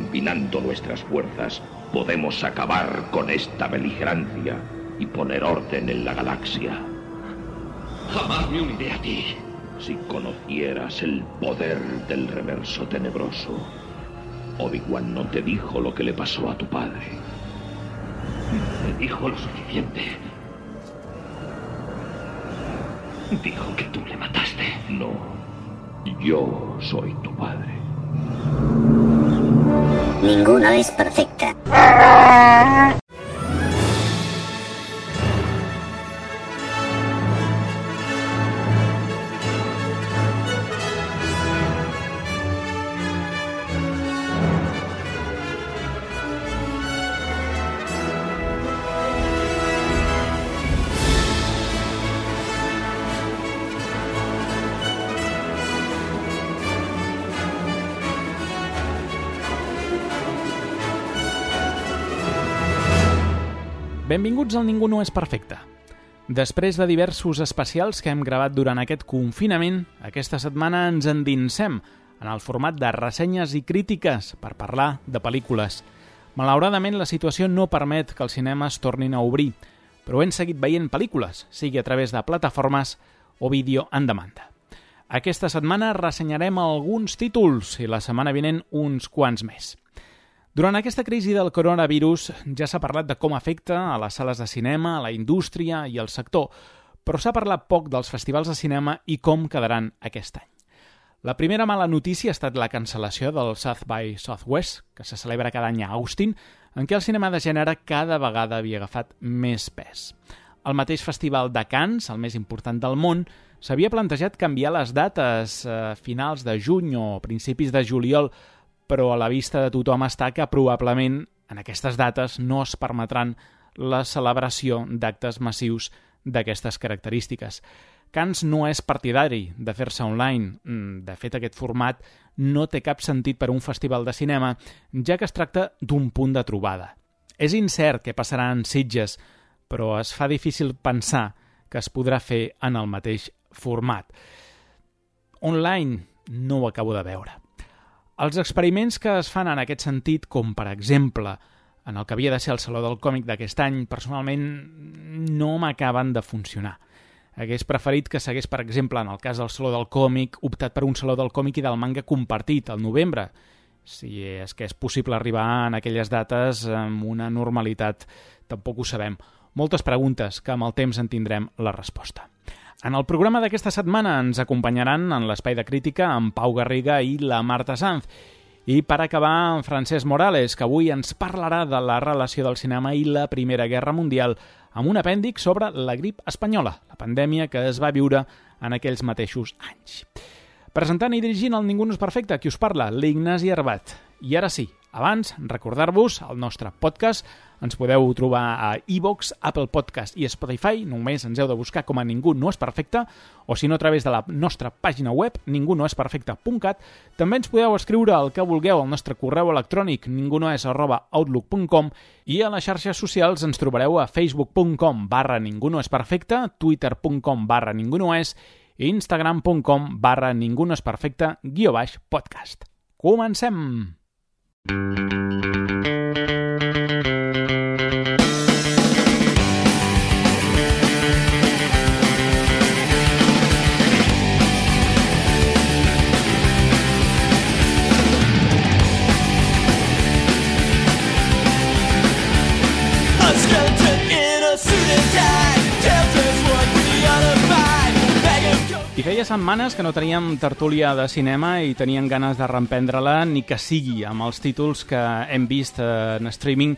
combinando nuestras fuerzas, podemos acabar con esta beligerancia y poner orden en la galaxia. Jamás me uniré a ti. Si conocieras el poder del reverso tenebroso, Obi-Wan no te dijo lo que le pasó a tu padre. Me dijo lo suficiente. Dijo que tú le mataste. No, yo soy tu padre. Ninguna es perfecta. Benvinguts al Ningú no és perfecte. Després de diversos especials que hem gravat durant aquest confinament, aquesta setmana ens endinsem en el format de ressenyes i crítiques per parlar de pel·lícules. Malauradament, la situació no permet que els cinemes tornin a obrir, però hem seguit veient pel·lícules, sigui a través de plataformes o vídeo en demanda. Aquesta setmana ressenyarem alguns títols i la setmana vinent uns quants més. Durant aquesta crisi del coronavirus ja s'ha parlat de com afecta a les sales de cinema, a la indústria i al sector, però s'ha parlat poc dels festivals de cinema i com quedaran aquest any. La primera mala notícia ha estat la cancel·lació del South by Southwest, que se celebra cada any a Austin, en què el cinema de gènere cada vegada havia agafat més pes. El mateix festival de Cannes, el més important del món, s'havia plantejat canviar les dates a eh, finals de juny o principis de juliol però a la vista de tothom està que probablement en aquestes dates no es permetran la celebració d'actes massius d'aquestes característiques. Cans no és partidari de fer-se online. Mm, de fet, aquest format no té cap sentit per a un festival de cinema, ja que es tracta d'un punt de trobada. És incert què passarà en Sitges, però es fa difícil pensar que es podrà fer en el mateix format. Online no ho acabo de veure. Els experiments que es fan en aquest sentit, com per exemple en el que havia de ser el Saló del Còmic d'aquest any, personalment no m'acaben de funcionar. Hagués preferit que s'hagués, per exemple, en el cas del Saló del Còmic, optat per un Saló del Còmic i del manga compartit al novembre, si és que és possible arribar en aquelles dates amb una normalitat, tampoc ho sabem. Moltes preguntes que amb el temps en tindrem la resposta. En el programa d'aquesta setmana ens acompanyaran en l'espai de crítica en Pau Garriga i la Marta Sanz. I per acabar, en Francesc Morales, que avui ens parlarà de la relació del cinema i la Primera Guerra Mundial amb un apèndic sobre la grip espanyola, la pandèmia que es va viure en aquells mateixos anys. Presentant i dirigint el Ningú no és perfecte, qui us parla, l'Ignasi Arbat. I ara sí, abans, recordar-vos el nostre podcast ens podeu trobar a iVox, Apple Podcast i Spotify. Només ens heu de buscar com a Ningú no és perfecte o si no a través de la nostra pàgina web ningunoesperfecte.cat. També ens podeu escriure el que vulgueu al nostre correu electrònic ningunoes arroba outlook.com i a les xarxes socials ens trobareu a facebook.com barra ningunoesperfecte, twitter.com barra ningunoes i instagram.com barra ningunoesperfecte guió baix podcast. Comencem! I feia setmanes que no teníem tertúlia de cinema i tenien ganes de reemprendre-la ni que sigui amb els títols que hem vist en streaming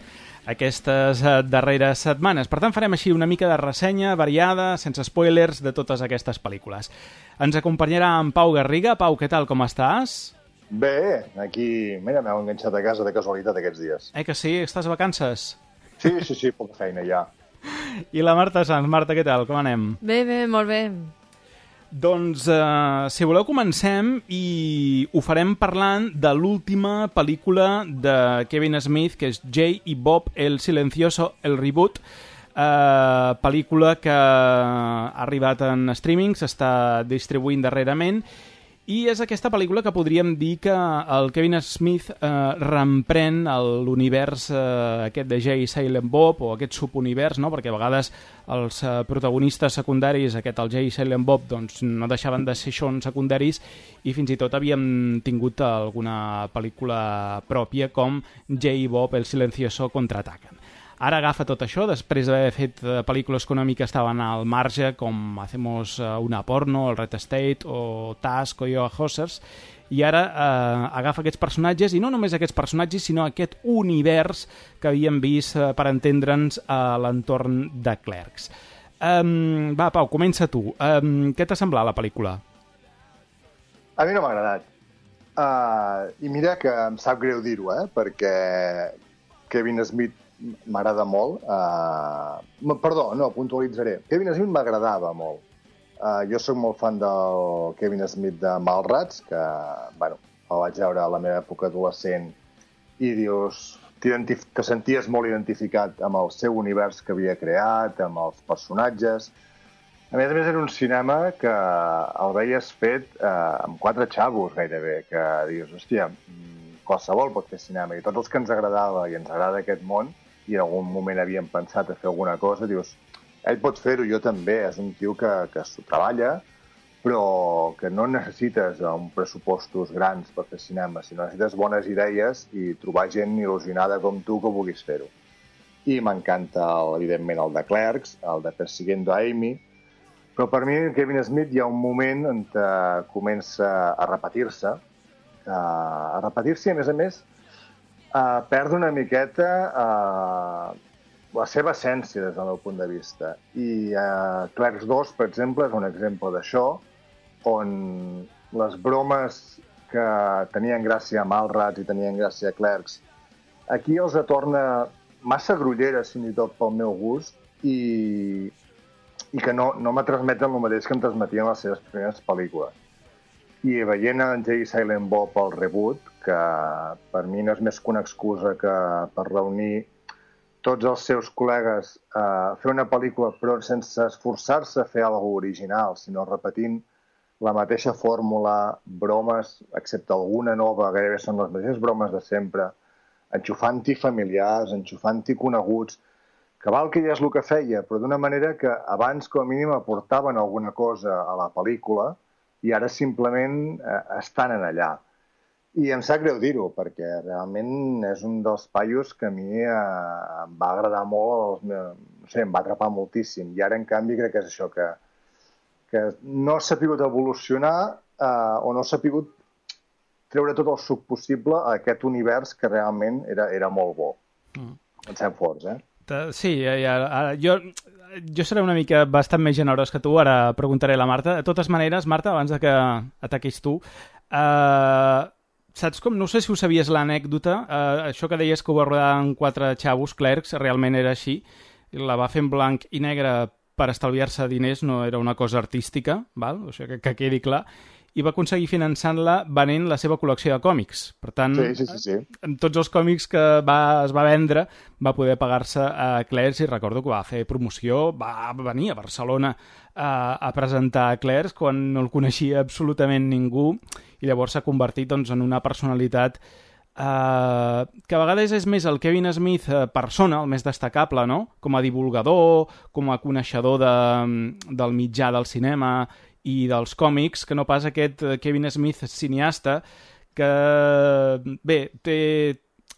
aquestes eh, darreres setmanes. Per tant, farem així una mica de ressenya variada, sense spoilers, de totes aquestes pel·lícules. Ens acompanyarà en Pau Garriga. Pau, què tal, com estàs? Bé, aquí, mira, m'heu enganxat a casa de casualitat aquests dies. Eh que sí? Estàs a vacances? Sí, sí, sí, poca feina ja. I la Marta Sanz. Marta, què tal? Com anem? Bé, bé, molt bé. Doncs, eh, si voleu, comencem i ho farem parlant de l'última pel·lícula de Kevin Smith, que és Jay i Bob, El Silencioso, El Reboot, eh, pel·lícula que ha arribat en streaming, s'està distribuint darrerament, és aquesta pel·lícula que podríem dir que el Kevin Smith eh, reemprèn l'univers eh, aquest de Jay Silent Bob o aquest subunivers, no? perquè a vegades els eh, protagonistes secundaris, aquest el Jay Silent Bob, doncs no deixaven de ser són secundaris i fins i tot havíem tingut alguna pel·lícula pròpia com Jay Bob, el silencioso contraataquen. Ara agafa tot això, després d'haver fet eh, pel·lícules que estaven al marge, com Hacemos eh, una porno, el Red State, o Task, o Yoga Hossers, i ara eh, agafa aquests personatges, i no només aquests personatges, sinó aquest univers que havíem vist eh, per entendre'ns a l'entorn de Clerks. Um, va, Pau, comença tu. Um, què t'ha semblat la pel·lícula? A mi no m'ha agradat. Uh, I mira que em sap greu dir-ho, eh? perquè Kevin Smith m'agrada molt. Uh, perdó, no, puntualitzaré. Kevin Smith m'agradava molt. Uh, jo sóc molt fan del Kevin Smith de Malrats, que, bueno, el vaig veure a la meva època adolescent i dius, te senties molt identificat amb el seu univers que havia creat, amb els personatges. A més a més, era un cinema que el veies fet eh, amb quatre xavos, gairebé, que dius, hòstia, mm, qualsevol pot fer cinema. I tots els que ens agradava i ens agrada aquest món, i en algun moment havíem pensat a fer alguna cosa, dius, ell pot fer-ho, jo també, és un tio que, que s'ho treballa, però que no necessites un pressupostos grans per fer cinema, sinó necessites bones idees i trobar gent il·lusionada com tu que vulguis fer-ho. I m'encanta, evidentment, el de Clerks, el de Persiguiendo a Amy, però per mi, Kevin Smith, hi ha un moment on comença a repetir-se, a repetir-se a més a més, uh, perd una miqueta uh, la seva essència des del meu punt de vista. I uh, Clerks 2, per exemple, és un exemple d'això, on les bromes que tenien gràcia a Malrats i tenien gràcia a Clerks, aquí els atorna massa grulleres, fins i tot pel meu gust, i, i que no, no me transmeten el mateix que em transmetien les seves primeres pel·lícules. I veient en Jay Silent Bob al reboot, que per mi no és més que una excusa que per reunir tots els seus col·legues a eh, fer una pel·lícula però sense esforçar-se a fer alguna original, sinó repetint la mateixa fórmula, bromes, excepte alguna nova, gairebé són les mateixes bromes de sempre, enxufant-hi familiars, enxufant-hi coneguts, que val que ja és el que feia, però d'una manera que abans com a mínim aportaven alguna cosa a la pel·lícula i ara simplement eh, estan en allà. I em sap greu dir-ho, perquè realment és un dels paios que a mi eh, em va agradar molt, no sé, em va atrapar moltíssim. I ara, en canvi, crec que és això, que, que no s'ha pogut evolucionar eh, o no s'ha pogut treure tot el suc possible a aquest univers que realment era, era molt bo. Mm. Pensem forts, eh? Sí, ja, ja, jo, jo seré una mica bastant més generós que tu, ara preguntaré a la Marta. De totes maneres, Marta, abans de que ataquis tu, eh, saps com? No sé si ho sabies l'anècdota, eh, això que deies que ho va rodar en quatre xavos, clercs, realment era així, la va fer en blanc i negre per estalviar-se diners, no era una cosa artística, val? o sigui, que, que quedi clar, i va aconseguir finançant-la venent la seva col·lecció de còmics. Per tant, sí, sí, sí, sí. amb tots els còmics que va, es va vendre, va poder pagar-se a Clercs i recordo que va fer promoció, va venir a Barcelona a, a presentar a Clercs quan no el coneixia absolutament ningú i llavors s'ha convertit doncs, en una personalitat Uh, que a vegades és més el Kevin Smith uh, persona, el més destacable, no? Com a divulgador, com a coneixedor de, del mitjà del cinema i dels còmics, que no pas aquest Kevin Smith cineasta, que, bé, té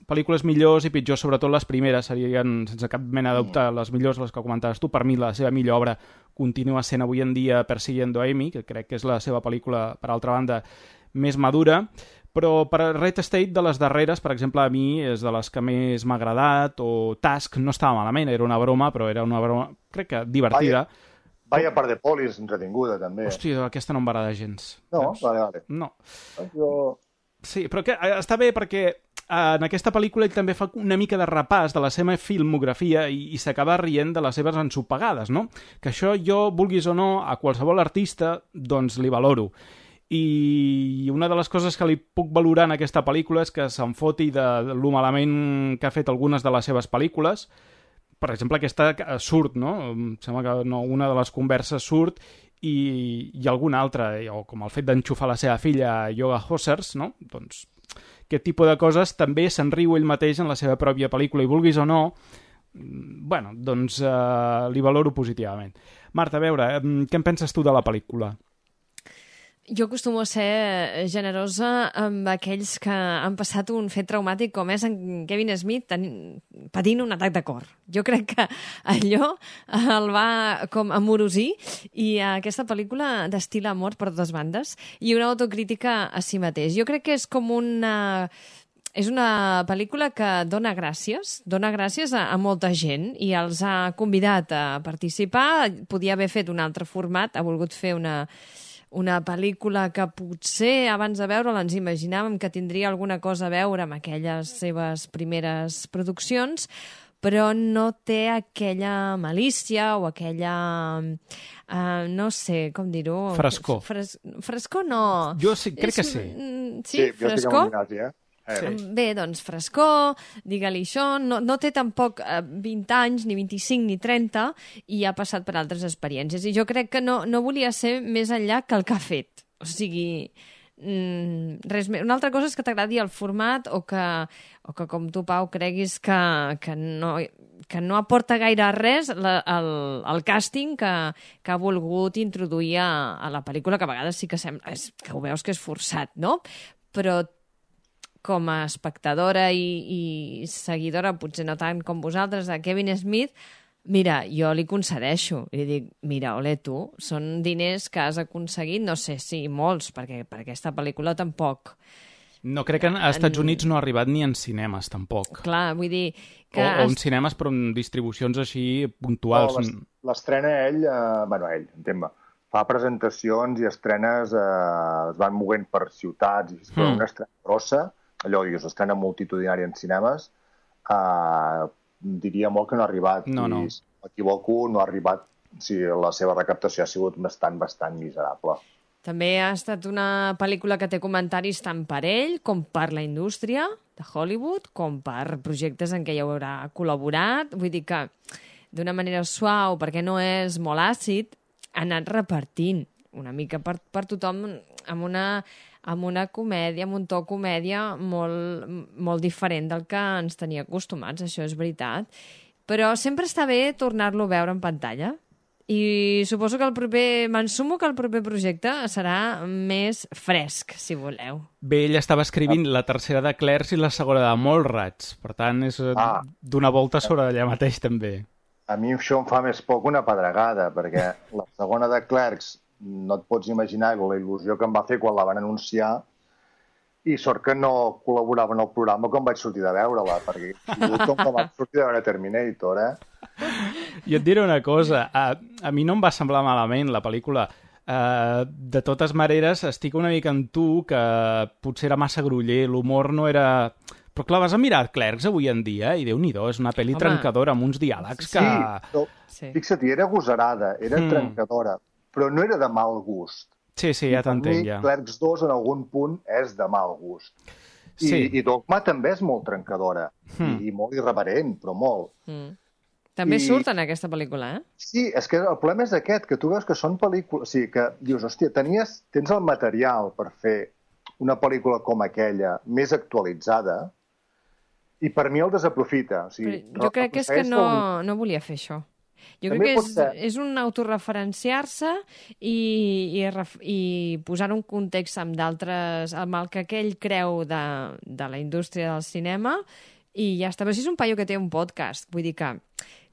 pel·lícules millors i pitjors, sobretot les primeres serien, sense cap mena de dubte, les millors, les que comentaves tu. Per mi, la seva millor obra continua sent avui en dia Persiguiendo Amy, que crec que és la seva pel·lícula, per altra banda, més madura, però per Red State de les darreres, per exemple, a mi és de les que més m'ha agradat, o Task no estava malament, era una broma, però era una broma, crec que divertida. Vaya, vaya part de polis entretinguda, també. Hòstia, aquesta no em va agradar gens. No, saps? vale, vale. No. Jo... Sí, però que, eh, està bé perquè eh, en aquesta pel·lícula ell també fa una mica de repàs de la seva filmografia i, i s'acaba rient de les seves ensopegades, no? Que això jo, vulguis o no, a qualsevol artista, doncs li valoro i una de les coses que li puc valorar en aquesta pel·lícula és que se'n foti de, de lo malament que ha fet algunes de les seves pel·lícules per exemple, aquesta surt, no? Em sembla que no, una de les converses surt i, i algun altre, o com el fet d'enxufar la seva filla a Yoga Hosers, no? doncs aquest tipus de coses també se'n riu ell mateix en la seva pròpia pel·lícula, i vulguis o no, mm, bueno, doncs eh, li valoro positivament. Marta, a veure, què en penses tu de la pel·lícula? Jo acostumo a ser generosa amb aquells que han passat un fet traumàtic com és en Kevin Smith tenint, patint un atac de cor. Jo crec que allò el va com amorosir i aquesta pel·lícula destila amor per dues bandes i una autocrítica a si mateix. Jo crec que és com una és una pel·lícula que dona gràcies, dona gràcies a, a molta gent i els ha convidat a participar. Podia haver fet un altre format, ha volgut fer una, una pel·lícula que potser abans de veure-la ens imaginàvem que tindria alguna cosa a veure amb aquelles seves primeres produccions, però no té aquella malícia o aquella... Uh, no sé, com dir-ho... Frescor. Fres, frescor no. Jo sí, crec És, que sí. mm, Sí, sí jo estic frescor? amb Ignasi, eh? Eh, Sí. Bé, doncs frescor, digue-li això, no, no té tampoc eh, 20 anys, ni 25, ni 30, i ha passat per altres experiències. I jo crec que no, no volia ser més enllà que el que ha fet. O sigui, mm, res més. Una altra cosa és que t'agradi el format o que, o que com tu, Pau, creguis que, que, no, que no aporta gaire res la, el, el càsting que, que ha volgut introduir a, a la pel·lícula, que a vegades sí que sembla és, que ho veus que és forçat, no? Però com a espectadora i, i seguidora, potser no tant com vosaltres, de Kevin Smith, mira, jo li concedeixo. I li dic, mira, ole tu, són diners que has aconseguit, no sé si molts, perquè per aquesta pel·lícula tampoc. No, crec que als Estats Units no ha arribat ni en cinemes, tampoc. Clar, vull dir... Que o, o en cinemes, però en distribucions així puntuals. No, l'es- L'estrena ell, eh, bueno, ell, entén-me, fa presentacions i estrenes, eh, es van movent per ciutats, i però Mm. una estrena grossa, allò dius, estrena multitudinària en cinemes, eh, diria molt que no ha arribat. No, no. I, si m'equivoco, no ha arribat, si la seva recaptació ha sigut bastant, bastant miserable. També ha estat una pel·lícula que té comentaris tant per ell com per la indústria de Hollywood, com per projectes en què hi haurà col·laborat. Vull dir que d'una manera suau, perquè no és molt àcid, ha anat repartint una mica per, per tothom amb una, amb una comèdia, amb un to comèdia molt, molt diferent del que ens tenia acostumats, això és veritat. Però sempre està bé tornar-lo a veure en pantalla. I suposo que el proper... M'ensumo que el proper projecte serà més fresc, si voleu. Bé, ell estava escrivint la tercera de Clerks i la segona de Mallrats. Per tant, és eh, Ah. d'una volta sobre allà mateix, també. A mi això em fa més por que una pedregada, perquè la segona de Clerks no et pots imaginar la il·lusió que em va fer quan la van anunciar i sort que no col·laborava en el programa quan vaig sortir de veure-la, perquè com que vaig sortir de veure Terminator, eh? I et diré una cosa, a, a mi no em va semblar malament la pel·lícula. Uh, de totes maneres, estic una mica amb tu que potser era massa gruller, l'humor no era... Però clar, vas a mirar Clerks avui en dia i déu nhi és una pel·li Home. trencadora amb uns diàlegs que... Sí, però Sí. fixa't, era agosarada, era Mm. trencadora, però no era de mal gust. Sí, sí, ja Per mi, t'entenc, ja. Clerks 2 en algun punt és de mal gust. I, Sí. I Dogma també és molt trencadora, Hmm. i, i molt irreverent, però molt. Mm. També I- surt en aquesta pel·lícula, eh? Sí, és que el problema és aquest, que tu veus que són pel·lícules... O sigui, que dius, hòstia, tenies, tens el material per fer una pel·lícula com aquella, més actualitzada, i per mi el desaprofita. O sigui, Però jo crec que és que no, no volia fer això. Jo També crec que és, ser. és un autorreferenciar-se i, i, i posar un context amb d'altres, amb el que aquell creu de, de la indústria del cinema i ja està. Però si és un paio que té un podcast, vull dir que,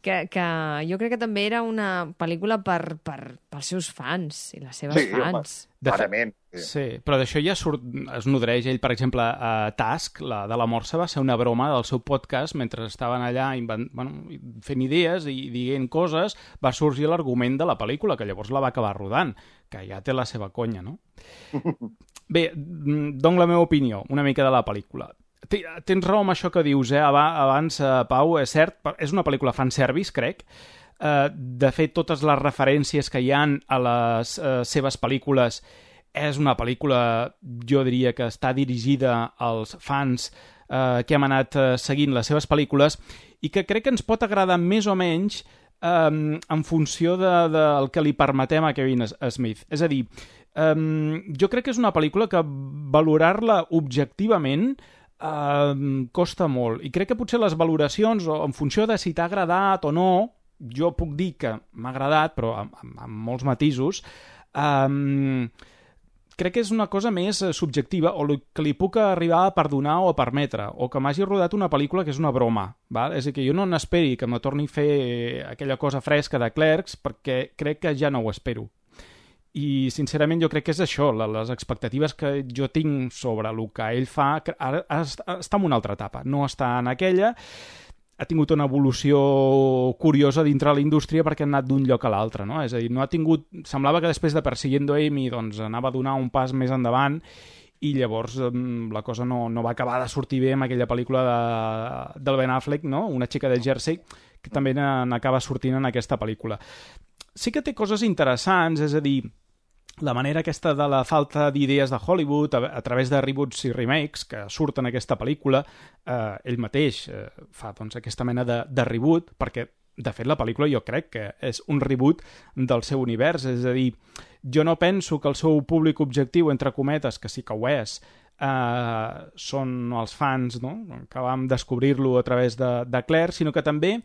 que, que jo crec que també era una pel·lícula per, per, pels seus fans i les seves Sí, home. fans. De fet- Clarament. Sí. Sí, però d'això ja surt, es nodreix ell, per exemple, a Task, la de la Morsa, va ser una broma del seu podcast mentre estaven allà invent, bueno, fent idees i dient coses, va sorgir l'argument de la pel·lícula, que llavors la va acabar rodant, que ja té la seva conya, no? Bé, mm, dono la meva opinió, una mica de la pel·lícula. Tens raó amb això que dius, eh? Aba- Abans, eh, Pau, és cert, és una pel·lícula fanservice, crec. Eh, de fet, totes les referències que hi han a les eh, seves pel·lícules és una pel·lícula, jo diria que està dirigida als fans eh, que hem anat eh, seguint les seves pel·lícules i que crec que ens pot agradar més o menys um, en funció del de, de que li permetem a Kevin Smith. És a dir, um, jo crec que és una pel·lícula que valorar-la objectivament um, costa molt. I crec que potser les valoracions, o en funció de si t'ha agradat o no, jo puc dir que m'ha agradat, però amb, amb, amb molts matisos, um, crec que és una cosa més eh, subjectiva o que li puc arribar a perdonar o a permetre, o que m'hagi rodat una pel·lícula que és una broma. Val? És a dir, que jo no n'esperi que me torni a fer aquella cosa fresca de Clerks perquè crec que ja no ho espero. I, sincerament, jo crec que és això, les expectatives que jo tinc sobre el que ell fa, ara està en una altra etapa, no està en aquella, ha tingut una evolució curiosa dintre la indústria perquè ha anat d'un lloc a l'altre, no? És a dir, no ha tingut... Semblava que després de Persiguiendo Amy doncs, anava a donar un pas més endavant i llavors la cosa no, no va acabar de sortir bé amb aquella pel·lícula de, del Ben Affleck, no? Una xica de Jersey, que també n'acaba sortint en aquesta pel·lícula. Sí que té coses interessants, és a dir, la manera aquesta de la falta d'idees de Hollywood a, a través de reboots i remakes que surten en aquesta pel·lícula, eh, ell mateix eh, fa doncs, aquesta mena de, de reboot, perquè de fet la pel·lícula jo crec que és un reboot del seu univers, és a dir, jo no penso que el seu públic objectiu, entre cometes, que sí que ho és, eh, són els fans, no? que vam descobrir-lo a través de, de Claire, sinó que també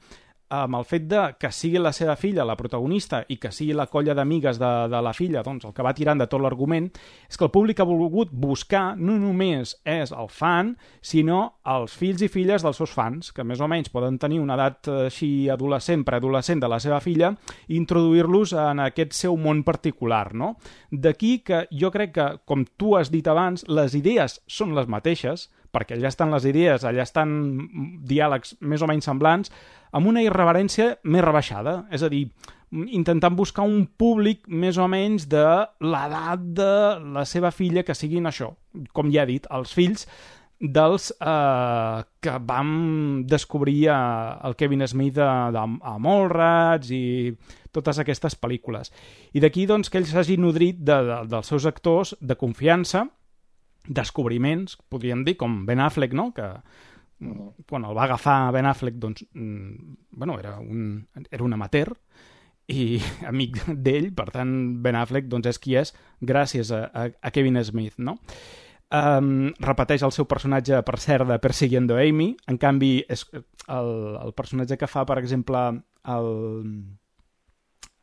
amb el fet de que sigui la seva filla la protagonista i que sigui la colla d'amigues de, de la filla doncs, el que va tirant de tot l'argument, és que el públic ha volgut buscar no només és el fan, sinó els fills i filles dels seus fans, que més o menys poden tenir una edat eh, així adolescent, preadolescent de la seva filla, i introduir-los en aquest seu món particular. No? D'aquí que jo crec que, com tu has dit abans, les idees són les mateixes, perquè allà estan les idees, allà estan diàlegs més o menys semblants, amb una irreverència més rebaixada. És a dir, intentant buscar un públic més o menys de l'edat de la seva filla que siguin això, com ja he dit, els fills dels eh, que vam descobrir a, el Kevin Smith de, a Mallrats i totes aquestes pel·lícules. I d'aquí doncs, que ell s'hagi nodrit de, de, dels seus actors de confiança descobriments, podríem dir, com Ben Affleck, no?, que quan el va agafar Ben Affleck, doncs, mm, bueno, era un, era un amateur i amic d'ell, per tant, Ben Affleck doncs, és qui és gràcies a, a, a Kevin Smith, no? Um, repeteix el seu personatge, per cert, de Persiguiendo Amy, en canvi, és el, el personatge que fa, per exemple, el,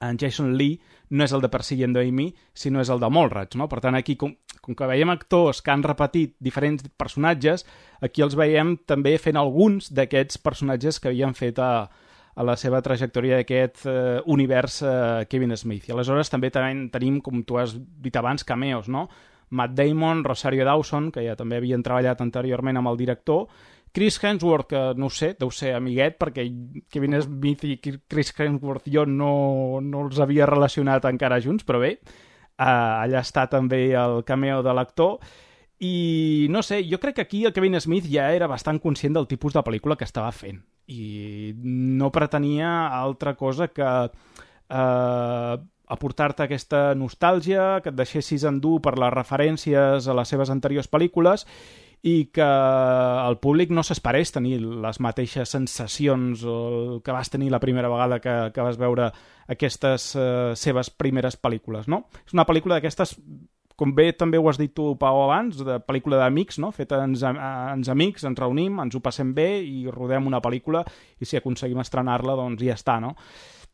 en Jason Lee no és el de Persiguiendo Amy, sinó és el de Mallrats, no? Per tant, aquí, com, com que veiem actors que han repetit diferents personatges, aquí els veiem també fent alguns d'aquests personatges que havien fet a, a la seva trajectòria d'aquest eh, univers eh, Kevin Smith. I aleshores també ten tenim, com tu has dit abans, cameos, no? Matt Damon, Rosario Dawson, que ja també havien treballat anteriorment amb el director, Chris Hemsworth, que no sé, deu ser amiguet, perquè Kevin Smith i Chris Hemsworth jo no, no els havia relacionat encara junts, però bé, uh, allà està també el cameo de l'actor, i no sé, jo crec que aquí el Kevin Smith ja era bastant conscient del tipus de pel·lícula que estava fent. I no pretenia altra cosa que eh, aportar-te aquesta nostàlgia, que et deixessis endur per les referències a les seves anteriors pel·lícules i que el públic no s'esperés tenir les mateixes sensacions o que vas tenir la primera vegada que, que vas veure aquestes eh, seves primeres pel·lícules, no? És una pel·lícula d'aquestes com bé també ho has dit tu, Pau, abans, de pel·lícula d'amics, no? feta ens, ens amics, ens reunim, ens ho passem bé i rodem una pel·lícula i si aconseguim estrenar-la, doncs ja està, no?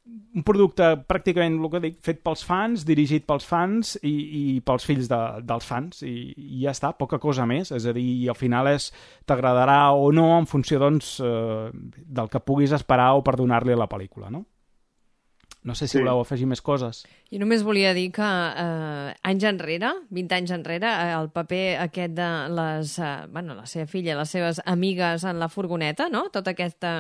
Un producte pràcticament el que dic, fet pels fans, dirigit pels fans i, i pels fills de, dels fans i, i ja està, poca cosa més és a dir, al final és t'agradarà o no en funció doncs eh, del que puguis esperar o perdonar-li a la pel·lícula, no? No sé si sí. voleu afegir més coses. Jo només volia dir que eh, anys enrere, 20 anys enrere, eh, el paper aquest de les, eh, bueno, la seva filla, les seves amigues en la furgoneta, no? Tota aquesta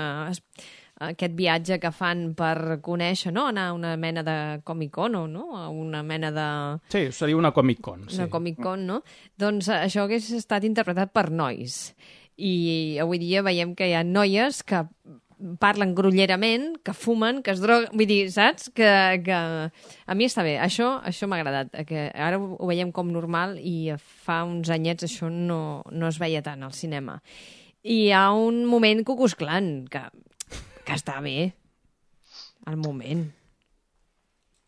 aquest viatge que fan per conèixer, no? Anar a una mena de Comic-Con, o no? A una mena de... Sí, seria una Comic-Con, sí. Una Comic-Con, no? Doncs eh, això hagués estat interpretat per nois. I avui dia veiem que hi ha noies que parlen grullerament, que fumen, que es droguen... Vull dir, saps? Que, que... A mi està bé. Això, això m'ha agradat. Que ara ho veiem com normal i fa uns anyets això no, no es veia tant al cinema. I hi ha un moment Cucus Clan, que que està bé. al moment.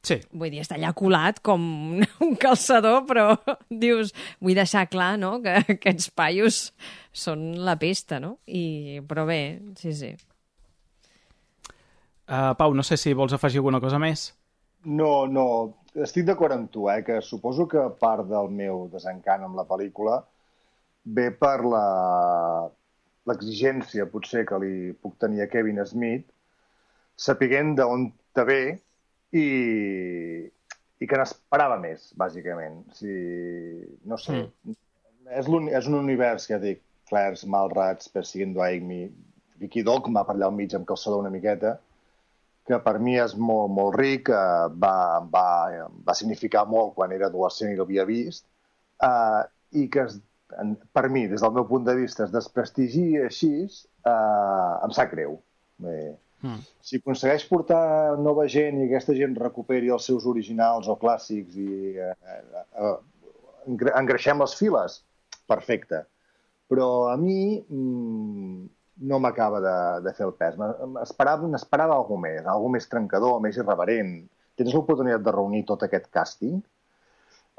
Sí, Vull dir, està allà colat com un calçador, però dius, vull deixar clar, no?, que aquests paios són la pesta, no? I, però bé, sí, sí. uh, Pau, no sé si vols afegir alguna cosa més. No, no, estic d'acord amb tu, eh, que suposo que part del meu desencant amb la pel·lícula ve per la l'exigència, potser, que li puc tenir a Kevin Smith, sapiguent d'on te ve i, i que n'esperava més, bàsicament. O sigui, no sé, mm. és, l'uni- és un univers, ja dic, Clairs, Malrats, Persiguiendo a Amy, Vicky Dogma per allà al mig amb calçador una miqueta, que per mi és molt, molt ric, eh, va, va, va significar molt quan era adolescent i l'havia vist, eh, i que es, en, per mi, des del meu punt de vista, es desprestigi així, eh, em sap greu. Bé, Mm. si aconsegueix portar nova gent i aquesta gent recuperi els seus originals o clàssics i eh, eh, engre- engreixem les files, perfecte. Però a mi mm, no m'acaba de, de fer el pes. M'esperava n'esperava alguna més, alguna més trencador, més irreverent. Tens l'oportunitat de reunir tot aquest càsting?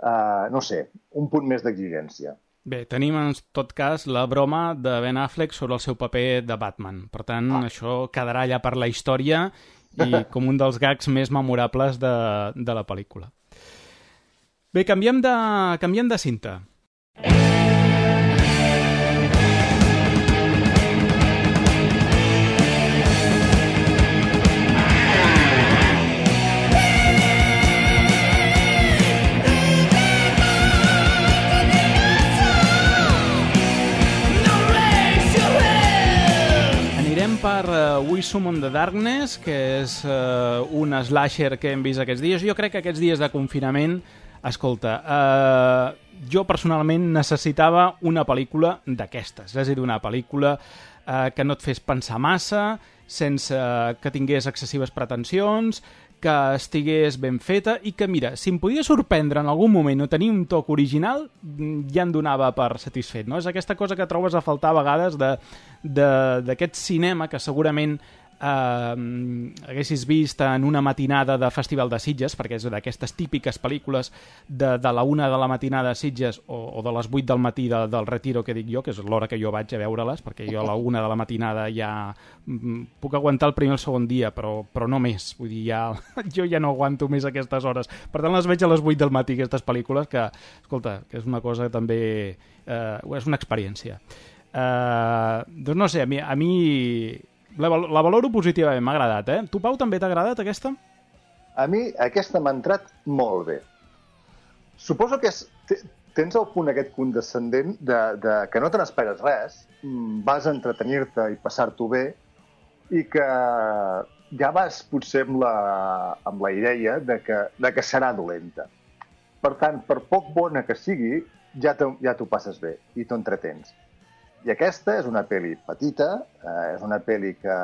Uh, no sé, un punt més d'exigència. Bé, tenim en tot cas la broma de Ben Affleck sobre el seu paper de Batman. Per tant, ah. això quedarà allà per la història i com un dels gags més memorables de, de la pel·lícula. Bé, canviem de, canviem de cinta. Anirem per uh, We Summon the Darkness, que és uh, un slasher que hem vist aquests dies. Jo crec que aquests dies de confinament, escolta, uh, jo personalment necessitava una pel·lícula d'aquestes, és a dir, una pel·lícula uh, que no et fes pensar massa, sense que tingués excessives pretensions, que estigués ben feta i que, mira, si em podia sorprendre en algun moment o tenir un toc original, mm, ja em donava per satisfet, no? És aquesta cosa que trobes a faltar a vegades de- de- d'aquest cinema que segurament eh, haguessis vist en una matinada de Festival de Sitges, perquè és d'aquestes típiques pel·lícules de, de la una de la matinada a Sitges o, o de les 8 del matí de, del Retiro, que dic jo, que és l'hora que jo vaig a veure-les, perquè jo a la una de la matinada ja mm, puc aguantar el primer o el segon dia, però, però no més. Vull dir, ja, jo ja no aguanto més aquestes hores. Per tant, les veig a les 8 del matí, aquestes pel·lícules, que, escolta, que és una cosa també... Eh, és una experiència. Eh, doncs no sé, a mi, a mi la, la valoro positivament, m'ha agradat, eh? Tu, Pau, també t'ha agradat aquesta? A mi aquesta m'ha entrat molt bé. Suposo que és, te- tens el punt aquest condescendent de, de que no te n'esperes res, mm, vas entretenir-te i passar-t'ho bé i que ja vas potser amb la, amb la idea de que, de que serà dolenta. Per tant, per poc bona que sigui, ja t'ho ja passes bé i t'ho entretens. I aquesta és una pel·li petita, eh, és una pel·li que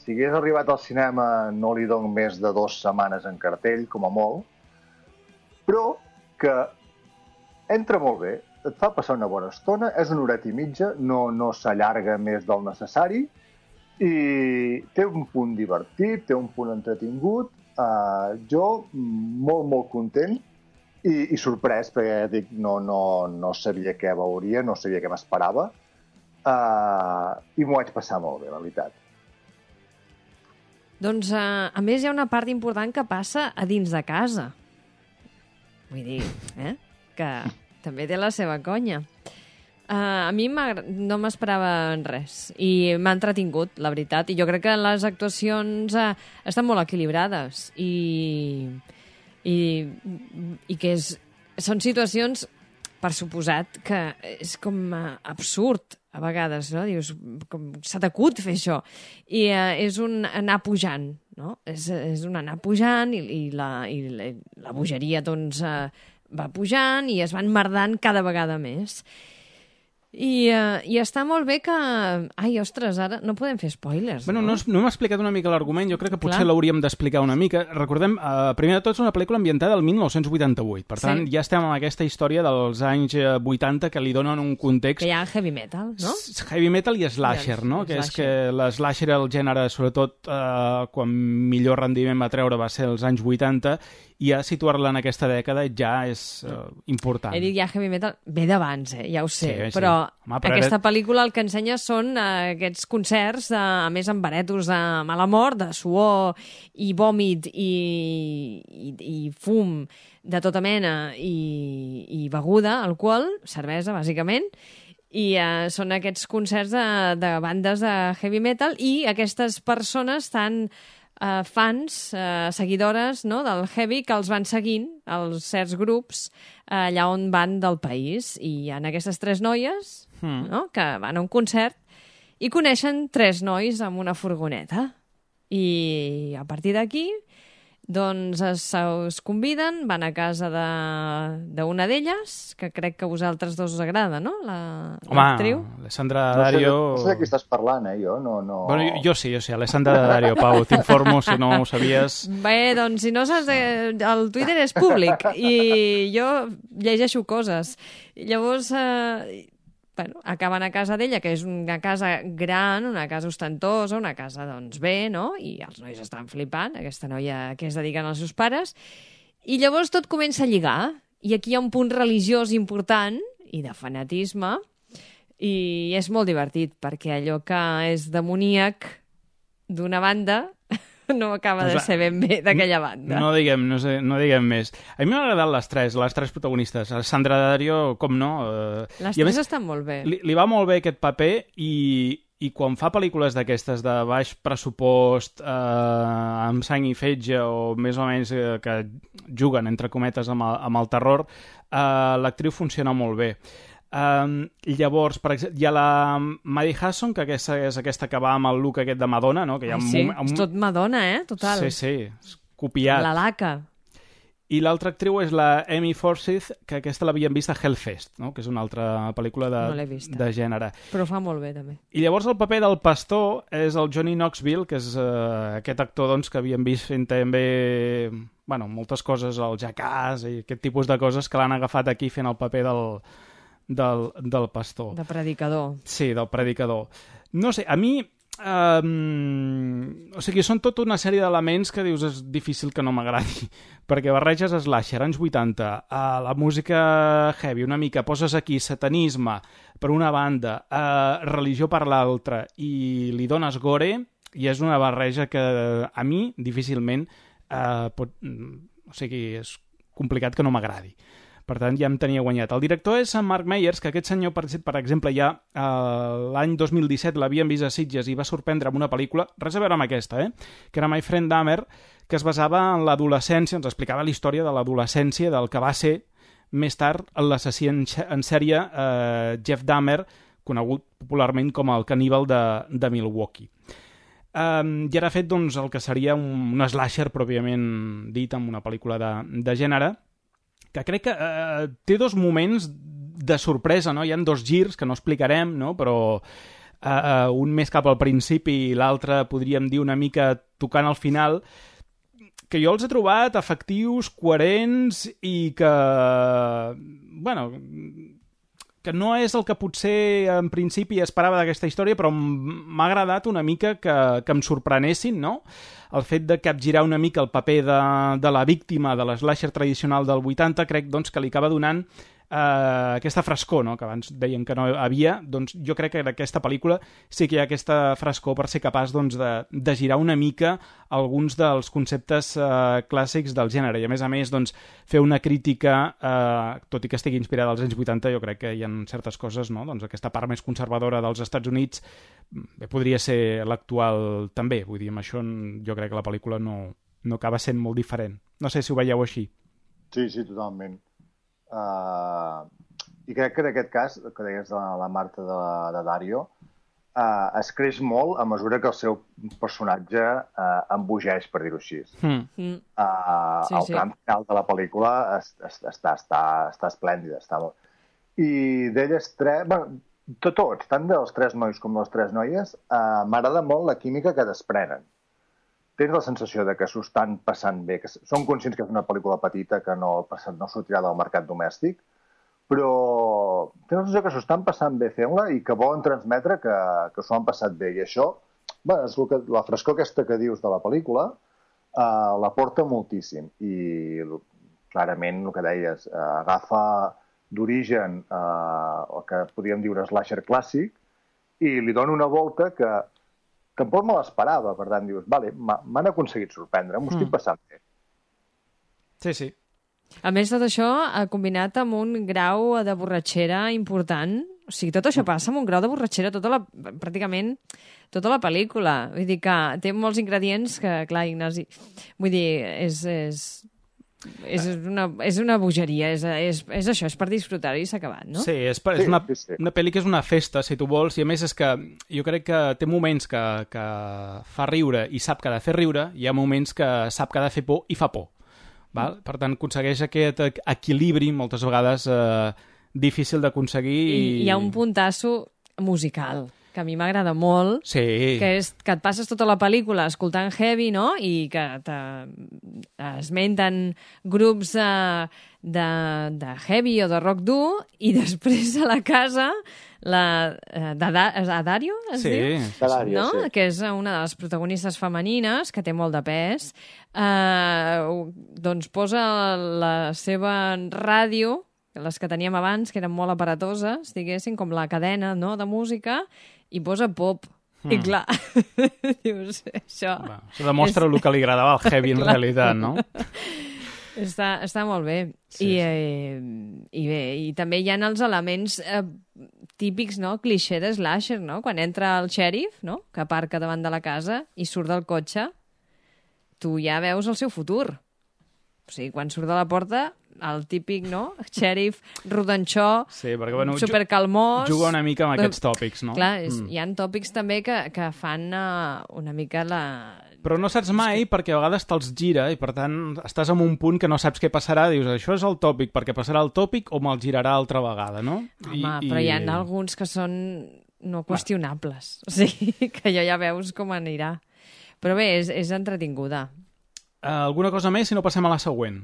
si hagués arribat al cinema no li dono més de dues setmanes en cartell, com a molt, però que entra molt bé, et fa passar una bona estona, és una horeta i mitja, no, no s'allarga més del necessari, i té un punt divertit, té un punt entretingut, uh, jo molt, molt content i, i sorprès, perquè ja dic, no, no, no sabia què veuria, no sabia què m'esperava, uh, i m'ho vaig passar molt bé, la veritat. Doncs, eh, a més, hi ha una part important que passa a dins de casa. Vull dir, eh? que també té la seva conya. Uh, a mi no m'esperava res i m'ha entretingut, la veritat, i jo crec que les actuacions uh, estan molt equilibrades i, i, i que és, són situacions, per suposat, que és com uh, absurd a vegades, no? Dius, com s'ha d'acut fer això. I uh, és un anar pujant, no? És, és un anar pujant i, i, la, i la, bogeria, doncs, uh, va pujant i es van merdant cada vegada més. I, uh, I està molt bé que... Ai, ostres, ara no podem fer spoilers, Bueno, no? no, no hem explicat una mica l'argument, jo crec que potser l'hauríem d'explicar una mica. Recordem, eh, primer de tot, és una pel·lícula ambientada al 1988, per Sí. tant, ja estem amb aquesta història dels anys eh, 80 que li donen un context Que hi ha heavy metal, no? S- Heavy metal i slasher, el- no? Que és slasher. que l'slasher, el gènere, sobretot eh, quan millor rendiment va treure va ser els anys 80, i ja situar-la en aquesta dècada ja és eh, important. He dit ja heavy metal, ve d'abans, eh? ja ho sé, Sí, sí. però, Home, però aquesta ara- pel·lícula el que ensenya són eh, aquests concerts, de, a més amb baretos de mala mort, de suor i vòmit i, i, i fum de tota mena i, i beguda, alcohol, cervesa, bàsicament, i eh, són aquests concerts de, de bandes de heavy metal i aquestes persones tan eh, fans, eh, seguidores no, del heavy que els van seguint, els certs grups, eh, allà on van del país. I hi ha aquestes tres noies Hmm. no, que van a un concert i coneixen tres nois amb una furgoneta. I a partir d'aquí doncs es, es conviden, van a casa de- d'una d'elles, que crec que a vosaltres dos us agrada, no? La- Home. Alessandra No sé, Dario... no sé de qui estàs parlant, eh? Jo no... no... Bueno, jo, jo sí, jo sí, Alessandra Dario, Pau, t'informo si no ho sabies. Bé, doncs si no saps... Eh, el Twitter és públic i jo llegeixo coses. Llavors, eh, bueno, acaben a casa d'ella, que és una casa gran, una casa ostentosa, una casa, doncs, bé, no? I els nois estan flipant, aquesta noia que es dediquen als seus pares. I llavors tot comença a lligar. I aquí hi ha un punt religiós important i de fanatisme i és molt divertit perquè allò que és demoníac d'una banda no acaba de ser ben bé d'aquella banda. No diguem, no, sé, no diguem més. A mi m'han agradat les tres, les tres protagonistes. Alessandra Dario, com no... Eh, Les i tres més, estan molt bé. li, li va molt bé aquest paper i, i quan fa pel·lícules d'aquestes de baix pressupost, eh, amb sang i fetge o més o menys eh, que juguen, entre cometes, amb el, amb el terror, eh, l'actriu funciona molt bé. Um, llavors, per exemple, hi ha la Maddie Hasson, que aquesta és aquesta que va amb el look aquest de Madonna, no? Que hi ha Ai, un sí, moment- és tot Madonna, eh? Total. Sí, sí, és copiat. La laca. I l'altra actriu és la Amy Forsyth, que aquesta l'havíem vist a Hellfest, no? que és una altra pel·lícula de, No vista. de gènere. Però fa molt bé, també. I llavors el paper del pastor és el Johnny Knoxville, que és uh, aquest actor doncs, que havíem vist fent també bueno, moltes coses al Jackass i aquest tipus de coses que l'han agafat aquí fent el paper del, del, del pastor. De predicador. Sí, del predicador. No sé, a mi... Um, o sigui, són tota una sèrie d'elements que dius és difícil que no m'agradi, perquè barreges slasher, anys 80, a la música heavy una mica, poses aquí satanisme per una banda, uh, religió per l'altra, i li dones gore, i és una barreja que a mi difícilment uh, pot... O sigui, és complicat que no m'agradi. Per tant, ja em tenia guanyat. El director és en Mark Meyers, que aquest senyor, per, per exemple, ja eh, l'any 2017 l'havien vist a Sitges i va sorprendre amb una pel·lícula, res a veure amb aquesta, eh? que era My Friend Dahmer, que es basava en l'adolescència, ens explicava la història de l'adolescència del que va ser més tard l'assassí en, en sèrie eh, Jeff Dahmer, conegut popularment com el caníbal de, de Milwaukee. Um, I ara ha fet doncs, el que seria un, un slasher pròpiament dit amb una pel·lícula de, de gènere, que crec que eh, té dos moments de sorpresa, no? Hi han dos girs que no explicarem, no? Però eh, eh, un més cap al principi i l'altre, podríem dir, una mica tocant al final, que jo els he trobat efectius, coherents i que, bueno, que no és el que potser en principi esperava d'aquesta història, però m'ha agradat una mica que, que em sorprenessin, no? El fet de capgirar una mica el paper de, de la víctima de l'eslasher tradicional del 80, crec doncs, que li acaba donant eh, aquesta frescor, no? que abans deien que no havia, doncs jo crec que en aquesta pel·lícula sí que hi ha aquesta frescor per ser capaç doncs, de, de girar una mica alguns dels conceptes eh, clàssics del gènere i a més a més doncs, fer una crítica, eh, tot i que estigui inspirada als anys 80, jo crec que hi ha certes coses, no? doncs aquesta part més conservadora dels Estats Units bé, podria ser l'actual també, vull dir, amb això jo crec que la pel·lícula no, no acaba sent molt diferent. No sé si ho veieu així. Sí, sí, totalment. Uh, I crec que en aquest cas, que deies de la Marta de, de Dario, uh, es creix molt a mesura que el seu personatge uh, embogeix, per dir-ho així. Hmm. Mm. Uh, Sí, el sí. tram final de la pel·lícula es, es, està, està, està esplèndida. Està molt... I d'elles tres... Bueno, tot, tots, tant dels tres nois com de les tres noies, uh, m'agrada molt la química que desprenen. Tens la sensació de que s'ho estan passant bé, que són conscients que és una pel·lícula petita que no, no sortirà del mercat domèstic, però tens la sensació que s'ho estan passant bé fent-la i que volen transmetre que, que s'ho han passat bé. I això, bé, és que, la frescor aquesta que dius de la pel·lícula, uh, l'aporta moltíssim. I clarament, el que deies, uh, agafa d'origen uh, el que podríem dir un slasher clàssic i li dona una volta que tampoc me l'esperava. Per tant, dius, vale, m'ha- m'han aconseguit sorprendre, m'ho estic Mm. passant bé. Sí, sí. A més, tot això ha combinat amb un grau de borratxera important. O sigui, tot això passa amb un grau de borratxera tota la, pràcticament tota la pel·lícula. Vull dir que té molts ingredients que, clar, Ignasi, vull dir, és, és, és, una, és una bogeria, és, és, és això, és per disfrutar-ho i s'ha acabat, no? Sí, és, per, és una, sí, sí. una pel·li que és una festa, si tu vols, i a més és que jo crec que té moments que, que fa riure i sap que ha de fer riure, i hi ha moments que sap que ha de fer por i fa por. Val? Per tant, aconsegueix aquest equ- equilibri, moltes vegades eh, difícil d'aconseguir. I hi ha un puntasso musical que a mi m'agrada molt, Sí, que és que et passes tota la pel·lícula escoltant heavy, no?, i que te- esmenten grups de, de, de heavy o de rock dur, i després a la casa, la, eh, d'Ada- és Adario, es sí, diu? Salario, no? sí. que és una de les protagonistes femenines, que té molt de pes, eh, doncs posa la seva ràdio, les que teníem abans, que eren molt aparatoses, diguéssim, com la cadena no?, de música, i posa pop. I clar, dius, això Va, això demostra el que li agradava al heavy en realitat, no? està, està molt bé. Sí, I, sí. eh, I bé, i també hi ha els elements eh, típics, no?, cliché de slasher, no?, quan entra el xèrif, no?, que aparca davant de la casa i surt del cotxe, tu ja veus el seu futur. O sigui, quan surt de la porta, el típic, no?, xèrif rodanxó, Sí, perquè, bueno, supercalmós... juga una mica amb aquests tòpics, no? Clar, és, Mm. hi ha tòpics també que, que fan uh, una mica la... Però no saps mai perquè a vegades te'ls gira i per tant estàs en un punt que no saps què passarà, dius això és el tòpic perquè passarà el tòpic o me'l girarà altra vegada, no? Home, però hi ha alguns que són no qüestionables. O sigui, que jo ja veus com anirà. Però bé, és, és entretinguda. Uh, alguna cosa més si no passem a la següent?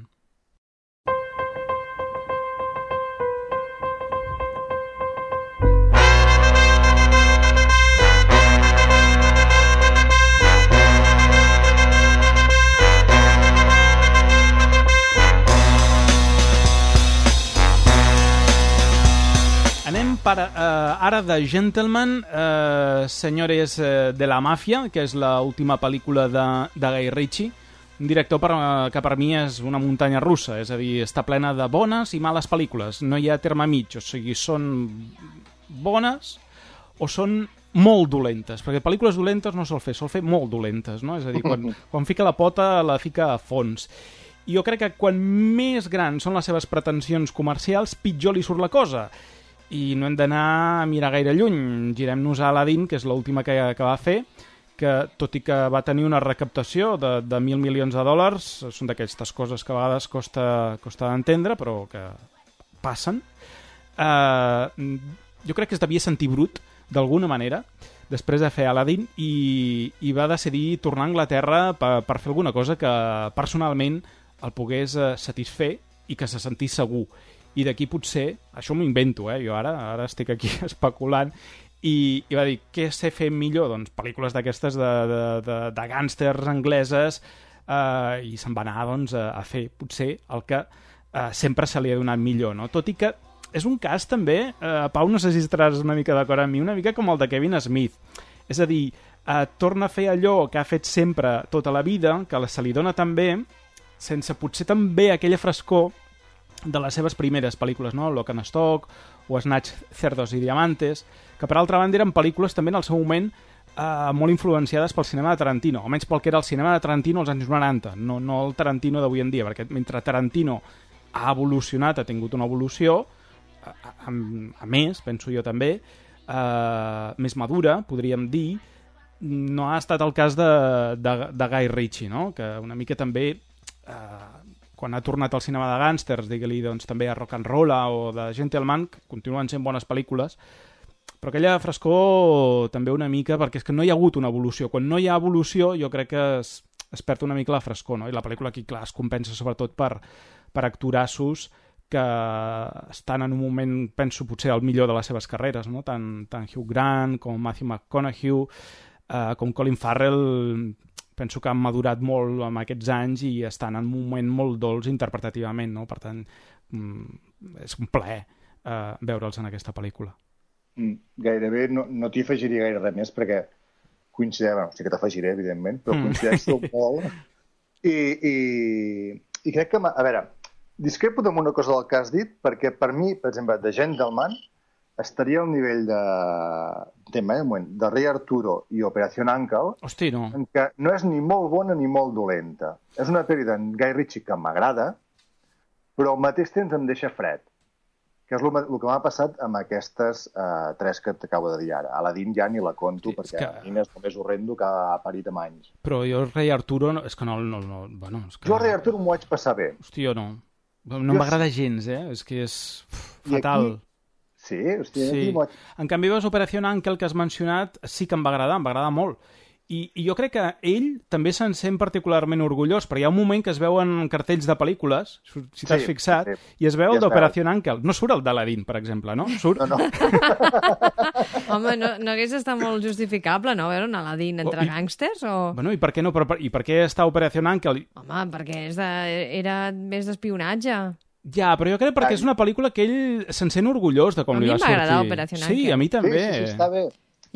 Anem per, uh, ara de Gentleman, uh, senyores uh, de la màfia, que és l'última pel·lícula de, de Guy Ritchie, un director per, uh, que per mi és una muntanya russa, és a dir, està plena de bones i males pel·lícules, no hi ha terme mig, o sigui, són bones o són molt dolentes, perquè pel·lícules dolentes no sol fer, sol fer molt dolentes, no? És a dir, quan, quan fica la pota la fica a fons. I jo crec que quan més grans són les seves pretensions comercials, pitjor li surt la cosa. I no hem d'anar a mirar gaire lluny. Girem-nos a Aladdin, que és l'última que, que va fer, que tot i que va tenir una recaptació de, de mil milions de dòlars, són d'aquestes coses que a vegades costa, costa d'entendre, però que passen, eh, jo crec que es devia sentir brut, d'alguna manera, després de fer Aladdin, i, i va decidir tornar a Anglaterra per, per fer alguna cosa que personalment el pogués eh, satisfer i que se sentís segur. I d'aquí potser, això m'ho invento, eh? jo ara, ara estic aquí especulant, i, i va dir, què sé fer millor? Doncs pel·lícules d'aquestes de, de, de, de gàngsters angleses eh, i se'n va anar doncs, a, a fer potser el que eh, sempre se li ha donat millor, no? Tot i que és un cas també, eh, Pau, no sé si estaràs una mica d'acord amb mi, una mica com el de Kevin Smith. És a dir, eh, torna a fer allò que ha fet sempre tota la vida, que se li dona tan bé, sense potser també aquella frescor de les seves primeres pel·lícules, no? Lock and Stock o Snatch, Cerdos i Diamantes, que per altra banda eren pel·lícules també en el seu moment eh, molt influenciades pel cinema de Tarantino, almenys pel que era el cinema de Tarantino als anys 90, no, no el Tarantino d'avui en dia, perquè mentre Tarantino ha evolucionat, ha tingut una evolució, a, a, a més, penso jo també, eh, més madura, podríem dir, no ha estat el cas de, de, de Guy Ritchie, no? que una mica també, eh, quan ha tornat al cinema de gàngsters, digue-li doncs, també a Rock and Roll o de Gentleman, que continuen sent bones pel·lícules, però aquella frescor també una mica, perquè és que no hi ha hagut una evolució. Quan no hi ha evolució, jo crec que es, es perd una mica la frescor, no? I la pel·lícula aquí, clar, es compensa sobretot per, per actorassos que estan en un moment, penso, potser el millor de les seves carreres, no? Tant, tant Hugh Grant com Matthew McConaughey, eh, com Colin Farrell, penso que han madurat molt amb aquests anys i estan en un moment molt dolç interpretativament, no? Per tant, mm, és un plaer eh, veure'ls en aquesta pel·lícula. Mm, gairebé no, no t'hi afegiria gaire res més perquè coincideix, bueno, sí que t'afegiré, evidentment, però Mm. coincideixo molt. I, i, I crec que, a veure, discrepo amb una cosa del que has dit, perquè per mi, per exemple, de Gentleman estaria al nivell de, tema, eh, moment, de Rei Arturo i Operació Uncle, Hosti, no. en què no és ni molt bona ni molt dolenta. És una pel·li d'en Guy Ritchie que m'agrada, però al mateix temps em deixa fred. Que és el, el que m'ha passat amb aquestes uh, tres que t'acabo de dir ara. Aladdin ja ni la conto, Sí, perquè que- Aladdin és el més horrendo que ha parit amb anys. Però jo, el rei Arturo, no, és que no... no, no bueno, és que... Jo, el Rei Artur, m'ho vaig passar bé. Hosti, jo no. No Jo m'agrada gens, eh? És que és uf, I fatal. aquí- Sí, hòstia, Sí. aquí vaig... En canvi, veus Operació Ankel, que has mencionat, sí que em va agradar, em va agradar molt. I, I jo crec que ell també se'n sent particularment orgullós, perquè hi ha un moment que es veuen cartells de pel·lícules, si t'has Sí, fixat, sí. i es veu I el d'Operació Ankel. No surt el d'Aladin, per exemple, no? Surt... No, no. Home, no, no hagués estat molt justificable, no? Veure un Aladdin entre Oh, i- gàngsters o... Bueno, i per què no? Per, per, I per què està Operació Ankel? Home, perquè és de, era més d'espionatge. Ja, però jo crec perquè és una pel·lícula que ell se'n sent orgullós de com A li mi va em va sortir. agradar Operación Sí, Ankel. a mi Sí, també. sí, sí, està bé.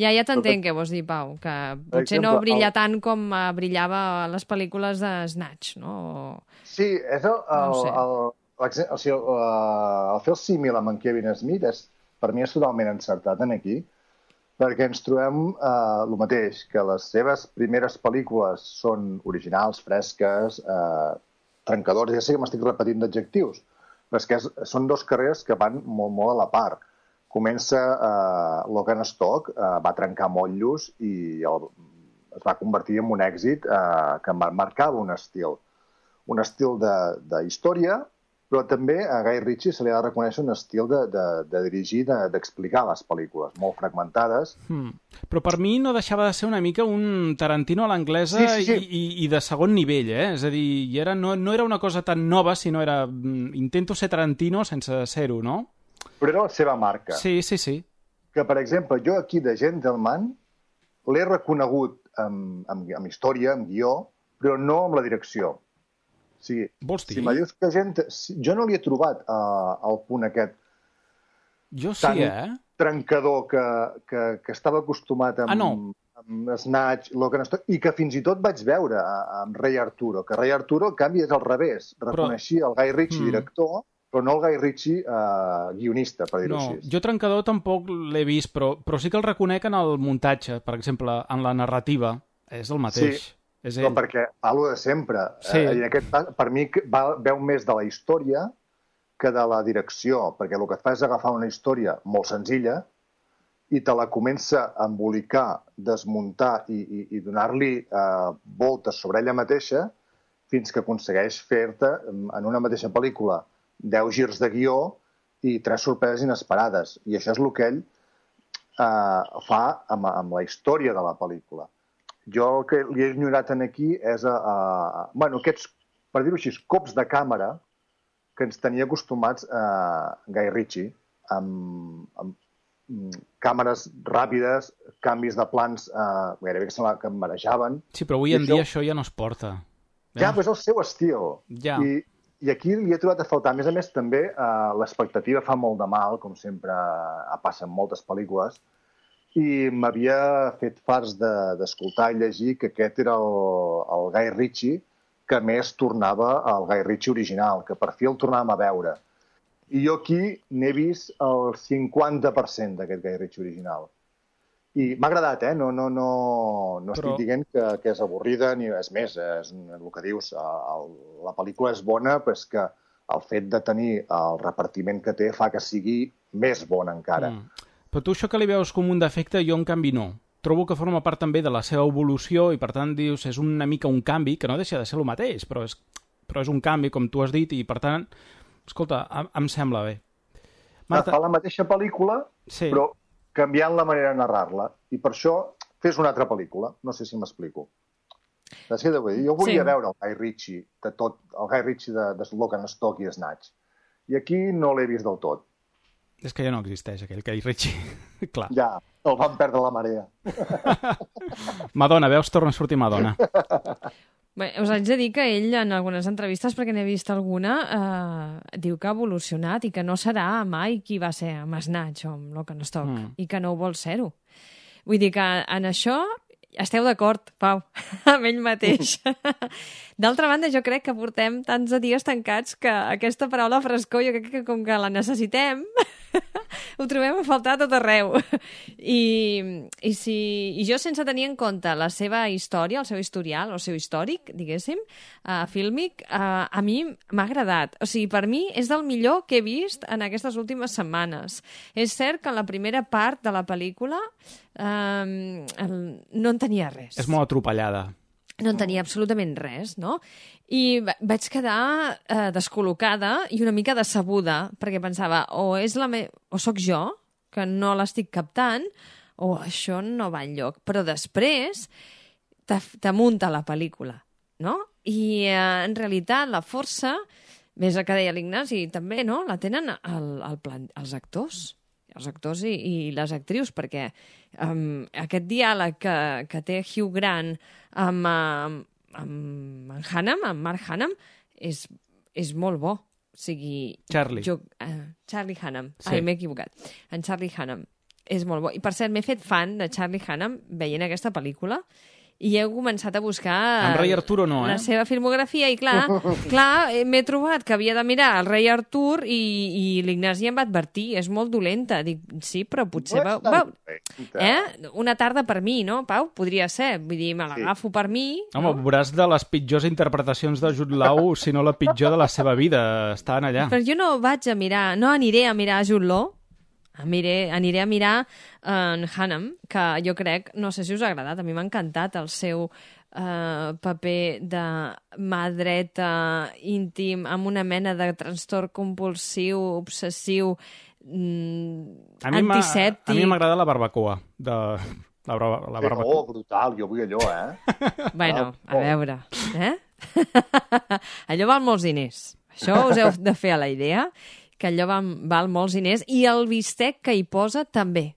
Ja, ja t'entenc què vols dir, Pau, que potser exemple, no brilla el- tant com eh, brillava a les pel·lícules de Snatch, no? Sí, és el, el, No sé. el, l'exem- o sigui, el, el fer el símil amb en Kevin Smith és, per mi és totalment encertat en aquí, perquè ens trobem eh, el mateix, que les seves primeres pel·lícules són originals, fresques, eh, trencadores, ja sé que m'estic repetint d'adjectius, però és que és, són dos carreres que van molt, molt a la part. Comença eh, Logan Stock, eh, va trencar motllos i el, es va convertir en un èxit eh, que mar- marcava un estil. Un estil de, de història, però també a Guy Ritchie se li ha de reconèixer un estil de, de, de dirigir, de- d'explicar les pel·lícules, molt fragmentades. Hmm. Però per mi no deixava de ser una mica un Tarantino a l'anglesa Sí, sí, sí. I, i, i de segon nivell, eh? És a dir, i era, no, no era una cosa tan nova, sinó era... mm, Intento ser Tarantino sense ser-ho, no? Però era la seva marca. Sí, sí, sí. Que, per exemple, jo aquí de Gentleman l'he reconegut amb, amb, amb història, amb guió, però no amb la direcció. O sigui, Vols dir? si me dius que gent... Jo no li he trobat uh, el punt aquest Jo sí, tant eh? trencador que, que, que estava acostumat amb, Ah, no. amb Snatch, Logan Stock, i que fins i tot vaig veure a- amb Rei Arturo, que Rei Arturo, en canvi, és al revés. Reconeixia el Guy Ritchie Mm. director, però no el Guy Ritchie eh, guionista, per dir-ho No, així. jo Trencador tampoc l'he vist, però, però sí que el reconec en el muntatge, per exemple, en la narrativa. És el mateix. Sí, és Però ell. perquè parlo de sempre. Sí. Eh, I aquest, pa- per mi va, veu més de la història que de la direcció, perquè el que et fa és agafar una història molt senzilla i te la comença a embolicar, desmuntar i, i, i donar-li eh, voltes sobre ella mateixa fins que aconsegueix fer-te mm, en una mateixa pel·lícula 10 girs de guió i tres sorpreses inesperades. I això és el que ell eh, fa amb, amb la història de la pel·lícula. Jo el que li he ignorat en aquí és a, a, a bueno, aquests, per dir-ho així, cops de càmera que ens tenia acostumats a Guy Ritchie, amb, amb mm, càmeres ràpides, canvis de plans eh, gairebé que, sembla que em marejaven. Sí, però avui en això- dia això ja no es porta. Ja, però és el seu estil. Ja. I, I aquí li he trobat a faltar. A més a més, també eh, l'expectativa fa molt de mal, com sempre passa en moltes pel·lícules, i m'havia fet farts de- d'escoltar i llegir que aquest era el, el Guy Ritchie que més tornava al Guy Ritchie original, que per fi el tornàvem a veure. I jo aquí n'he vist el 50% d'aquest Guy Ritchie original. I m'ha agradat, eh? No, no, no, no Però- estic dient que, que és avorrida, ni és més, eh, és un- el que dius. El, la pel·lícula és bona, però és que el fet de tenir el repartiment que té fa que sigui més bona encara. Mm. Però tu això que li veus com un defecte, jo en canvi no. Trobo que forma part també de la seva evolució i per tant dius és una mica un canvi que no deixa de ser el mateix, però és, però és un canvi, com tu has dit, i per tant, escolta, em, em sembla bé. Marta... Fa la mateixa pel·lícula, Sí. però canviant la manera de narrar-la. I per això fes una altra pel·lícula. No sé si m'explico. Jo volia Sí. veure el Guy Ritchie, de tot, el Guy Ritchie de, de Lock and Stock i Snatch. I aquí no l'he vist del tot. És que ja no existeix aquell Guy Ritchie. Clar. Ja, el van perdre la marea. Madonna, veus? Torna a sortir Madonna. Bé, us haig de dir que ell, en algunes entrevistes, perquè n'he vist alguna, eh, diu que ha evolucionat i que no serà mai qui va ser amb Snatch o amb Lock and Stock, Mm. mm. i que no ho vol ser-ho. Vull dir que en això esteu d'acord, Pau, amb ell mateix. D'altra banda, jo crec que portem tants de dies tancats que aquesta paraula frescor jo crec que com que la necessitem, ho trobem a faltar a tot arreu. I, i, si, I jo, sense tenir en compte la seva història, el seu historial, el seu històric, diguéssim, uh, fílmic, uh, a mi m'ha agradat. O sigui, per mi és del millor que he vist en aquestes últimes setmanes. És cert que en la primera part de la pel·lícula um, el, no en tenia res És molt atropellada. no en tenia absolutament res, no? I va- vaig quedar eh, descol·locada i una mica decebuda, perquè pensava, o és la me... o sóc jo, que no l'estic captant, o això no va enlloc. Però després t'amunta la pel·lícula, no? I eh, en realitat la força, més el que deia l'Ignasi, també, no? La tenen el, el plan, els actors els actors i, i les actrius, perquè um, aquest diàleg que, que té Hugh Grant amb, amb, amb en Hannam, amb Mark Hannam, és, és molt bo. O sigui... Charlie. Jo, uh, Charlie Hannam. Sí. Sí. Ai, m'he equivocat. En Charlie Hannam. És molt bo. I, per cert, m'he fet fan de Charlie Hannam veient aquesta pel·lícula i he començat a buscar... En Rei Arturo no, eh? La seva filmografia i, clar, clar m'he trobat que havia de mirar el rei Artur i, i l'Ignasi em va advertir, és molt dolenta. Dic, sí, però potser... No Va, va, eh? Una tarda per mi, no, Pau? Podria ser. Vull dir, me l'agafo per mi. Home, veuràs de les pitjors interpretacions de Jude Law, si no la pitjor de la seva vida. Estan allà. Però jo no vaig a mirar, no aniré a mirar Jude Law, Aniré, aniré a mirar en Hannam, que jo crec, no sé si us ha agradat, a mi m'ha encantat el seu eh, paper de mà dreta íntim amb una mena de trastorn compulsiu, obsessiu, mm, A mi m'ha- antisèptic. A mi m'agrada la barbacoa. De... La, barba, la Eh, barbacoa. Oh, brutal, jo vull allò, eh? Bueno, a veure, eh? allò val molts diners. Això us heu de fer a la idea, que allò val, val molts diners, i el bistec que hi posa també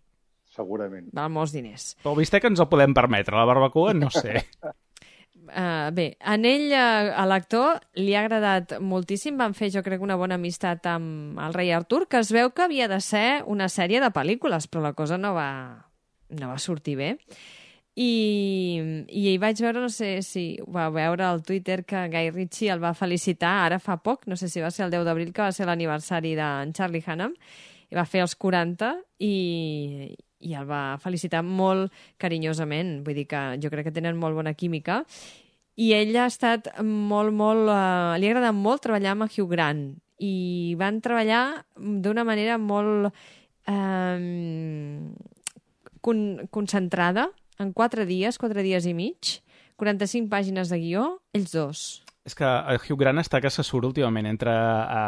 Segurament. val molts diners. Però el bistec ens el podem permetre, la barbacoa no sé. Uh, bé, en ell, uh, a l'actor, li ha agradat moltíssim. Van fer, jo crec, una bona amistat amb el rei Artur, que es veu que havia de ser una sèrie de pel·lícules, però la cosa no va, no va sortir bé. I, I hi vaig veure, no sé si va veure al Twitter, que Guy Ritchie el va felicitar ara fa poc, no sé si va ser el 10 d'abril, que va ser l'aniversari d'en Charlie Hunnam, i va fer els 40 i, i el va felicitar molt carinyosament. Vull dir que jo crec que tenen molt bona química. I ell ha estat molt, molt... Uh, li ha agradat molt treballar amb Hugh Grant i van treballar d'una manera molt um, con concentrada, en quatre dies, quatre dies i mig, 45 pàgines de guió, ells dos. És que el Hugh Grant està que se surt últimament entre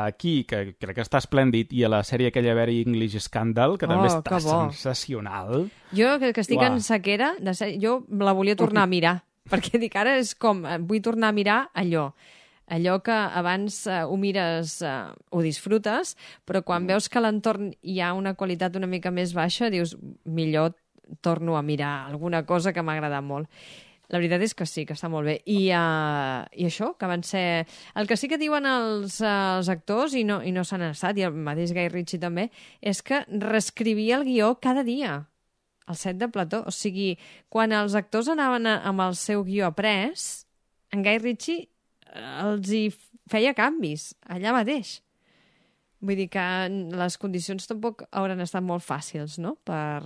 aquí, que crec que està esplèndid, i a la sèrie aquella Very English Scandal, que també Oh, està que sensacional. Jo, que, que estic Uah. en sequera, de ser, jo la volia tornar a mirar, perquè dic, ara és com, eh, vull tornar a mirar allò. Allò que abans eh, ho mires, eh, ho disfrutes, però quan veus que a l'entorn hi ha una qualitat una mica més baixa, dius, millor torno a mirar alguna cosa que m'ha agradat molt. La veritat és que sí, que està molt bé. I, uh, i això, que van ser... El que sí que diuen els, uh, els actors, i no, i no s'han estat, i el mateix Guy Ritchie també, és que reescrivia el guió cada dia al set de plató. O sigui, quan els actors anaven a, amb el seu guió après, en Guy Ritchie eh, els hi feia canvis allà mateix. Vull dir que les condicions tampoc hauran estat molt fàcils, no?, per,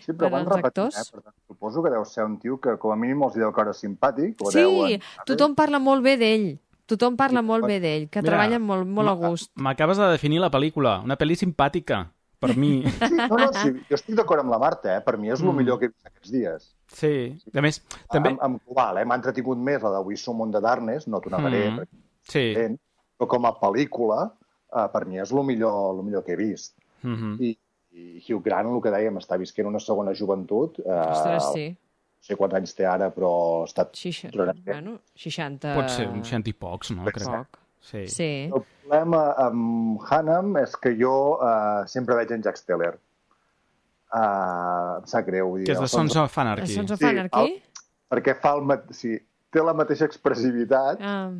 Sí, però Per van repetir, actors? eh? Per tant, suposo que deu ser un tio que com a mínim els deu caure simpàtic. O Sí, deuen... tothom parla molt bé d'ell. Tothom parla molt bé d'ell, que Mira, treballa molt, molt a gust. M'acabes de definir la pel·lícula. Una pel·li simpàtica, per mi. Sí, no, no, sí, jo estic d'acord amb la Marta, eh? Per mi és el Mm. millor que he vist aquests dies. Sí. A més, també... Amb, amb global, eh? M'ha entretingut més la de We Som on the Darkness, no t'ho negaré, Mm. mm. Sí. però com a pel·lícula, eh, per mi és el millor, el millor que he vist. Mm -hmm. I, i Hugh Grant, el que dèiem, està visquent una segona joventut. Eh, Ostres, sí. No sé quants anys té ara, però ha estat... Xixa... Bueno, 60... Pot ser un cent i pocs, no? Crec. Poc. Sí. Sí. El problema amb Hannam és que jo uh, sempre veig en Jack Steller. Uh, em sap greu. vull dir, Que és de Sons Sons of Anarchy. Sons of Sí, Anarchy? el- perquè fa el mat... sí, té la mateixa expressivitat Ah,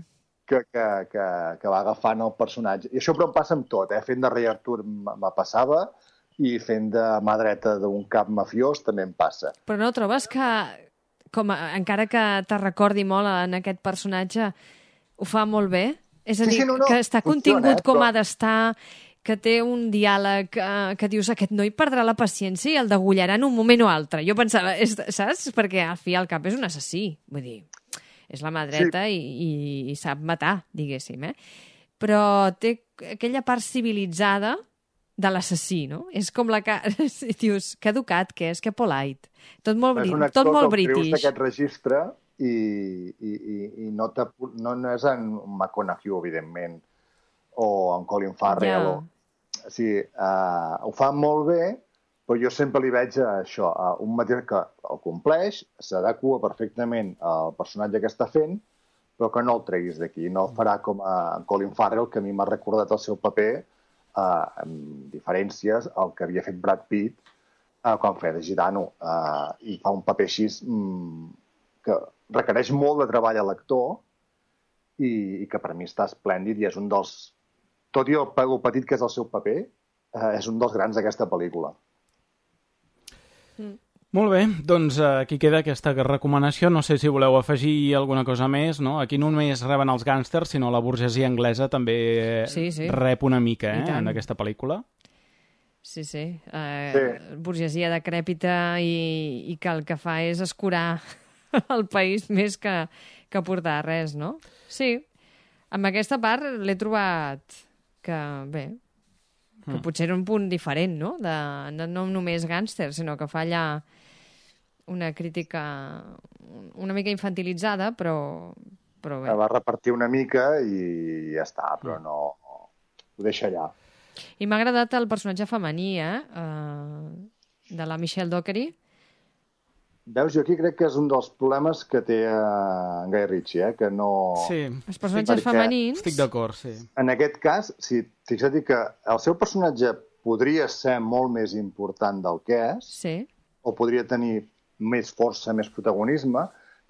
que, que, que, que va agafant el personatge. I això però em passa amb tot, eh? Fent de rei Artur me passava i fent de mà dreta d'un cap mafiós també em passa. però no trobes que, com a, encara que te recordi molt en aquest personatge, ho fa molt bé? És a Sí, dir, sí, no, no, que està funciona, contingut eh, com però- ha d'estar, que té un diàleg eh, que dius aquest noi perdrà la paciència i el degullarà en un moment o altre. Jo pensava, és, saps? Perquè al fi al cap és un assassí. Vull dir, és la mà dreta sí. i, i, i sap matar, diguéssim, eh? Però té aquella part civilitzada de l'assassí, no? És com la que... dius, que educat que és, que polite. Tot molt, és bri... un actor tot molt que el treus british. d'aquest registre i, i, i, i no, no, no és en McConaughey, evidentment, o en Colin Farrell. Ja. O... O sigui, uh, ho fa molt bé, però jo sempre li veig a això, a un mateix que el compleix, s'adequa perfectament al personatge que està fent, però que no el treguis d'aquí. No el farà com a Colin Farrell, que a mi m'ha recordat el seu paper, uh, amb diferències, el que havia fet Brad Pitt uh, quan feia de gitano. Uh, I fa un paper així mm, que requereix molt de treball a l'actor i, i que per mi està esplèndid i és un dels... Tot i el, el petit que és el seu paper, eh, és un dels grans d'aquesta pel·lícula. Molt bé, doncs eh, aquí queda aquesta recomanació. No sé si voleu afegir alguna cosa més, no? Aquí no només reben els gàngsters, sinó la burgesia anglesa també eh, Sí, sí. rep una mica eh, en aquesta pel·lícula. Sí, sí. Eh, Sí. Burgesia decrèpita i, i que el que fa és escurar el país més que, que portar res, no? Sí. Amb aquesta part l'he trobat que, bé, que Mm. potser era un punt diferent, no? De, de no només gàngster, sinó que fa allà una crítica una mica infantilitzada, però, però bé. Que va repartir una mica i ja està, però no... Ho deixa allà. I m'ha agradat el personatge femení, eh? Uh, de la Michelle Dockery. Veus, jo aquí crec que és un dels problemes que té eh, en Guy Ritchie, eh? que no... Sí, Els personatges perquè femenins... estic d'acord, sí. En aquest cas, si fixa't que el seu personatge podria ser molt més important del que és, Sí, o podria tenir més força, més protagonisme,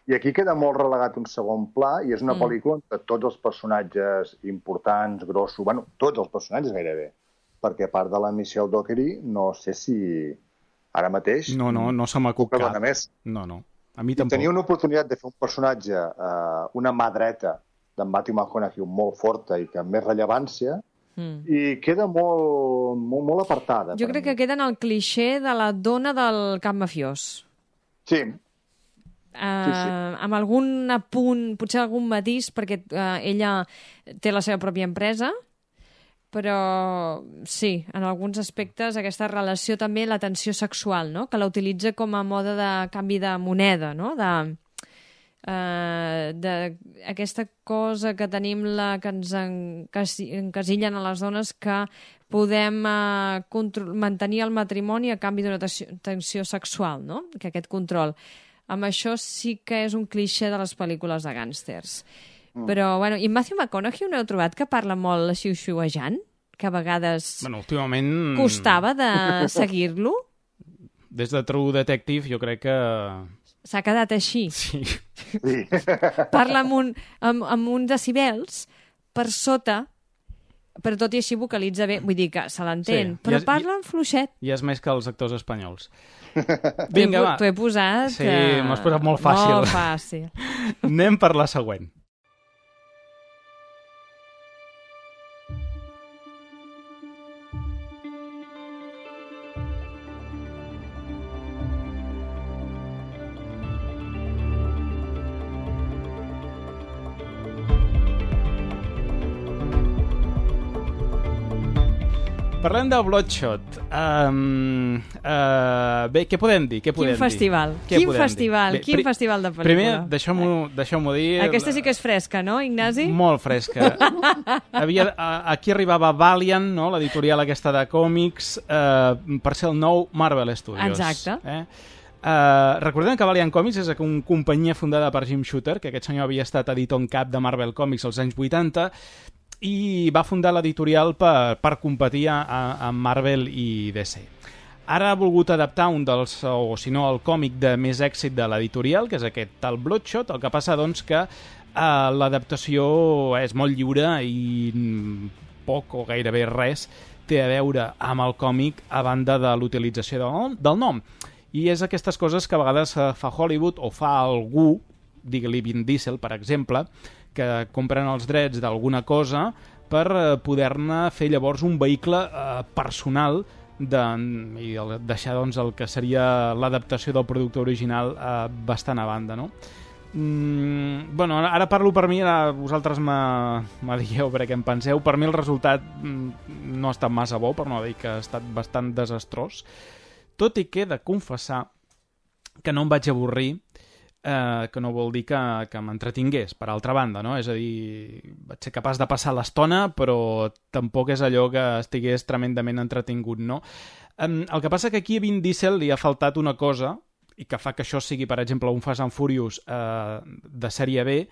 i aquí queda molt relegat un segon pla, i és una Mm. pel·lícula on tots els personatges importants, grossos, bueno, tots els personatges gairebé, perquè a part de la Michelle Dockery, no sé si ara mateix... No, no, no se m'acut cap. més. No, no. A mi I tampoc. tenia una oportunitat de fer un personatge, eh, una mà dreta d'en Matthew McConaughey molt forta i que amb més rellevància, mm. i queda molt, molt, molt apartada. Jo crec mi. que queda en el cliché de la dona del cap mafiós. Sí, Uh, Sí, sí. amb algun apunt, potser algun matís, perquè uh, ella té la seva pròpia empresa, però sí, en alguns aspectes aquesta relació també, la tensió sexual, no? que la utilitza com a mode de canvi de moneda, no? de, uh, de aquesta cosa que tenim la, que ens encasi, encasillen a les dones que podem control, mantenir el matrimoni a canvi d'una tensió, tensió sexual, no? que aquest control. Amb això sí que és un cliché de les pel·lícules de gàngsters. Mm. Però, bueno, i Matthew McConaughey no heu trobat que parla molt xiu-xiuejant? Que a vegades Bueno, últimament... costava de seguir-lo? Des de True Detective jo crec que... S'ha quedat així. Sí. sí. Parla amb, un, amb, amb uns decibels per sota, però tot i així vocalitza bé. Vull dir que se l'entén, Sí, però i és- parla en fluixet. I és més que els actors espanyols. Vinga, va. t'ho he posat... Sí, eh, m'ho has posat molt fàcil. Molt fàcil. Anem per la següent. Parlem de Bloodshot. Um, uh, bé, què podem dir? Què podem Quin festival? Dir? Què Quin festival? Dir? Quin festival de pel·lícula? Primer, deixeu-m'ho deixeu dir... Aquesta sí que és fresca, no, Ignasi? Molt fresca. Havia, a, aquí arribava Valiant, no? l'editorial aquesta de còmics, eh, per ser el nou Marvel Studios. Exacte. Eh? Uh, recordem que Valiant Comics és una companyia fundada per Jim Shooter, que aquest senyor havia estat editor en cap de Marvel Comics als anys 80, i va fundar l'editorial per, per competir amb Marvel i DC. Ara ha volgut adaptar un dels, o si no, el còmic de més èxit de l'editorial, que és aquest tal Bloodshot, el que passa, doncs, que eh, l'adaptació és molt lliure i poc o gairebé res té a veure amb el còmic a banda de l'utilització del, del nom. I és aquestes coses que a vegades fa Hollywood o fa algú, digue-li Vin Diesel, per exemple, que compren els drets d'alguna cosa per eh, poder-ne fer llavors un vehicle eh, personal de, i deixar doncs, el que seria l'adaptació del producte original eh, bastant a banda, no? Mm, bueno, ara parlo per mi, ara vosaltres me digueu per què em penseu. Per mi el resultat mm, no ha estat massa bo, per no dir que ha estat bastant desastrós. Tot i que he de confessar que no em vaig avorrir eh, que no vol dir que, que m'entretingués, per altra banda, no? És a dir, vaig ser capaç de passar l'estona, però tampoc és allò que estigués tremendament entretingut, no? Eh, el que passa que aquí a Vin Diesel li ha faltat una cosa, i que fa que això sigui, per exemple, un Fast and Furious eh, de sèrie B,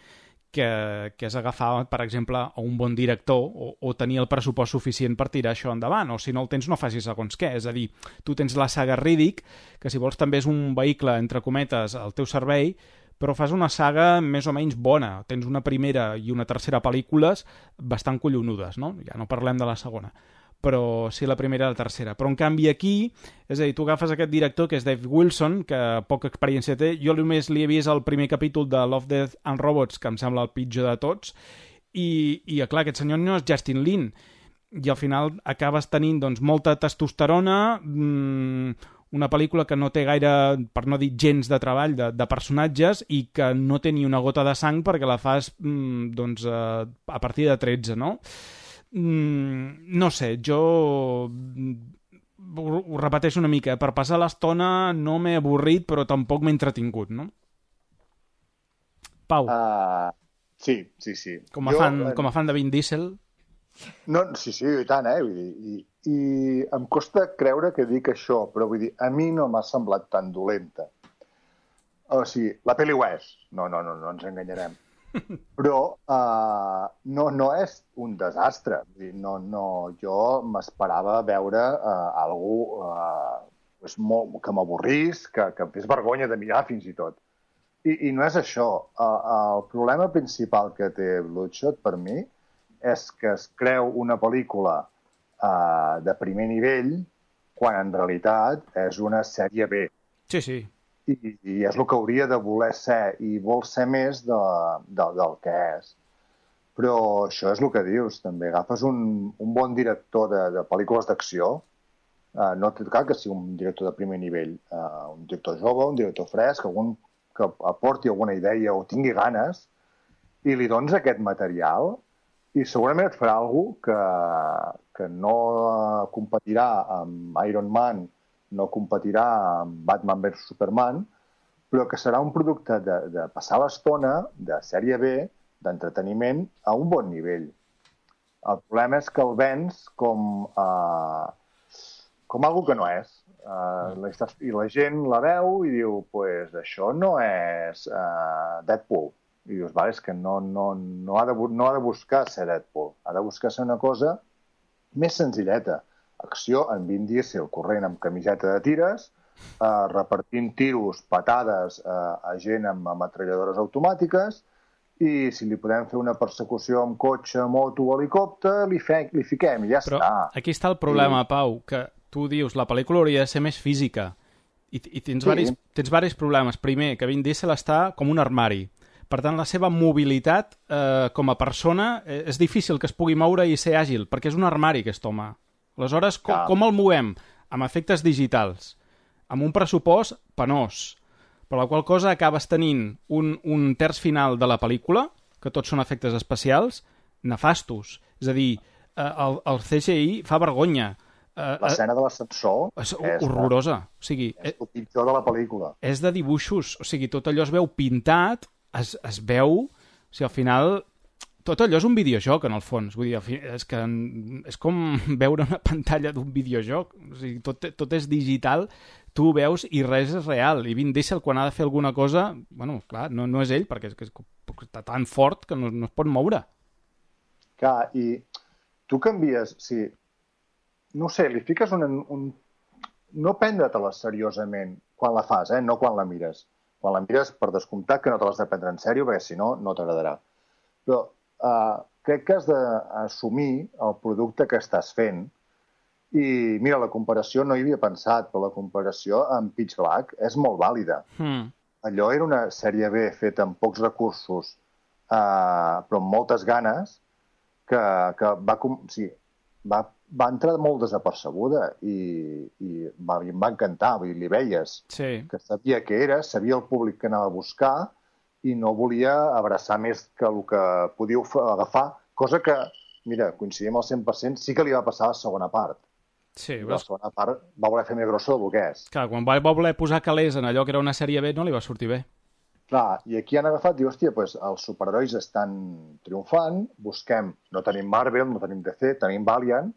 que, que és agafar, per exemple, a un bon director o, o tenir el pressupost suficient per tirar això endavant, o si no el tens no facis segons què, és a dir, tu tens la saga Riddick, que si vols també és un vehicle, entre cometes, al teu servei, però fas una saga més o menys bona. Tens una primera i una tercera pel·lícules bastant collonudes, no? Ja no parlem de la segona però sí la primera i la tercera. Però en canvi aquí, és a dir, tu agafes aquest director que és Dave Wilson, que poca experiència té, jo només li he vist el primer capítol de Love, Death and Robots, que em sembla el pitjor de tots, i, i clar, aquest senyor no és Justin Lin, i al final acabes tenint doncs, molta testosterona, mmm, una pel·lícula que no té gaire, per no dir gens de treball, de, de personatges i que no té ni una gota de sang perquè la fas mmm, doncs, uh, a partir de 13, no? Mm, no sé, jo mm, ho, ho repeteixo una mica, per passar l'estona no m'he avorrit, però tampoc m'he entretingut, no? Pau. Uh, sí, sí, sí. Com a, jo, fan, com a fan de Vin Diesel... No, sí, sí, i tant, eh? Vull dir, i, I em costa creure que dic això, però vull dir, a mi no m'ha semblat tan dolenta. O sigui, la pel·li ho és. No, no, no, no ens enganyarem però uh, no, no és un desastre. No, no, jo m'esperava veure uh, algú uh, pues molt, que m'avorrís, que, que em fes vergonya de mirar fins i tot. I, i no és això. Uh, el problema principal que té Bloodshot per mi és que es creu una pel·lícula uh, de primer nivell quan en realitat és una sèrie B. Sí, sí i, i és el que hauria de voler ser i vol ser més de, de, del que és. Però això és el que dius, també agafes un, un bon director de, de pel·lícules d'acció, uh, no cal que sigui un director de primer nivell, uh, un director jove, un director fresc, algun que aporti alguna idea o tingui ganes, i li dones aquest material i segurament et farà alguna que, que no competirà amb Iron Man no competirà amb Batman vs Superman, però que serà un producte de, de passar l'estona, de sèrie B, d'entreteniment, a un bon nivell. El problema és que el vens com, uh, com algo que no és. Uh, la, I la gent la veu i diu, pues això no és uh, Deadpool. I dius, vale, és que no, no, no, ha de, no ha de buscar ser Deadpool, ha de buscar ser una cosa més senzilleta acció en Vin Diesel corrent amb camiseta de tires, eh, repartint tiros, patades eh, a gent amb ametralladores automàtiques, i si li podem fer una persecució amb cotxe, moto o helicòpter, li, fe, li fiquem i ja Però està. aquí està el problema, I... Pau, que tu dius, la pel·lícula hauria de ser més física. I, i tens, sí. varis, tens varis problemes. Primer, que Vin Diesel està com un armari. Per tant, la seva mobilitat eh, com a persona eh, és difícil que es pugui moure i ser àgil, perquè és un armari aquest home. Aleshores, com, com el movem? Amb efectes digitals, amb un pressupost penós, per la qual cosa acabes tenint un, un terç final de la pel·lícula, que tots són efectes especials, nefastos. És a dir, eh, el, el CGI fa vergonya. Uh, L'escena de l'ascensor és és, horrorosa. O sigui, és el pitjor de la pel·lícula. és de dibuixos, o sigui, tot allò es veu pintat, es, es veu... O sigui, al final, tot allò és un videojoc, en el fons. Vull dir, és que és com veure una pantalla d'un videojoc. O sigui, tot, tot és digital, tu veus i res és real. I Vin Diesel, quan ha de fer alguna cosa, bueno, clar, no, no és ell, perquè és que està tan fort que no, no es pot moure. Clar, i tu canvies... Si, no sé, li fiques un... un no prendre-te-la seriosament quan la fas, eh? no quan la mires. Quan la mires, per descomptat, que no te l'has de prendre en sèrio, perquè si no, no t'agradarà. Però uh, crec que has d'assumir el producte que estàs fent i, mira, la comparació no hi havia pensat, però la comparació amb Pitch Black és molt vàlida. Hmm. Allò era una sèrie B feta amb pocs recursos, uh, però amb moltes ganes, que, que va, o sigui, va, va entrar molt desapercebuda i, i va, i em va encantar, vull dir, li veies Sí. que sabia què era, sabia el públic que anava a buscar i no volia abraçar més que el que podíeu fa- agafar, cosa que, mira, coincidim al 100%, sí que li va passar a la segona part. Sí, La veus? segona part va voler fer més grossa del que és. Clar, quan va voler posar calés en allò que era una sèrie B no li va sortir bé. Clar, i aquí han agafat, diu, hòstia, pues, els superherois estan triomfant, busquem, no tenim Marvel, no tenim DC, tenim Valiant,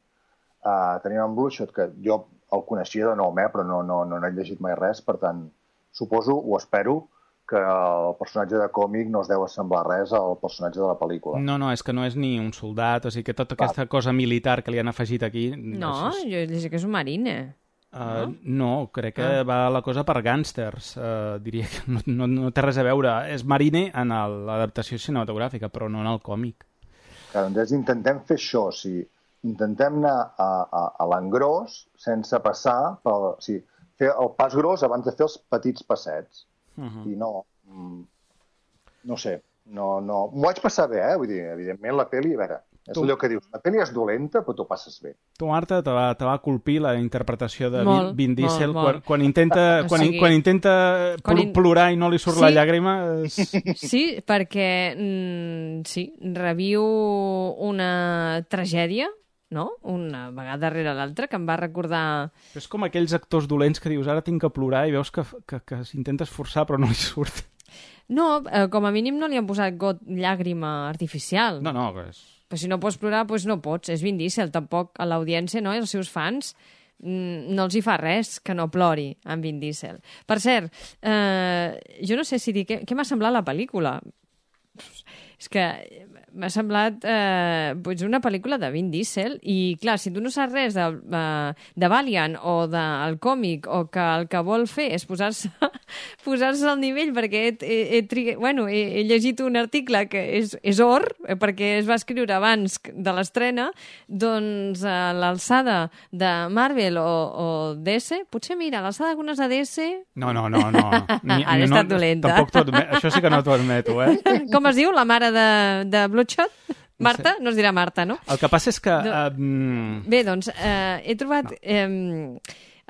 uh, tenim en Bloodshot, que jo el coneixia de nom, eh, però no, no, no n'he llegit mai res, per tant, suposo o espero que el personatge de còmic no es deu assemblar res al personatge de la pel·lícula. No, no, és que no és ni un soldat, o sigui que tota aquesta cosa militar que li han afegit aquí... No, és- jo he llegit que és un marine. Uh, no, crec que Ah. va la cosa per gàngsters. Uh, diria que no, no, no té res a veure. És marine en l'adaptació cinematogràfica, però no en el còmic. Que, doncs intentem fer això, o sigui, intentem anar a, a, a l'engròs sense passar pel... O sigui, fer el pas gros abans de fer els petits passets. Uh -huh. i no... mm, No sé, no, no... M'ho vaig passar bé, eh? Vull dir, evidentment, la pel·li, a veure, és Tu- allò que dius, la pel·li és dolenta, però t'ho passes bé. Tu, Marta, te va, te va colpir la interpretació de Molt, Vin, Vin Diesel molt, molt. Quan, quan intenta, O quan, sigui, quan intenta quan pl in- plorar i no li surt la Sí. llàgrima... És... Sí, perquè mm, sí, reviu una tragèdia, no? Una vegada darrere l'altra, que em va recordar... és com aquells actors dolents que dius ara tinc que plorar i veus que, que, que s'intenta esforçar però no li surt. No, eh, com a mínim no li han posat got llàgrima artificial. No, no, és... Però si no pots plorar, doncs no pots. És Vin Diesel, tampoc a l'audiència, no? I els seus fans mm, no els hi fa res que no plori amb Vin Diesel. Per cert, eh, jo no sé si dir... Què, què m'ha semblat la pel·lícula? És que m'ha semblat eh, doncs una pel·lícula de Vin Diesel i, clar, si tu no saps res de, eh, de Valiant o del còmic o que el que vol fer és posar-se posar al nivell perquè he, he, he, bueno, he, he llegit un article que és, és or, eh, perquè es va escriure abans de l'estrena, doncs a l'alçada de Marvel o, o DC, potser mira, l'alçada d'algunes de DC, No, no, no, no. Ni, Ara no, estat dolenta. Tampoc admet- això sí que no t'ho admeto, eh? com es diu, la mare de, de Bloodshot? Marta? No es dirà Marta, no? El que passa és que... No. Uh, Bé, doncs, eh, he trobat... Eh,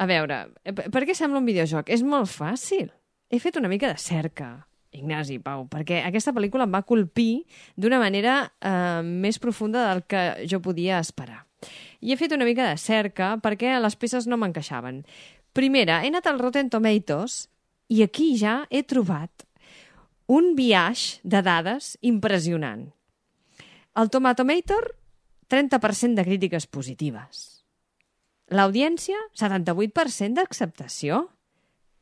a veure, eh, per per què sembla un videojoc? És molt fàcil. He fet una mica de cerca, Ignasi, Pau, perquè aquesta pel·lícula em va colpir d'una manera eh, més profunda del que jo podia esperar. I he fet una mica de cerca perquè les peces no m'encaixaven. Primera, he anat al Rotten Tomatoes i aquí ja he trobat un viatge de dades impressionant. El Tomatometer, 30% de crítiques positives. L'audiència, 78% d'acceptació.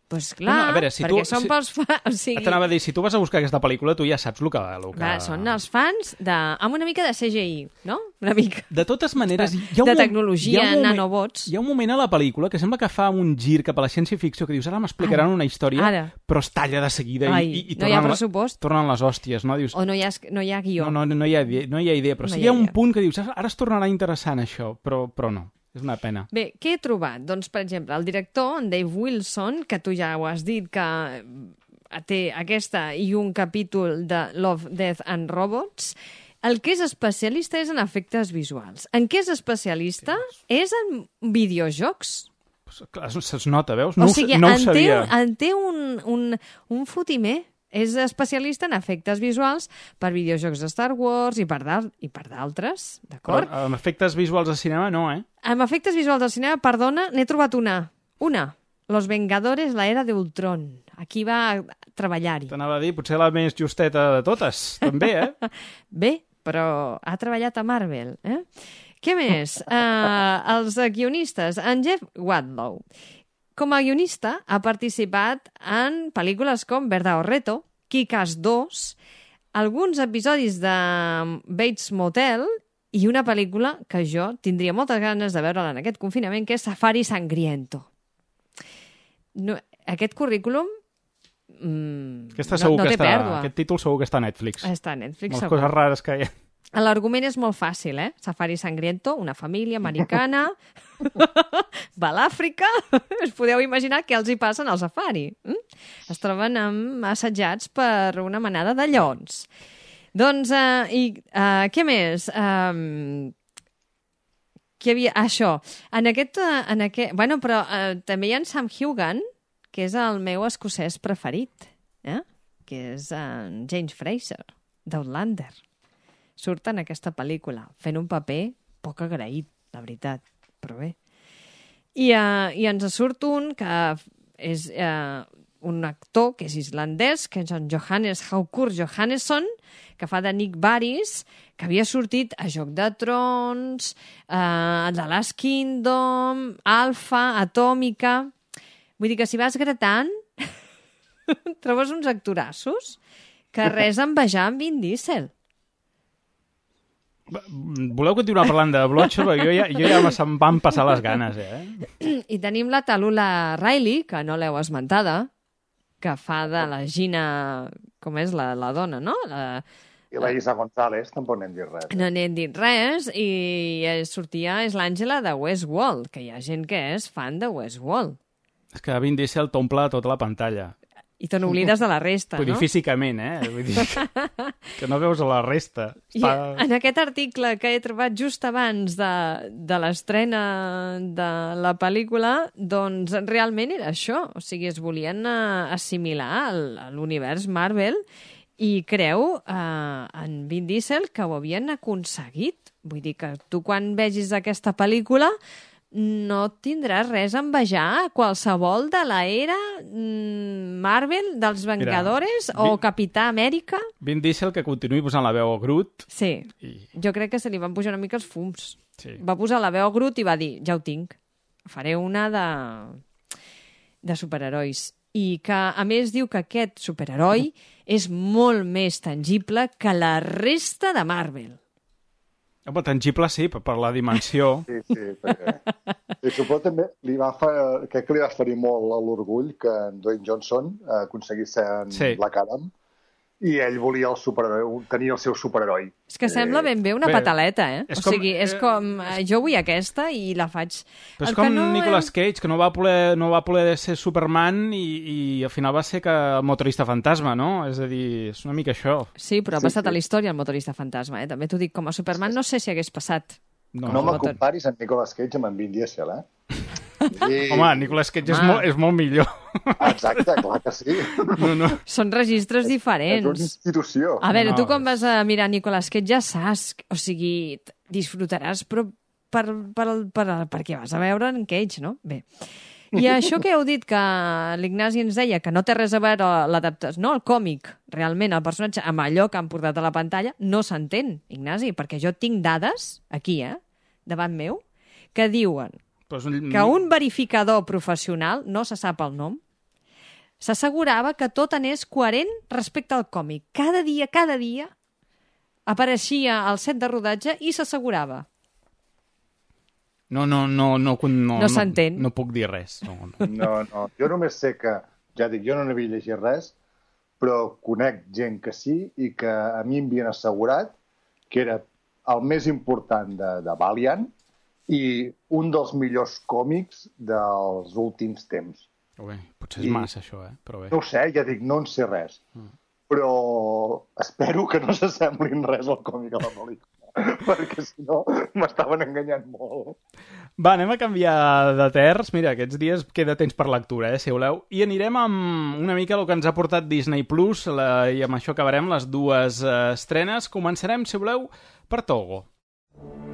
Doncs clar, Bueno, a veure, si perquè tu- són si- pels fans... O sigui, T'anava a dir, si tu vas a buscar aquesta pel·lícula, tu ja saps el que... El que... clar, són els fans de... amb una mica de CGI, no? Una mica. De totes maneres, hi ha un, De tecnologia, hi ha un moment- nanobots. Hi ha un moment a la pel·lícula que sembla que fa un gir cap a la ciència-ficció que dius, ara m'explicaran una història, ara. però es talla de seguida Ai, i, i, i no hi ha tornen, pressupost. tornen les hòsties, no? Dius, O no hi ha, no hi ha guió. no, no, no, hi ha, no hi ha idea, però No sí hi hi ha ha un idea. punt que dius, "Ah, ara es tornarà interessant això, però, però no, és una pena. Bé, què he trobat? Doncs, per exemple, el director, en Dave Wilson, que tu ja ho has dit, que eh, té aquesta i un capítol de Love, Death and Robots, el que és especialista és en efectes visuals. En què és especialista? És en videojocs. Pues, clar, es, nota, veus? o No, ho sigui, no ho en té, sabia. en té un, un, un fotimer és especialista en efectes visuals per videojocs de Star Wars i per d'al- i per d'altres, d'acord? amb efectes visuals de cinema no, eh? Amb efectes visuals del cinema, perdona, n'he trobat una. Una. Los Vengadores, la era de Ultron. Aquí va treballar-hi. T'anava a dir, potser la més justeta de totes, també, eh? Bé, però ha treballat a Marvel. Eh? Què més? Uh, els guionistes. En Jeff Wadlow. Com a guionista, ha participat en pel·lícules com Verdad o Reto, Kick-Ass 2, alguns episodis de Bates Motel i una pel·lícula que jo tindria moltes ganes de veure-la en aquest confinament, que és Safari Sangriento. No, aquest currículum mm, Aquesta no, segur no que té està, pèrdua. aquest títol segur que està a Netflix. Està a Netflix, Les segur. coses rares que hi ha. L'argument és molt fàcil, eh? Safari Sangriento, una família americana, va a l'Àfrica, us podeu imaginar què els hi passa al safari. Mm? Es troben amb, assetjats per una manada de lleons. Doncs, uh, i uh, què més? Um, qui havia... Això. En aquest... Uh, en aquest... Bueno, però uh, també hi ha Sam Hugan, que és el meu escocès preferit, eh? que és en James Fraser, d'Outlander surt en aquesta pel·lícula, fent un paper poc agraït, la veritat, però bé. I, uh, i ens surt un que és uh, un actor que és islandès, que és en Johannes Haukur Johannesson, que fa de Nick Baris, que havia sortit a Joc de Trons, uh, The Last Kingdom, Alpha, Atòmica... Vull dir que si vas gratant, trobes uns actorassos que res a envejar amb Vin Diesel. Voleu continuar parlant de? Perquè jo ja, jo ja me se'm van passar les ganes, eh? I tenim la Talula Riley, que no l'heu esmentada, que fa de la Gina... Com és la, la dona, no? La, I la Isa González tampoc n'hem dit res. no n'he dit res, i eh, sortia, és l'Àngela de Westworld, que hi ha gent que és fan de Westworld. És que Vin Diesel t'omple tota la pantalla. I te n'oblides de la resta, Vull dir, no? físicament, eh? Vull dir que, que no veus la resta. I en aquest article que he trobat just abans de, de l'estrena de la pel·lícula, doncs realment era això. O sigui, es volien eh, assimilar al- a l'univers Marvel i creu eh, en Vin Diesel que ho havien aconseguit. Vull dir que tu quan vegis aquesta pel·lícula no tindràs res a envejar a qualsevol de la era mm, Marvel, dels Vengadores o vi- Capità Amèrica. Vin Diesel que continuï posant la veu a Groot. Sí, I... jo crec que se li van pujar una mica els fums. Sí. Va posar la veu a Groot i va dir, ja ho tinc, faré una de, de superherois. I que, a més, diu que aquest superheroi és molt més tangible que la resta de Marvel. Home, tangible sí, per, per la dimensió. Sí, sí, perquè... I suposo també li va fer, crec que li va ferir molt l'orgull que en Dwayne Johnson eh, aconseguís ser en Sí. Black Adam i ell volia el superheroi, tenir el seu superheroi. És que sembla ben bé una Bé, pataleta, eh? és o sigui, com- és com... eh, Jo vull aquesta i la faig... Però és El com que no Nicolas és- Cage, que no va poder, no va poder ser Superman i, i al final va ser que el motorista fantasma, no? És a dir, és una mica això. Sí, però ha Sí, passat sí. a la història el motorista fantasma, eh? També t'ho dic, com a Superman no sé si hagués passat. No, No, me motor. comparis en Nicolas Cage amb en Vin Diesel, eh? Sí, Home, Nicolas Cage és molt, és molt millor. Exacte, clar que sí. No, no. Són registres És una diferents. institució. A veure, No, tu quan és- vas a mirar Nicolas Cage ja saps, o sigui, disfrutaràs però per, per, per, perquè vas a veure en Cage, no? Bé. I això que heu dit que l'Ignasi ens deia que no té res a veure l'adaptació, no, el còmic, realment, el personatge, amb allò que han portat a la pantalla, no s'entén, Ignasi, perquè jo tinc dades, aquí, eh, davant meu, que diuen Però és un... que un verificador professional, no se sap el nom, s'assegurava que tot anés coherent respecte al còmic. Cada dia, cada dia, apareixia al set de rodatge i s'assegurava. No, no, no, no, no, No s'entén. No, no puc dir res. No, no. No, no. Jo només sé que, ja dic, jo no n'havia llegit res, però conec gent que sí i que a mi em havien assegurat que era el més important de, de Valiant i un dels millors còmics dels últims temps. Bé, potser és I- massa, això, eh? Però bé. No ho sé, ja dic, no en sé res. Però espero que no s'assemblin res al còmic a la pel·lícula, perquè si no m'estaven enganyant molt. Va, anem a canviar de terç. Mira, aquests dies queda temps per lectura, eh, si voleu. I anirem amb una mica el que ens ha portat Disney Plus, la, i amb això acabarem les dues eh, estrenes. Començarem, si voleu, per Togo. Togo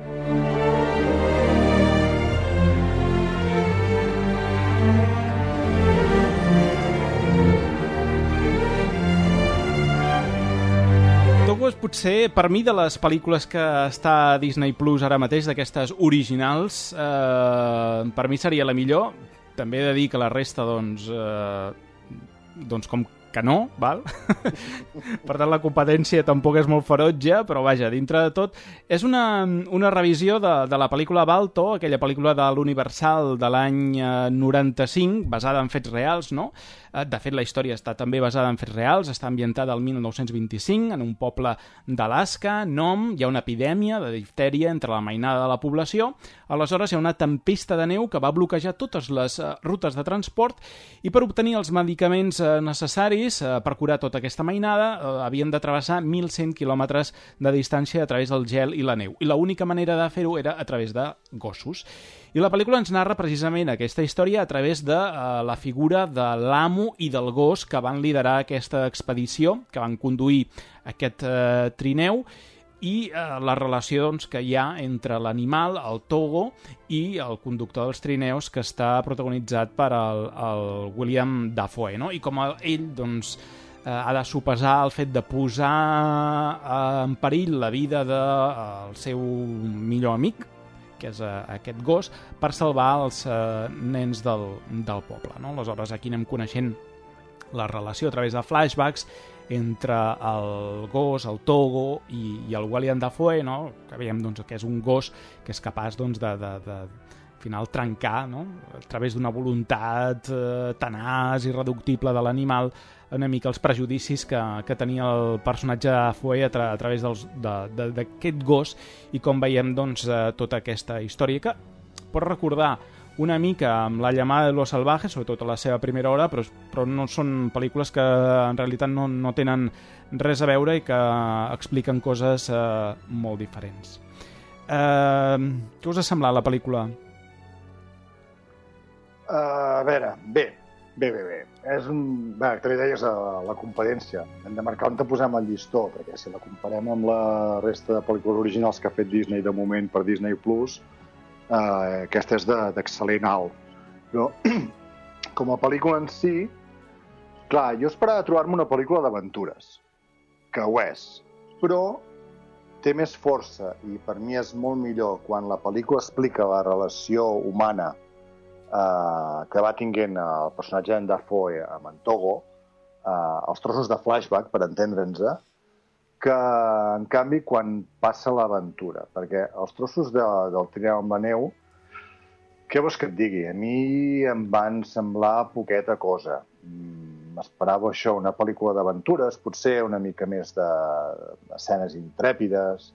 potser, per mi, de les pel·lícules que està a Disney Plus ara mateix, d'aquestes originals, eh, per mi seria la millor. També he de dir que la resta, doncs, eh, doncs com que no, val? per tant, la competència tampoc és molt ferotge, però vaja, dintre de tot, és una, una revisió de, de la pel·lícula Balto, aquella pel·lícula de l'Universal de l'any 95, basada en fets reals, no?, Eh, de fet, la història està també basada en fets reals, està ambientada al 1925 en un poble d'Alaska, Nom, hi ha una epidèmia de diftèria entre la mainada de la població, aleshores hi ha una tempesta de neu que va bloquejar totes les uh, rutes de transport i per obtenir els medicaments uh, necessaris uh, per curar tota aquesta mainada uh, havien de travessar 1.100 quilòmetres de distància a través del gel i la neu. I l'única manera de fer-ho era a través de gossos. I la pel·lícula ens narra precisament aquesta història a través de uh, la figura de l'amo i del gos que van liderar aquesta expedició, que van conduir aquest uh, trineu, i uh, les relacions que hi ha entre l'animal, el togo, i el conductor dels trineus, que està protagonitzat per el, el William Dafoe, no? I com ell, doncs, ha de sopesar el fet de posar en perill la vida del de, seu millor amic, que és uh, aquest gos, per salvar els uh, nens del, del poble. No? Aleshores, aquí anem coneixent la relació a través de flashbacks entre el gos, el Togo i, i el William Dafoe, no? que veiem doncs, que és un gos que és capaç doncs, de, de, de final trencar no? a través d'una voluntat eh, tenaç i reductible de l'animal una mica els prejudicis que, que tenia el personatge de Fue a, tra a través d'aquest gos i com veiem doncs, eh, tota aquesta història que pot recordar una mica amb La llamada de los salvajes, sobretot a la seva primera hora, però, però no són pel·lícules que en realitat no, no tenen res a veure i que expliquen coses eh, molt diferents. Eh, què us ha semblat la pel·lícula? Uh, a veure, bé, Bé, bé, bé. És un... Bé, també deies uh, la competència. Hem de marcar on te posem el llistó, perquè si la comparem amb la resta de pel·lícules originals que ha fet Disney de moment per Disney+, Plus, aquesta és d'excel·lent alt. Però, com a pel·lícula en si, clar, jo esperava trobar-me una pel·lícula d'aventures, que ho és, però té més força i per mi és molt millor quan la pel·lícula explica la relació humana eh, que va tinguent el personatge d'en Dafoe amb en Togo, eh, els trossos de flashback, per entendre'ns, que, en canvi, quan passa l'aventura, perquè els trossos de, del trineu amb la neu, què vols que et digui? A mi em van semblar poqueta cosa. Mm, m'esperava això, una pel·lícula d'aventures, potser una mica més d'escenes de, intrèpides,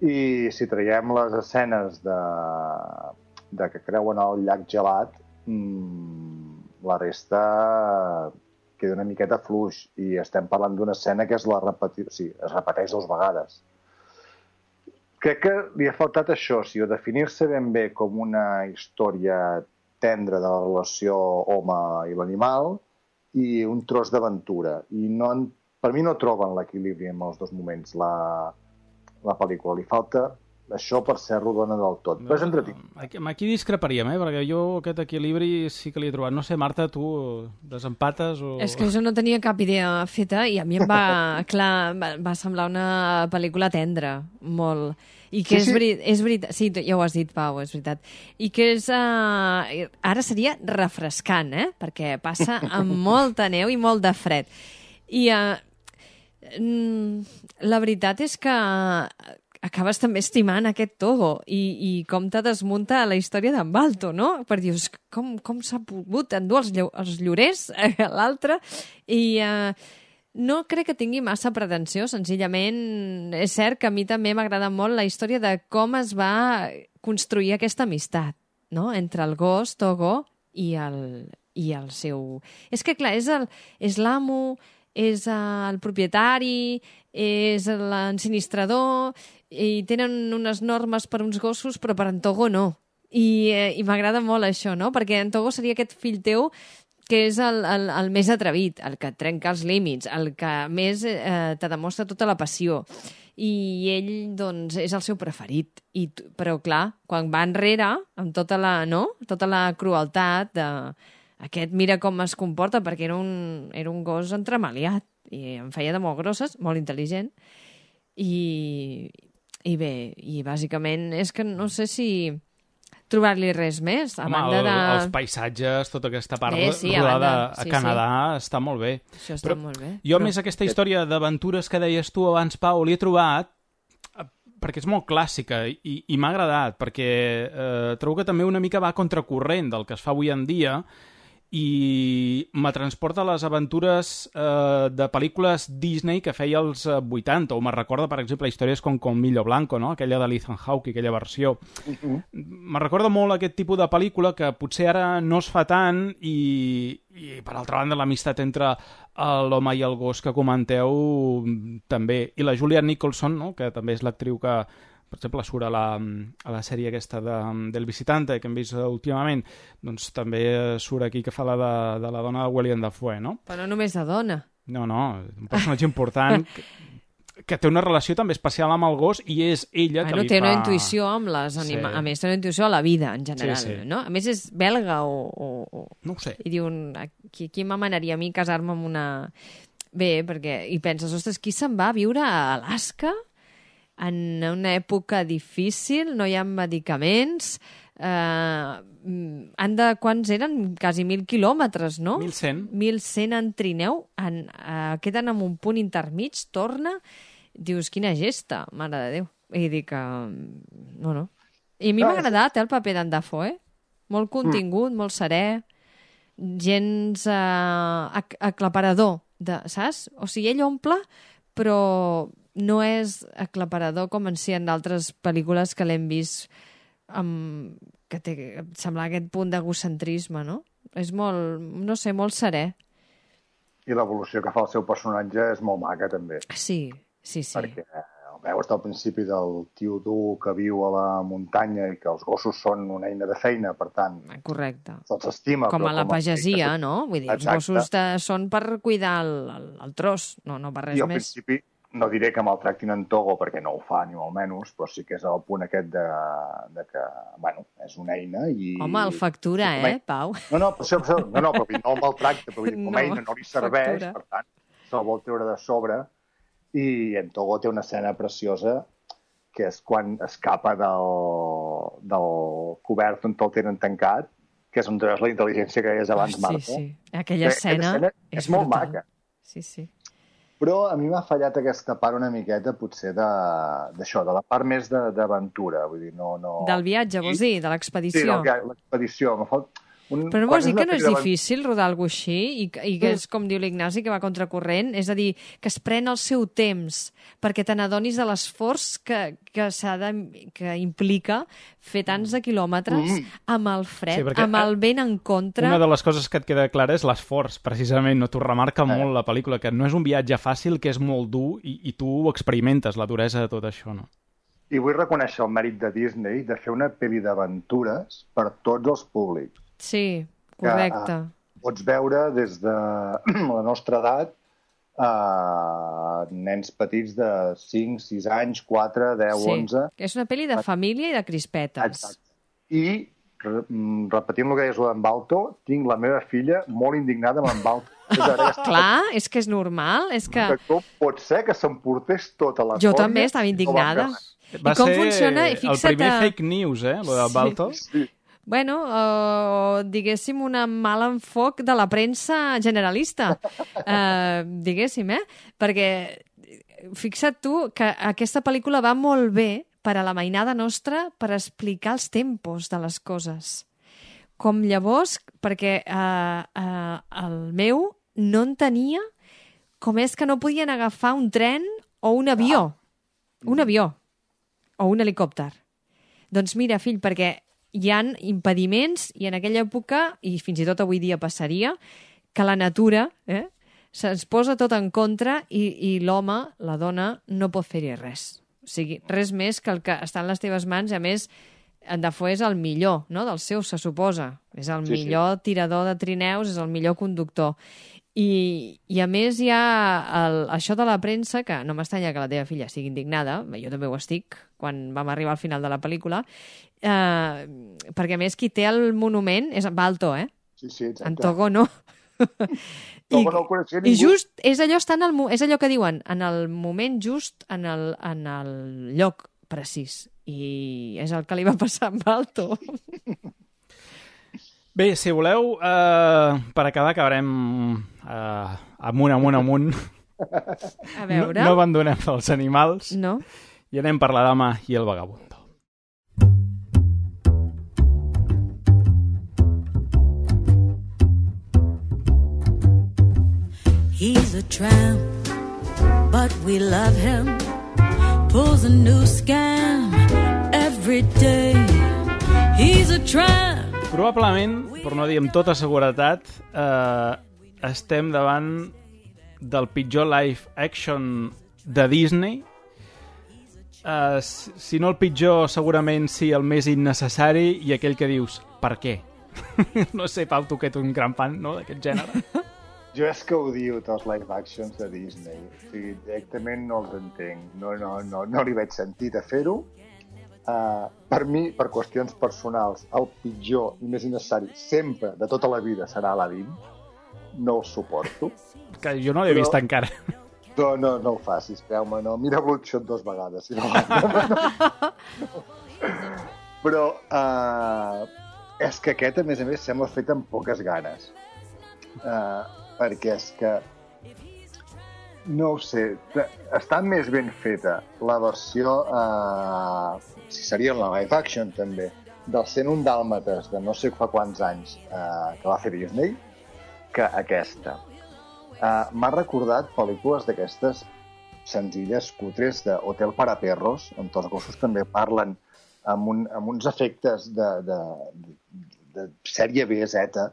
i si traiem les escenes de de que creuen el llac gelat, mmm, la resta queda una miqueta fluix i estem parlant d'una escena que és la repeti... o sigui, es repeteix dues vegades. Crec que li ha faltat això, o sigui, definir-se ben bé com una història tendra de la relació home i l'animal i un tros d'aventura. I no, per mi no troben l'equilibri en els dos moments la, la pel·lícula. Li falta això per ser rodona del tot. Però és entretingut. Aquí, aquí discreparíem, eh? perquè jo aquest equilibri sí que l'he trobat. No sé, Marta, tu desempates o... És que jo no tenia cap idea feta i a mi em va, clar, va, semblar una pel·lícula tendra, molt. I que sí, és, sí. Veri és veritat, sí, ja ho has dit, Pau, és veritat. I que és, uh, ara seria refrescant, eh? Perquè passa amb molta neu i molt de fred. I uh, la veritat és que acabes també estimant aquest Togo i, i com te desmunta la història d'en Balto, no? Per dius, com, com s'ha pogut endur els, els llorers a l'altre? I eh, no crec que tingui massa pretensió, senzillament és cert que a mi també m'agrada molt la història de com es va construir aquesta amistat, no? Entre el gos, Togo, i el, i el seu... És que, clar, és l'amo, és el propietari, és l'ensinistrador, i tenen unes normes per uns gossos, però per en Togo no. I, eh, i m'agrada molt això, no? Perquè en Togo seria aquest fill teu que és el, el, el més atrevit, el que trenca els límits, el que més eh, te demostra tota la passió. I ell, doncs, és el seu preferit. I, però, clar, quan va enrere, amb tota la, no? tota la crueltat de... Aquest mira com es comporta, perquè era un, era un gos entremaliat i em feia de molt grosses, molt intel·ligent. I, i bé, i bàsicament és que no sé si trobar-li res més, a Home, banda el, de... els paisatges, tota aquesta part Bé, sí, a rodada banda, a sí, Canadà està molt bé. Això està Però molt bé. Jo, a però... més, aquesta història d'aventures que deies tu abans, Pau, l'he trobat eh, perquè és molt clàssica i, i m'ha agradat, perquè eh, trobo que també una mica va a contracorrent del que es fa avui en dia i me transporta a les aventures eh, de pel·lícules Disney que feia als eh, 80, o me recorda, per exemple, històries com Colmillo Blanco, no? aquella de l'Ethan Hawke, aquella versió. Me recorda molt aquest tipus de pel·lícula que potser ara no es fa tant i, i per altra banda, l'amistat entre eh, l'home i el gos que comenteu mm, també. I la Julia Nicholson, no? que també és l'actriu que, per exemple, surt a la, a la sèrie aquesta de, del Visitante que hem vist últimament, doncs també surt aquí que fa la de, de la dona de William Dafoe, no? Però no només de dona. No, no, un personatge important que, que té una relació també especial amb el gos i és ella que Bueno, li té fa... una intuïció amb les anima... Sí. A més, té una intuïció a la vida, en general, Sí, sí. no? A més, és belga o... o, o... No ho sé. I diu, qui, qui m'amanaria a mi casar-me amb una... Bé, perquè... I penses, ostres, qui se'n va a viure a Alaska en una època difícil, no hi ha medicaments... Eh, mm, han de... Quants eren? Quasi mil quilòmetres, no? 1.100. 1.100 en trineu, en, eh, queden en un punt intermig, torna, dius, quina gesta, mare de Déu. I dic que... No, no. I a mi No, m'ha agradat eh, el paper d'en Dafoe, eh? Molt contingut, molt serè, gens eh, ac aclaparador, de, saps? O sigui, ell omple, però no és aclaparador com en si en d'altres pel·lícules que l'hem vist amb, que té, em sembla aquest punt d'egocentrisme, no? És molt, no sé, molt serè. I l'evolució que fa el seu personatge és molt maca, també. Sí, sí, sí. Perquè el veus al principi del tio dur que viu a la muntanya i que els gossos són una eina de feina, per tant, Correcte. se'ls estima. Com a la pagesia, que- no? Vull dir, els Exacte. gossos de, són per cuidar el, el, el tros, no, no per res I al més. principi no diré que maltractin en Togo, perquè no ho fa, ni molt menys, però sí que és el punt aquest de, de que, bueno, és una eina i... Home, el factura, i eh, Pau? No, no, per això, per això, no, no, però no el maltracta, però com a No, eina no li serveix, factura. per tant, se'l vol treure de sobre, i en Togo té una escena preciosa que és quan escapa del, del cobert on el tenen tancat, que és on treus la intel·ligència que deies abans, sí, Marta. sí. Aquella Que- escena, aquella escena és, és molt brutal. maca. Sí, sí. Però a mi m'ha fallat aquesta part una miqueta, potser, d'això, de, de la part més de- d'aventura. Vull dir, no... no... Del viatge, vols dir? De Sí, l'expedició? que- l'expedició. Em fa... Un... Però vols dir que no és d'aven- difícil rodar alguna cosa així i, que- i que és, com diu l'Ignasi, que va contracorrent? És a dir, que es pren el seu temps perquè te n'adonis de l'esforç que, que, s'ha de, que implica fer tants de quilòmetres amb el fred, Sí, amb el vent en contra. Una de les coses que et queda clara és l'esforç, precisament. No t'ho remarca Eh. molt la pel·lícula, que no és un viatge fàcil, que és molt dur, i, i tu ho experimentes, la duresa de tot això, no? I vull reconèixer el mèrit de Disney de fer una pel·li d'aventures per tots els públics. Sí, correcte. Pots veure des de la nostra edat a nens petits de 5, 6 anys, 4, 10, sí. 11... És una pel·li de família i de crispetes. Exacte. I, re- mm, repetint el que deies en Balto, tinc la meva filla molt indignada amb en Balto. És Clar, és que és normal, és que... que pot ser que s'emportés tota la Jo també estava no indignada. fer Va I com ser funciona? I el primer a- fake news, eh, lo del Sí. Balto. Sí. Bueno, uh, diguéssim, un mal enfoc de la premsa generalista, uh, diguéssim, eh? Perquè fixa't tu que aquesta pel·lícula va molt bé per a la mainada nostra per explicar els tempos de les coses. Com llavors, perquè uh, uh, el meu no entenia com és que no podien agafar un tren o un avió. Un avió. O un helicòpter. Doncs mira, fill, perquè hi han impediments i en aquella època, i fins i tot avui dia passaria, que la natura eh, se'ns posa tot en contra i, i l'home, la dona, no pot fer-hi res. O sigui, res més que el que està en les teves mans i, a més, en Dafoe és el millor, no?, del seu, se suposa. És el Sí, sí. millor tirador de trineus, és el millor conductor. I, i a més hi ha el, això de la premsa, que no m'estranya que la teva filla estigui indignada, jo també ho estic, quan vam arribar al final de la pel·lícula, eh, perquè a més qui té el monument és en Balto, eh? Sí, sí, exacte. En Togo no. Togo no I just és allò està en el, és allò que diuen, en el moment just, en el, en el lloc precís. I és el que li va passar amb Balto. Bé, si voleu, eh, per acabar acabarem eh, amunt, amunt, amunt. A No, veure... no abandonem els animals no? i anem per la dama i el vagabundo. He's a tramp, but we love him. Pulls a new scam every day. He's a tramp. Probablement, per no dir amb tota seguretat, eh, estem davant del pitjor live action de Disney. Eh, si no el pitjor, segurament sí el més innecessari i aquell que dius, per què? no sé, Pau, tu que ets un gran fan no, d'aquest gènere. Jo és que odio tots live actions de Disney. O sigui, directament no els entenc. No, no, no, no li veig sentit a fer-ho. Uh, per mi, per qüestions personals, el pitjor i més innecessari sempre, de tota la vida, serà Aladdin. No el suporto. Que jo no l'he Però- vist encara. No, no, no ho facis, creu-me, no. Mira Bloodshot dos vegades. Si no, no, no. Però uh, és que aquest, a més a més, sembla fet amb poques ganes. Uh, perquè és que no ho sé, està més ben feta la versió, uh, si seria la live action també, del 101 Dàlmates de no sé fa quants anys uh, que va fer Disney, que aquesta. Uh, M'ha recordat pel·lícules d'aquestes senzilles, cutres, de Hotel para perros, on els gossos també parlen amb, un, amb uns efectes de, de, de, de sèrie B, Z.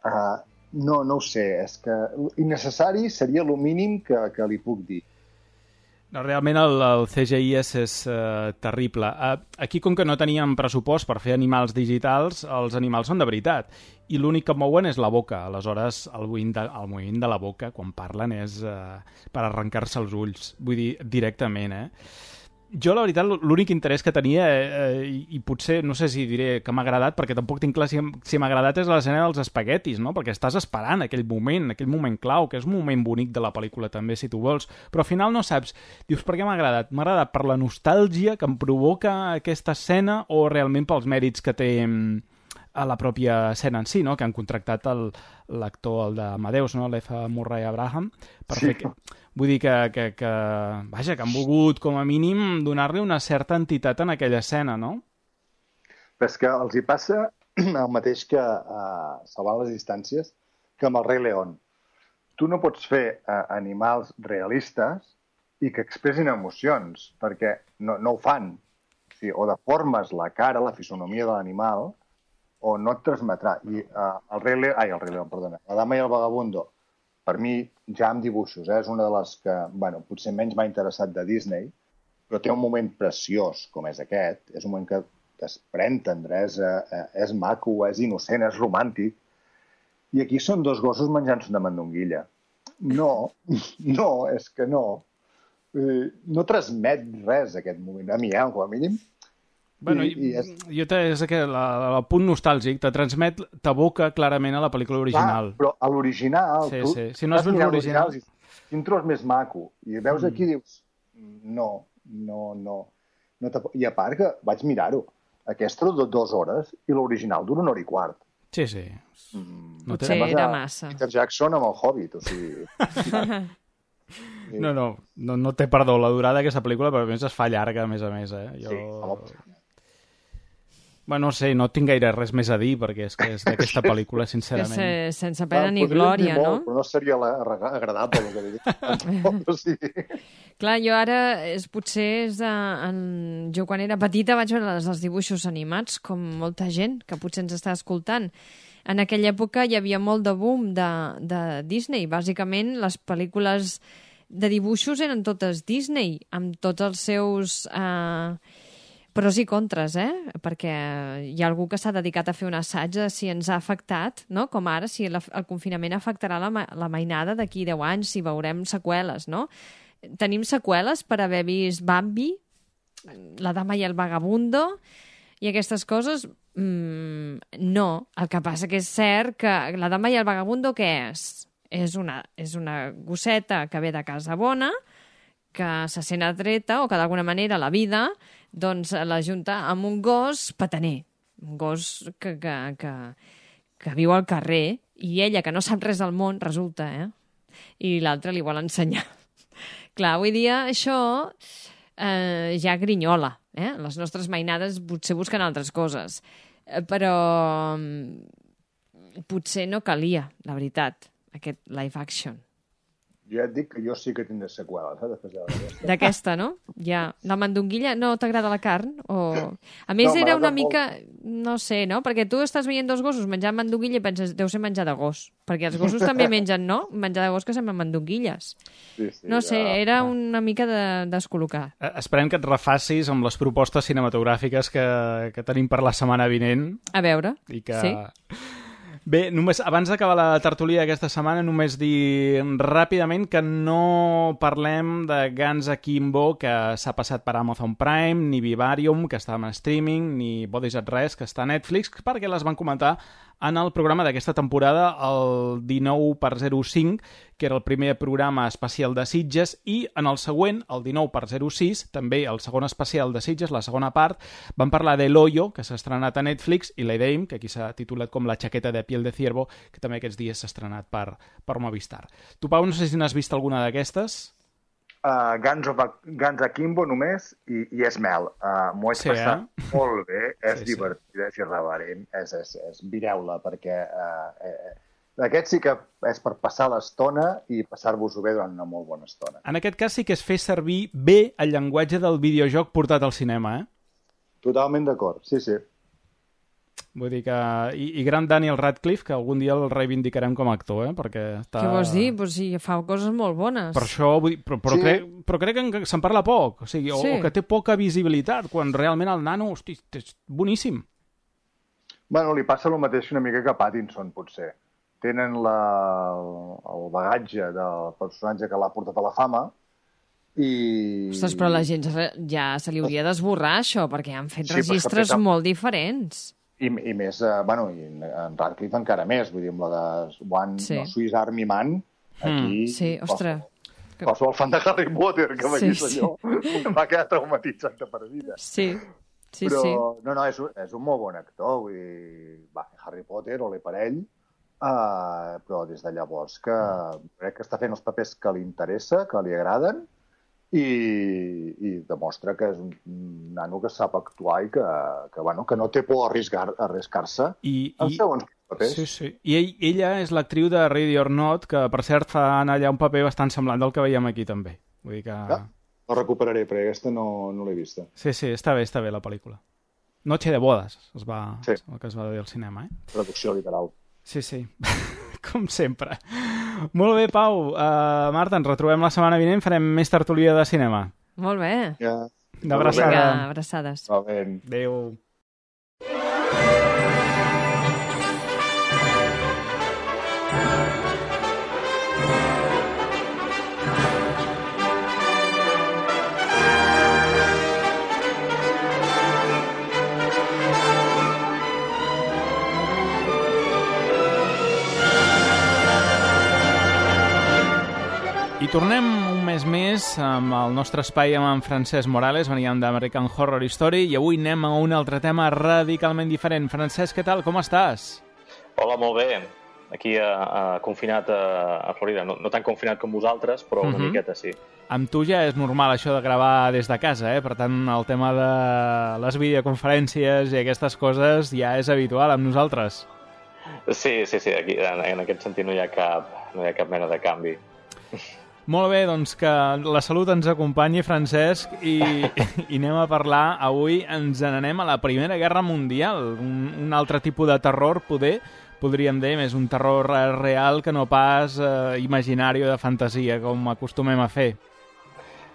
Uh, no, no ho sé, és que innecessari seria el mínim que, que li puc dir. No, realment el, el CGI és, és uh, terrible. Uh, aquí, com que no teníem pressupost per fer animals digitals, els animals són de veritat. I l'únic que mouen és la boca. Aleshores, el moviment de, el moviment de la boca, quan parlen, és uh, per arrencar-se els ulls. Vull dir, directament, eh? Jo, la veritat, l'únic interès que tenia, eh, i, i potser, no sé si diré que m'ha agradat, perquè tampoc tinc clar si, si m'ha agradat, és l'escena dels espaguetis, no? Perquè estàs esperant aquell moment, aquell moment clau, que és un moment bonic de la pel·lícula també, si tu vols, però al final no saps, dius, per què m'ha agradat? M'ha agradat per la nostàlgia que em provoca aquesta escena o realment pels mèrits que té mm, a la pròpia escena en si, no? que han contractat el- l'actor, el d'Amadeus, no? l'F. Murray Abraham, per Sí. fer que, Vull dir que, que, que, vaja, que han volgut, com a mínim, donar-li una certa entitat en aquella escena, no? Però és que els hi passa el mateix que uh, salvant les distàncies que amb el rei León. Tu no pots fer uh, animals realistes i que expressin emocions, perquè no, no ho fan. O, sigui, o deformes la cara, la fisonomia de l'animal, o no et transmetrà. I uh, el rei León, ai, el rei León, perdona, la dama i el vagabundo, per mi, ja amb dibuixos, eh, és una de les que, bueno, potser menys m'ha interessat de Disney, però té un moment preciós, com és aquest. És un moment que es pren tendresa, eh, és maco, és innocent, és romàntic. I aquí són dos gossos menjant-se una mandonguilla. No, no, és que no. Eh, no transmet res aquest moment, a mi, eh, com a mínim. Bueno, I- i, és- jo te, és que la, el punt nostàlgic te transmet, t'aboca clarament a la pel·lícula original. Clar, però a l'original... Sí, tu sí. Si no has vist l'original- Quin tros més maco. I veus aquí i dius... No, no, no. no I a part que vaig mirar-ho. Aquesta dura dues hores i l'original dura una hora i quart. Sí, sí. No, té... Potser era que massa. Peter Jackson amb el Hobbit, o sigui... no, no, no, no té perdó la durada d'aquesta pel·lícula, però a més es fa llarga, a més a més, eh? Jo... Sí, home. Bueno, no sé, no tinc gaire res més a dir, perquè és que és d'aquesta pel·lícula, Que sincerament. se, sense pena ni glòria, no? molt, Però no seria la, agradable el que dic. o sigui, Clar, jo ara, és, potser és de, en, jo quan era petita vaig veure els, els dibuixos animats, com molta gent que potser ens està escoltant. En aquella època hi havia molt de boom de, de Disney. Bàsicament, les pel·lícules de dibuixos eren totes Disney, amb tots els seus... Eh, pros i contres, eh? Perquè hi ha algú que s'ha dedicat a fer un assaig de si ens ha afectat, no? Com ara, si la, el confinament afectarà la, la mainada d'aquí 10 anys, si veurem seqüeles, no? Tenim seqüeles per haver vist Bambi, La dama i el vagabundo, i aquestes coses, mm, no. El que passa que és cert que La dama i el vagabundo què és? És una, és una gosseta que ve de casa bona, que se sent atreta o que d'alguna manera la vida doncs, la junta amb un gos pataner, un gos que, que, que, que viu al carrer i ella, que no sap res del món, resulta, eh? I l'altre li vol ensenyar. Clar, avui dia això eh, ja grinyola. Eh? Les nostres mainades potser busquen altres coses. Eh, però mm, potser no calia, la veritat, aquest live action. Jo ja et dic que jo sí que tindré seqüeles, eh, després de aquesta. D'aquesta, no? Ja. La mandonguilla no t'agrada la carn? O... A més, No, era una mica... No sé, no? Perquè tu estàs veient dos gossos menjant mandonguilla i penses, deu ser menjar de gos. Perquè els gossos també mengen, no? Menjar de gos que semblen mandonguilles. Sí, sí, No sé, ja. era una mica de descol·locar. Eh, Esperem que et refacis amb les propostes cinematogràfiques que, que tenim per la setmana vinent A veure. i que... Sí? Bé, només, abans d'acabar la tertúlia aquesta setmana, només dir ràpidament que no parlem de Guns Akimbo, que s'ha passat per Amazon Prime, ni Vivarium, que està en streaming, ni Bodies at Rest, que està a Netflix, perquè les van comentar en el programa d'aquesta temporada, el 19 per 05, que era el primer programa especial de Sitges, i en el següent, el 19 per 06, també el segon especial de Sitges, la segona part, van parlar de L'Hoyo, que s'ha estrenat a Netflix, i l'Edeim, que aquí s'ha titulat com La jaqueta de piel de ciervo, que també aquests dies s'ha estrenat per, per Movistar. Tu, Pau, no sé si n'has vist alguna d'aquestes? Uh, Guns, of, Guns Akimbo només i, i és mel. Uh, M'ho he Sí, passat eh? molt bé, és Sí, sí. sí, divertida, és irreverent, és, és, és mireu-la, perquè uh, eh, aquest sí que és per passar l'estona i passar-vos-ho bé durant una molt bona estona. En aquest cas sí que es fer servir bé el llenguatge del videojoc portat al cinema, eh? Totalment d'acord, sí, sí. Vull dir que... I, I gran Daniel Radcliffe, que algun dia el reivindicarem com a actor, eh? Perquè està... Què vols dir? Pues sí, fa coses molt bones. Per això, vull dir, però, però, Sí. crec, però crec que se'n parla poc, o, sigui, o, Sí. o que té poca visibilitat, quan realment el nano, hosti, és boníssim. Bueno, li passa el mateix una mica que a Pattinson, potser. Tenen la, el bagatge del personatge que l'ha portat a la fama i... Ostres, però la gent ja se li hauria d'esborrar, això, perquè han fet Sí, registres fet amb- molt diferents. I, i més, eh, bueno, i en, en Radcliffe encara més, vull dir, amb la de One, Sí. no, Swiss Army Man, aquí... Sí, ostres. Qualsevol, qualsevol fan de Harry Potter que Sí, vegués sí. allò va quedar traumatitzat de per vida. Sí, sí, Però, sí. no, no, és, un- és un molt bon actor, vull dir, va, Harry Potter o l'Eparell, uh, però des de llavors que crec que està fent els papers que li interessa, que li agraden, i, i demostra que és un nano que sap actuar i que, que, bueno, que no té por a arriscar- arriscar-se I, en i, segons papers. sí, sí. I ell, ella és l'actriu de Ready or Not, que per cert fa allà un paper bastant semblant del que veiem aquí també. Vull dir que... Ja. La recuperaré, perquè aquesta no, no l'he vista. Sí, sí, està bé, està bé la pel·lícula. Noche de bodes, es va, Sí. el que es va dir al cinema, eh? Traducció literal. Sí, sí, com sempre. Molt bé, Pau. Uh, Marta, ens retrobem la setmana vinent, farem més tertúlia de cinema. Molt bé. Ja. D'abraçada. Vinga, abraçades. Va bé. Adéu. I tornem un mes més amb el nostre espai amb en Francesc Morales, veníem d'American Horror Story i avui anem a un altre tema radicalment diferent. Francesc, què tal? Com estàs? Hola, molt bé. Aquí a, a, confinat a, a Florida. No, no tan confinat com vosaltres, però una Mhm. miqueta sí. Amb tu ja és normal això de gravar des de casa, eh? Per tant, el tema de les videoconferències i aquestes coses ja és habitual amb nosaltres. Sí, sí, sí. Aquí, en, en aquest sentit no hi ha cap, no hi ha cap mena de canvi. Molt bé, doncs que la salut ens acompanyi, Francesc, i, i anem a parlar. Avui ens n'anem a la Primera Guerra Mundial, un, un altre tipus de terror, poder, podríem dir, més un terror eh, real que no pas eh, imaginari o de fantasia, com acostumem a fer.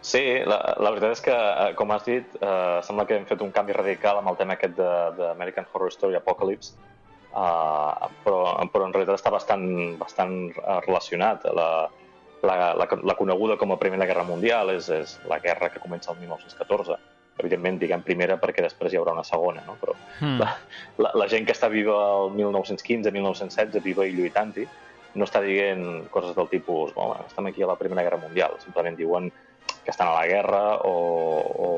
Sí, la, la veritat és que, eh, com has dit, eh, sembla que hem fet un canvi radical amb el tema aquest d'American Horror Story Apocalypse, uh, però, però en realitat està bastant, bastant eh, relacionat. La, la, la, la coneguda com a Primera Guerra Mundial és, és la guerra que comença el 1914. Evidentment, diguem primera perquè després hi haurà una segona, no? però mm. la, la, la gent que està viva el 1915-1916, viva i lluitant-hi, no està dient coses del tipus, bueno, estem aquí a la Primera Guerra Mundial, simplement diuen que estan a la guerra o, o,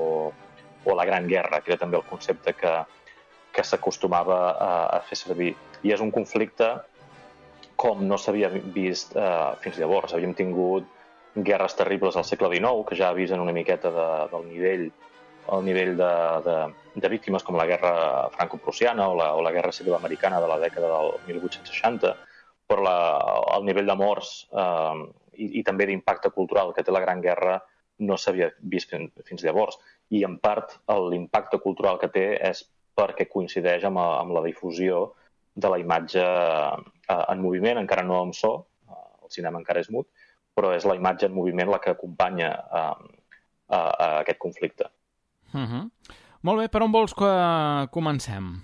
o la Gran Guerra, que era també el concepte que, que s'acostumava a, a fer servir. I és un conflicte com no s'havia vist eh, fins llavors. Havíem tingut guerres terribles al segle XIX, que ja avisen una miqueta de, del nivell el nivell de, de, de víctimes com la guerra franco-prussiana o, la, o la guerra civil americana de la dècada del 1860, però la, el nivell de morts eh, i, i també d'impacte cultural que té la Gran Guerra no s'havia vist fins llavors. I en part l'impacte cultural que té és perquè coincideix amb, amb la difusió de la imatge eh, en moviment, encara no amb so, eh, el cinema encara és mut, però és la imatge en moviment la que acompanya eh, a, a aquest conflicte. Uh -huh. Molt bé, per on vols que comencem?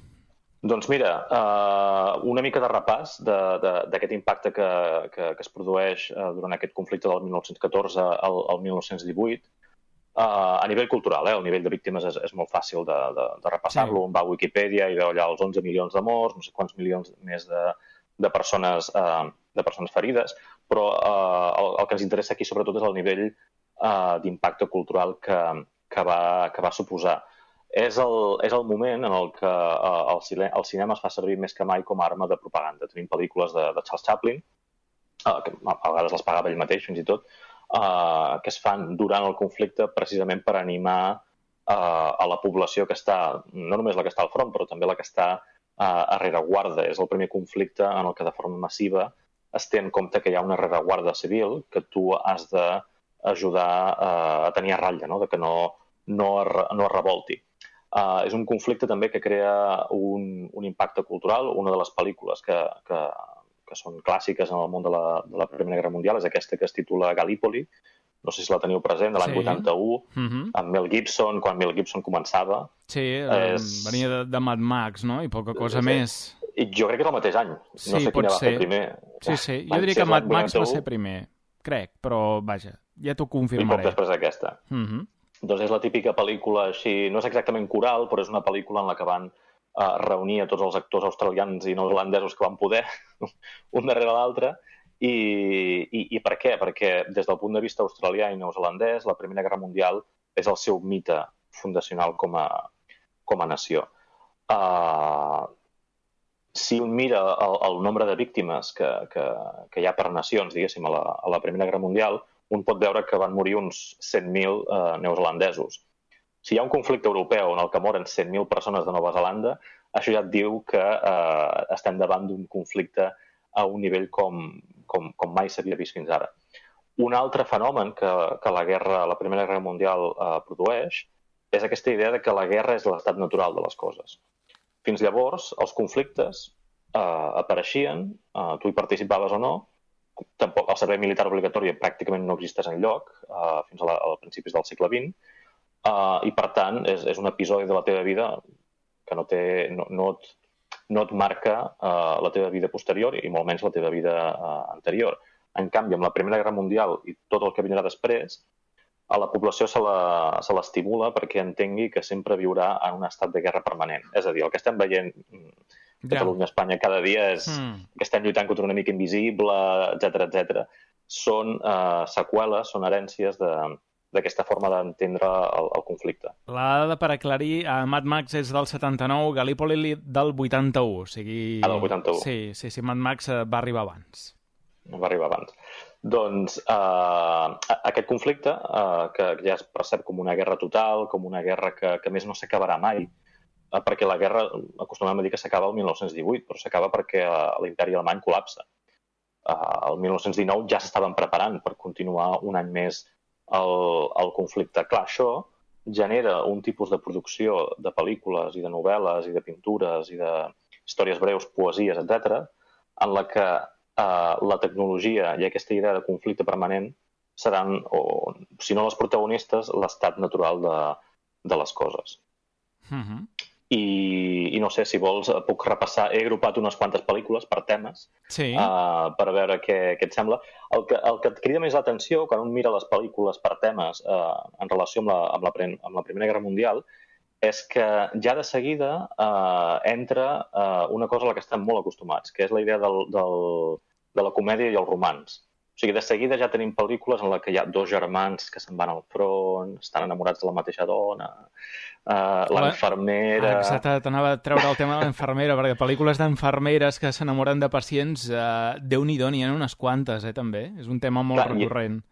Doncs mira, uh, una mica de repàs d'aquest impacte que, que, que es produeix uh, durant aquest conflicte del 1914 al, al 1918. Uh, a nivell cultural, eh, el nivell de víctimes és, és molt fàcil de, de, de repassar-lo. Sí. Va a Wikipedia i veu allà els 11 milions de morts, no sé quants milions més de, de, persones, uh, de persones ferides, però uh, el, el que ens interessa aquí sobretot és el nivell uh, d'impacte cultural que, que, va, que va suposar és el, és el moment en el que uh, el, cine, el cinema es fa servir més que mai com a arma de propaganda. Tenim pel·lícules de, de Charles Chaplin, uh, que a vegades les pagava ell mateix fins i tot, uh, que es fan durant el conflicte precisament per animar uh, a la població que està, no només la que està al front, però també la que està uh, a rereguarda. És el primer conflicte en el que de forma massiva es té en compte que hi ha una rereguarda civil que tu has d'ajudar uh, a tenir a ratlla, no? de que no, no, es, no es revolti. Uh, és un conflicte també que crea un, un impacte cultural. Una de les pel·lícules que, que, que són clàssiques en el món de la, de la Primera Guerra Mundial és aquesta que es titula Gallipoli, no sé si la teniu present, de l'any sí. 81, uh -huh. amb Mel Gibson, quan Mel Gibson començava. Sí, és... venia de, de Mad Max, no? I poca cosa sí. més. I jo crec que era el mateix any. Sí, no sé pot quina ser. va fer primer. Sí, sí. Jo diria que Mad Max va ser primer. Crec, però vaja, ja t'ho confirmaré. I poc després d'aquesta. Uh -huh. Doncs és la típica pel·lícula així, no és exactament coral, però és una pel·lícula en la que van uh, reunir a tots els actors australians i neozelandesos que van poder, un darrere l'altre, i, i, I per què? Perquè des del punt de vista australià i neozelandès, la Primera Guerra Mundial és el seu mite fundacional com a, com a nació. Uh, si un mira el, el nombre de víctimes que, que, que hi ha per nacions, diguéssim, a la, a la Primera Guerra Mundial, un pot veure que van morir uns 100.000 eh, neozelandesos. Si hi ha un conflicte europeu en el que moren 100.000 persones de Nova Zelanda, això ja et diu que eh, estem davant d'un conflicte a un nivell com, com, com mai s'havia vist fins ara. Un altre fenomen que, que la guerra, la Primera Guerra Mundial eh, produeix és aquesta idea de que la guerra és l'estat natural de les coses. Fins llavors, els conflictes eh, apareixien, eh, tu hi participaves o no, tampoc el servei militar obligatori pràcticament no existeix en lloc uh, fins a, la, a principis del segle XX uh, i per tant és, és un episodi de la teva vida que no, té, no, no, et, no et marca uh, la teva vida posterior i molt menys la teva vida uh, anterior. En canvi, amb la Primera Guerra Mundial i tot el que vindrà després, a la població se l'estimula perquè entengui que sempre viurà en un estat de guerra permanent. És a dir, el que estem veient Catalunya, Espanya, cada dia és mm. que estem lluitant contra una mica invisible, etc etc. Són uh, seqüeles, són herències de, d'aquesta forma d'entendre el, el conflicte. La dada per aclarir, a Mad Max és del 79, Gallipoli del 81, o sigui... Ah, del 81. Sí, sí, sí, Mad Max eh, va arribar abans. Va arribar abans. Doncs eh, aquest conflicte, eh, que ja es percep com una guerra total, com una guerra que, que més no s'acabarà mai, Eh, perquè la guerra acostumem a dir que s'acaba el 1918, però s'acaba perquè eh, l'imperi alemany col·lapsa. Eh, el 1919 ja s'estaven preparant per continuar un any més el, el conflicte. Clar, això genera un tipus de producció de pel·lícules i de novel·les i de pintures i de històries breus, poesies, etc, en la que eh, la tecnologia i aquesta idea de conflicte permanent seran, o si no les protagonistes, l'estat natural de, de les coses. Uh -huh. I, I no sé, si vols, eh, puc repassar... He agrupat unes quantes pel·lícules per temes Sí. uh, per veure què, què et sembla. El que, el que et crida més l'atenció quan un mira les pel·lícules per temes uh, en relació amb la, amb, la, amb la Primera Guerra Mundial és que ja de seguida uh, entra uh, una cosa a la que estem molt acostumats, que és la idea del, del, de la comèdia i el romanç. O sigui, de seguida ja tenim pel·lícules en la que hi ha dos germans que se'n van al front, estan enamorats de la mateixa dona, uh, La- l'infermera... Ah, exacte, t'anava a treure el tema de l'infermera, perquè pel·lícules d'infermeres que s'enamoren de pacients, eh, Déu-n'hi-do, n'hi ha unes quantes, eh, també. És un tema molt Clar, i- recurrent.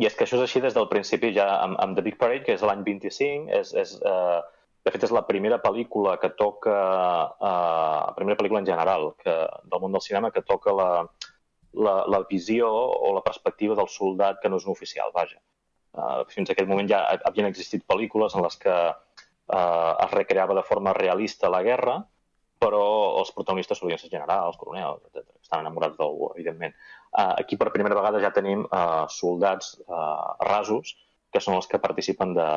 I és que això és així des del principi, ja amb, amb The Big Parade, que és l'any 25, és, és, uh, de fet és la primera pel·lícula que toca, uh, la primera pel·lícula en general que, del món del cinema que toca la, la, la visió o la perspectiva del soldat que no és un oficial, vaja. Uh, fins a aquell moment ja havien existit pel·lícules en les que uh, es recreava de forma realista la guerra, però els protagonistes solien ser generals, coronels, etc. Estan enamorats d'algú, evidentment. Uh, aquí per primera vegada ja tenim uh, soldats uh, rasos que són els que participen de,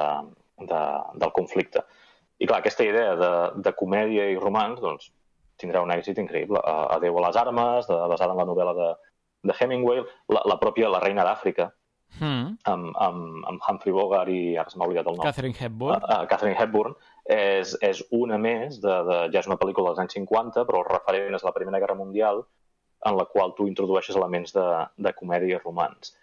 de, del conflicte. I clar, aquesta idea de, de comèdia i romans doncs, tindrà un èxit increïble. Uh, Adeu a les armes, de, basada en la novel·la de, de Hemingway, la, la pròpia La reina d'Àfrica, Mm. amb, amb, amb Humphrey Bogart i ara se m'ha oblidat el nom. Catherine Hepburn. Uh, uh, Catherine Hepburn és, és una més, de, de, ja és una pel·lícula dels anys 50, però el referent és la Primera Guerra Mundial, en la qual tu introdueixes elements de, de comèdia i romans.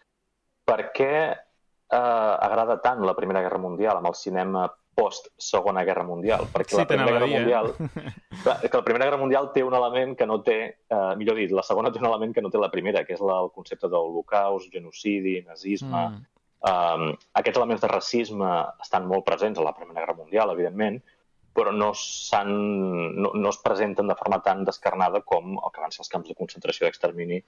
Per què eh, agrada tant la Primera Guerra Mundial amb el cinema post-Segona Guerra Mundial? Perquè Sí, la Primera Guerra eh? Mundial... Clar, que la Primera Guerra Mundial té un element que no té, eh, millor dit, la segona té un element que no té la primera, que és la, el concepte d'holocaust, genocidi, nazisme... Mm. Um, aquests elements de racisme estan molt presents a la Primera Guerra Mundial, evidentment, però no, no, no es presenten de forma tan descarnada com el que van ser els camps de concentració i extermini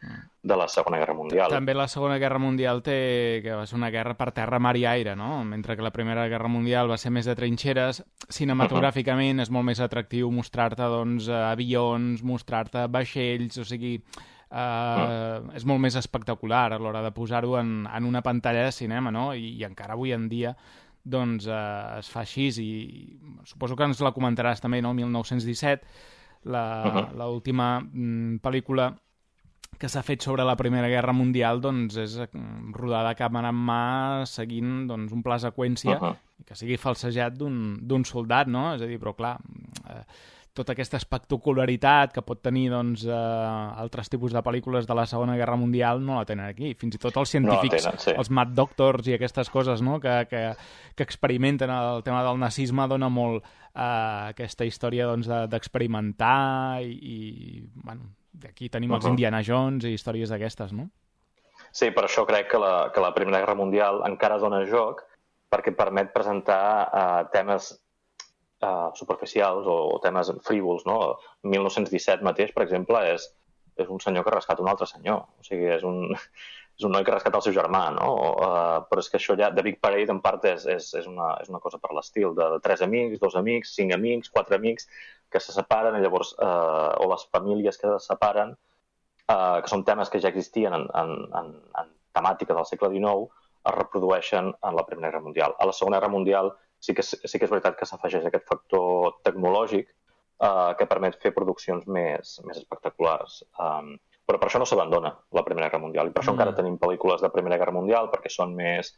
de la Segona Guerra Mundial. També la Segona Guerra Mundial té que va ser una guerra per terra, mar i aire, no? Mentre que la Primera Guerra Mundial va ser més de trinxeres, cinematogràficament és molt més atractiu mostrar-te doncs, avions, mostrar-te vaixells, o sigui, eh, és molt més espectacular a l'hora de posar-ho en, en una pantalla de cinema, no? I, i encara avui en dia doncs eh, es fa així i suposo que ens la comentaràs també, no? 1917, la- l'última mm, pel·lícula que s'ha fet sobre la Primera Guerra Mundial doncs, és eh, rodada a càmera en mà seguint doncs, un pla seqüència Uh -huh. que sigui falsejat d'un soldat, no? És a dir, però clar, eh, tota aquesta espectacularitat que pot tenir doncs, eh, altres tipus de pel·lícules de la Segona Guerra Mundial no la tenen aquí. Fins i tot els científics, tenen, sí. els Mad Doctors i aquestes coses no? que, que, que experimenten el tema del nazisme dona molt eh, aquesta història doncs, de- d'experimentar i, i bueno, aquí tenim els Uh-huh. Indiana Jones i històries d'aquestes, no? Sí, per això crec que la, que la Primera Guerra Mundial encara dona joc perquè permet presentar uh, temes uh, superficials o, o temes frívols. No? 1917 mateix, per exemple, és, és un senyor que rescata un altre senyor. O sigui, és un, és un noi que rescata el seu germà, no? Uh, però és que això ja, The Big Parade, en part, és, és, és, una, és una cosa per l'estil, de, de tres amics, dos amics, cinc amics, quatre amics, que se separen i llavors, uh, o les famílies que se separen, uh, que són temes que ja existien en, en, en, en temàtica del segle XIX, es reprodueixen en la Primera Guerra Mundial. A la Segona Guerra Mundial sí que, sí que és veritat que s'afegeix aquest factor tecnològic uh, que permet fer produccions més, més espectaculars. Um, però per això no s'abandona la Primera Guerra Mundial i per això Mm. encara tenim pel·lícules de Primera Guerra Mundial perquè són més,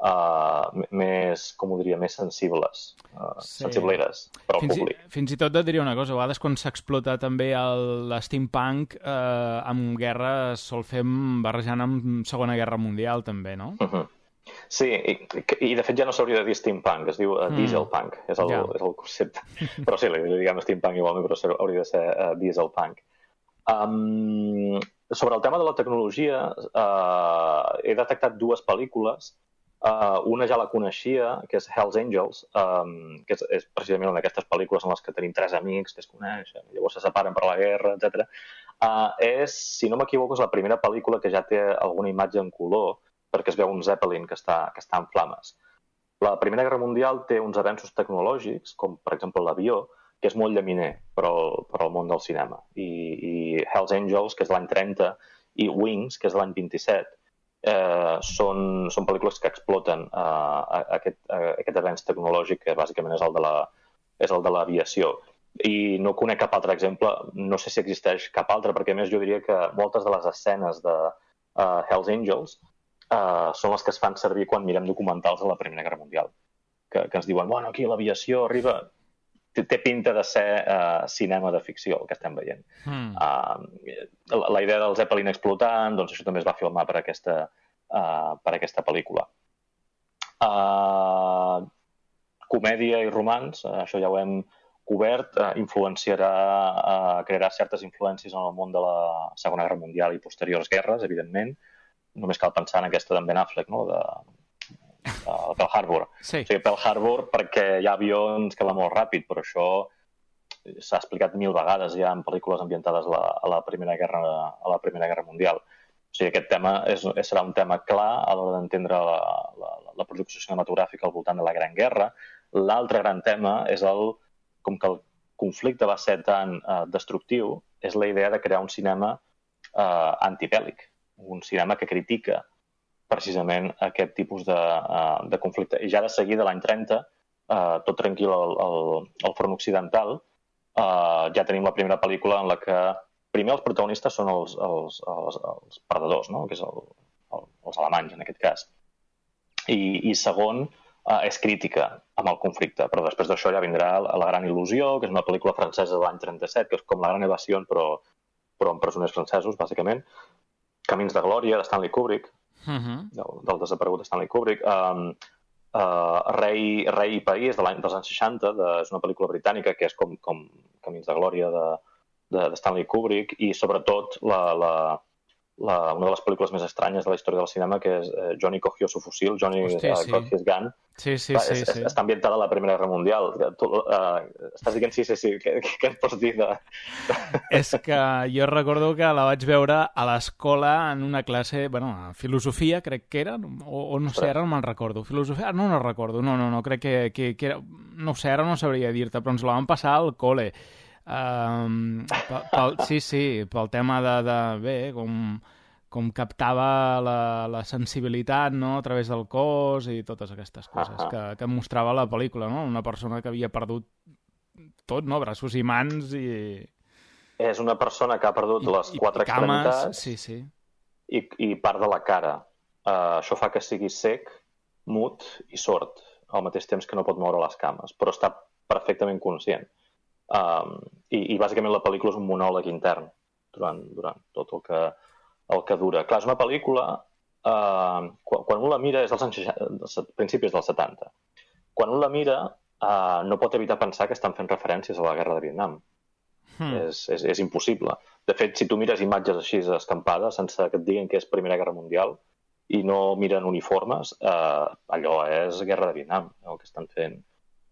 uh, més com ho diria, més sensibles, uh, Sí. sensibleres per al Fins i, públic. fins i tot et diria una cosa, a vegades quan s'explota també l'steampunk eh, amb guerra sol fer barrejant amb Segona Guerra Mundial també, no? Mhm. Sí, i, i de fet ja no s'hauria de dir steampunk, es diu uh, Mm. dieselpunk, és el, Ja. és el concepte. Però sí, li, diguem steampunk igualment, però hauria de ser uh, dieselpunk. Um, sobre el tema de la tecnologia, uh, he detectat dues pel·lícules. Uh, una ja la coneixia, que és Hells Angels, um, que és, és precisament una d'aquestes pel·lícules en les que tenim tres amics que es coneixen, i llavors se separen per la guerra, etc. Uh, és, si no m'equivoco, és la primera pel·lícula que ja té alguna imatge en color, perquè es veu un Zeppelin que està, que està en flames. La Primera Guerra Mundial té uns avenços tecnològics, com per exemple l'avió, que és molt llaminer per al, per al món del cinema. I, I Hells Angels, que és l'any 30, i Wings, que és l'any 27, eh, són, són pel·lícules que exploten eh, aquest, eh, aquest avenç tecnològic que bàsicament és el de la és el de l'aviació. I no conec cap altre exemple, no sé si existeix cap altre, perquè més jo diria que moltes de les escenes de uh, Hells Angels uh, són les que es fan servir quan mirem documentals de la Primera Guerra Mundial. Que, que ens diuen, bueno, aquí l'aviació arriba... Té, té pinta de ser uh, cinema de ficció, el que estem veient. Mm. Uh, la, la idea del Zeppelin explotant, doncs això també es va filmar per aquesta, uh, per aquesta pel·lícula. Uh, comèdia i romans, uh, això ja ho hem cobert, uh, influenciarà, uh, crearà certes influències en el món de la Segona Guerra Mundial i posteriors guerres, evidentment. Només cal pensar en aquesta d'en Ben Affleck, no?, de, uh, Pearl Harbor. Sí. O sigui, Pearl Harbor perquè hi ha avions que van molt ràpid, però això s'ha explicat mil vegades ja en pel·lícules ambientades a la, a la, Primera, Guerra, a la Primera Guerra Mundial. O sigui, aquest tema és, serà un tema clar a l'hora d'entendre la, la, la producció cinematogràfica al voltant de la Gran Guerra. L'altre gran tema és el, com que el conflicte va ser tan eh, destructiu, és la idea de crear un cinema eh, antibèl·lic, un cinema que critica precisament aquest tipus de, uh, de conflicte. I ja de seguida, l'any 30, uh, tot tranquil al, al, al front occidental, uh, ja tenim la primera pel·lícula en la que primer els protagonistes són els, els, els, els perdedors, no? que és el, el, els alemanys en aquest cas. I, i segon, uh, és crítica amb el conflicte, però després d'això ja vindrà La gran il·lusió, que és una pel·lícula francesa de l'any 37, que és com La gran evasió, però, però amb presoners francesos, bàsicament. Camins de glòria, de Stanley Kubrick, Uh -huh. del, del desaparegut Stanley Kubrick. Um, uh, Rei, Rei i País, de l'any dels anys 60, de, és una pel·lícula britànica que és com, com Camins de Glòria de, de, de Stanley Kubrick i sobretot la, la, la, una de les pel·lícules més estranyes de la història del cinema, que és eh, Johnny cogió su fusil, Johnny Hòstia, uh, sí. got his gun. Sí, sí, Clar, sí, és, sí. Està ambientada a la Primera Guerra Mundial. Tu, uh, estàs dient sí, sí, sí. Què, què ens pots dir de... És que jo recordo que la vaig veure a l'escola en una classe, bueno, filosofia crec que era, o, o no sé, ara no me'n recordo. Filosofia, no, no recordo, no, no, no, crec que, que, que era, no sé, ara no sabria dir-te, però ens la van passar al col·le. Um, pel, pel, sí, sí, pel tema de, de bé, com, com captava la, la sensibilitat no? a través del cos i totes aquestes coses que, que mostrava la pel·lícula, no? Una persona que havia perdut tot, no? Braços i mans i... És una persona que ha perdut les quatre cames, extremitats sí, sí. i, i part de la cara. Uh, això fa que sigui sec, mut i sord, al mateix temps que no pot moure les cames, però està perfectament conscient. Um, i, I bàsicament la pel·lícula és un monòleg intern durant, durant tot el que, el que dura. Clar, és una pel·lícula, uh, quan, quan un la mira, és dels anys 60, dels principis dels 70. Quan un la mira, uh, no pot evitar pensar que estan fent referències a la guerra de Vietnam. Hmm. És, és, és impossible. De fet, si tu mires imatges així escampades, sense que et diguin que és Primera Guerra Mundial, i no miren uniformes, eh, allò és Guerra de Vietnam, el que estan fent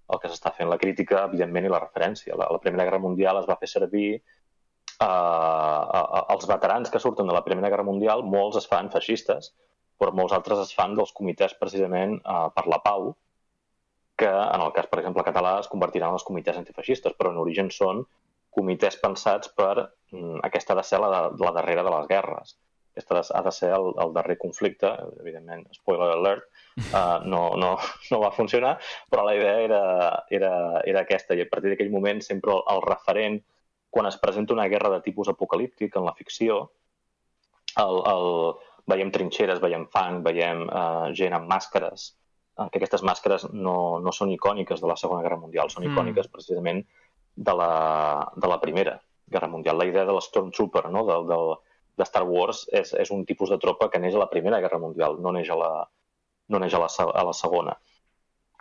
el que s'està fent, la crítica, evidentment, i la referència. La, la Primera Guerra Mundial es va fer servir eh, els veterans que surten de la Primera Guerra Mundial, molts es fan feixistes, però molts altres es fan dels comitès precisament eh, per la pau, que en el cas, per exemple, català es convertiran en els comitès antifeixistes, però en origen són comitès pensats per mm, aquesta ha de ser la, la darrera de les guerres. Aquesta ha de ser el, el darrer conflicte, evidentment, spoiler alert, uh, no, no, no va funcionar, però la idea era, era, era aquesta, i a partir d'aquell moment sempre el, el referent, quan es presenta una guerra de tipus apocalíptic en la ficció, el, el, veiem trinxeres, veiem fang, veiem uh, gent amb màscares, uh, que aquestes màscares no, no són icòniques de la Segona Guerra Mundial, són Mm. icòniques precisament de la, de la Primera Guerra Mundial. La idea de l'Stormtrooper, no? del, del, de Star Wars, és, és un tipus de tropa que neix a la Primera Guerra Mundial, no neix a la, no neix a la, a la Segona.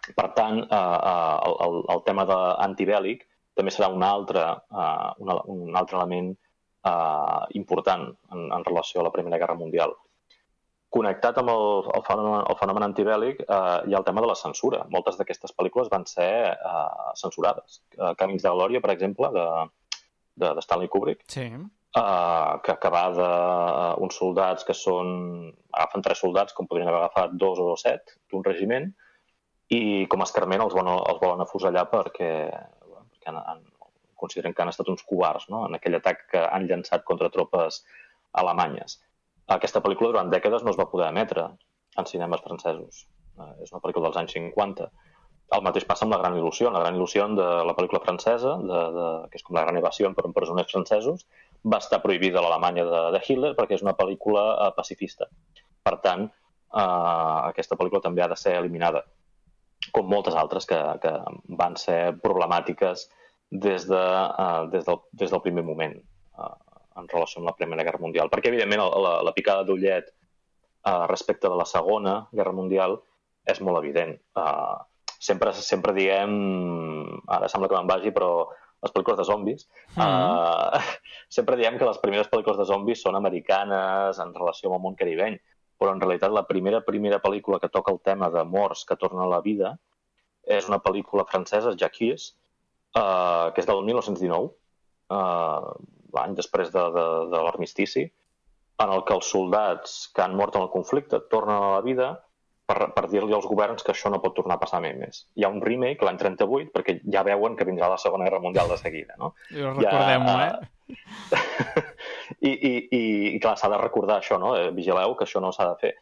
Per tant, eh, eh, el, el, el tema de antibèl·lic també serà un altre, eh, un, un altre element eh, important en, en relació a la Primera Guerra Mundial. Connectat amb el, el, fenomen, el fenomen antibèl·lic, eh, hi ha el tema de la censura. Moltes d'aquestes pel·lícules van ser eh, censurades. Eh, Camins de Glòria, per exemple, de, de, de Stanley Kubrick, Sí. Eh, que, que va d'uns soldats que són... agafen tres soldats, com podrien haver agafat dos o set d'un regiment, i com a escarment els volen, els volen afusellar perquè, perquè han, han, consideren que han estat uns covards no? en aquell atac que han llançat contra tropes alemanyes. aquesta pel·lícula durant dècades no es va poder emetre en cinemes francesos. Uh, és una pel·lícula dels anys 50. El mateix passa amb La Gran Il·lusió. La Gran Il·lusió de la pel·lícula francesa, de, de, que és com La Gran Evasió per presoners francesos, va estar prohibida a l'Alemanya de, de Hitler perquè és una pel·lícula uh, pacifista. Per tant, uh, aquesta pel·lícula també ha de ser eliminada, com moltes altres que, que van ser problemàtiques des, de, uh, des, del, des del primer moment uh, en relació amb la Primera Guerra Mundial. Perquè, evidentment, la, la picada d'ullet uh, respecte de la Segona Guerra Mundial és molt evident. Uh, sempre, sempre diem, ara sembla que me'n vagi, però les pel·lícules de zombis, mm -hmm. uh, sempre diem que les primeres pel·lícules de zombis són americanes en relació amb el món caribeny, però en realitat la primera primera pel·lícula que toca el tema de morts que torna a la vida és una pel·lícula francesa, Jacques, uh, que és del 1919, uh, l'any després de, de, de l'armistici, en el que els soldats que han mort en el conflicte tornen a la vida per, per dir-li als governs que això no pot tornar a passar mai més. Hi ha un remake l'any 38 perquè ja veuen que vindrà la Segona Guerra Mundial de seguida, no? I recordem-ho, ja, eh? I, i, i, i clar, s'ha de recordar això, no? Eh, vigileu que això no s'ha de fer.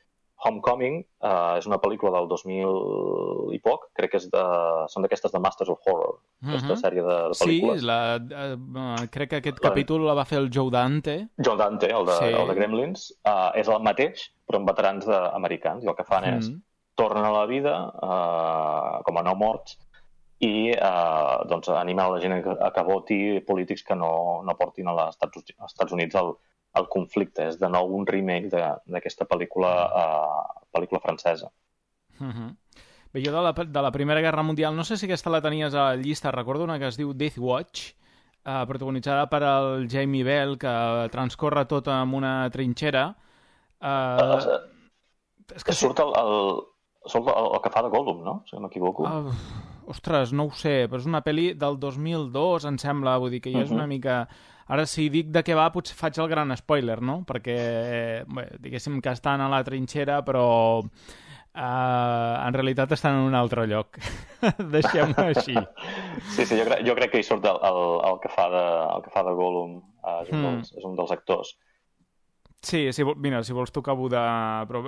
Homecoming uh, és una pel·lícula del 2000 i poc, crec que és de, són d'aquestes de Masters of Horror, aquesta uh -huh. sèrie de, de pel·lícules. Sí, la, uh, crec que aquest capítol la va fer el Joe Dante. Joe Dante, el de, sí. el de Gremlins. Uh, és el mateix, però amb veterans de, americans, i el que fan uh -huh. és tornen a la vida uh, com a no morts i uh, doncs, animen la gent a que voti polítics que no, no portin als Estats, Estats Units al, el conflicte. És de nou un remake d'aquesta pel·lícula, uh, pel·lícula francesa. Uh -huh. Bé, jo de la, de la Primera Guerra Mundial, no sé si aquesta la tenies a la llista, recordo una que es diu Death Watch, uh, protagonitzada per el Jamie Bell, que transcorre tot en una trinxera. Uh, uh, és que surt el, el, surt el, el que fa de Gollum, no? Si no m'equivoco. Uh, ostres, no ho sé, però és una pel·li del 2002, em sembla, vull dir que ja és uh -huh. una mica Ara, si dic de què va, potser faig el gran spoiler, no? Perquè, bé, diguéssim que estan a la trinxera, però uh, en realitat estan en un altre lloc. Deixem-ho així. Sí, sí, jo, crec, jo crec que hi surt el, el, el, que, fa de, el que fa de Gollum. Uh, és, un mm. dels, és un dels actors. Sí, si, mira, si vols tocar Buda... Però,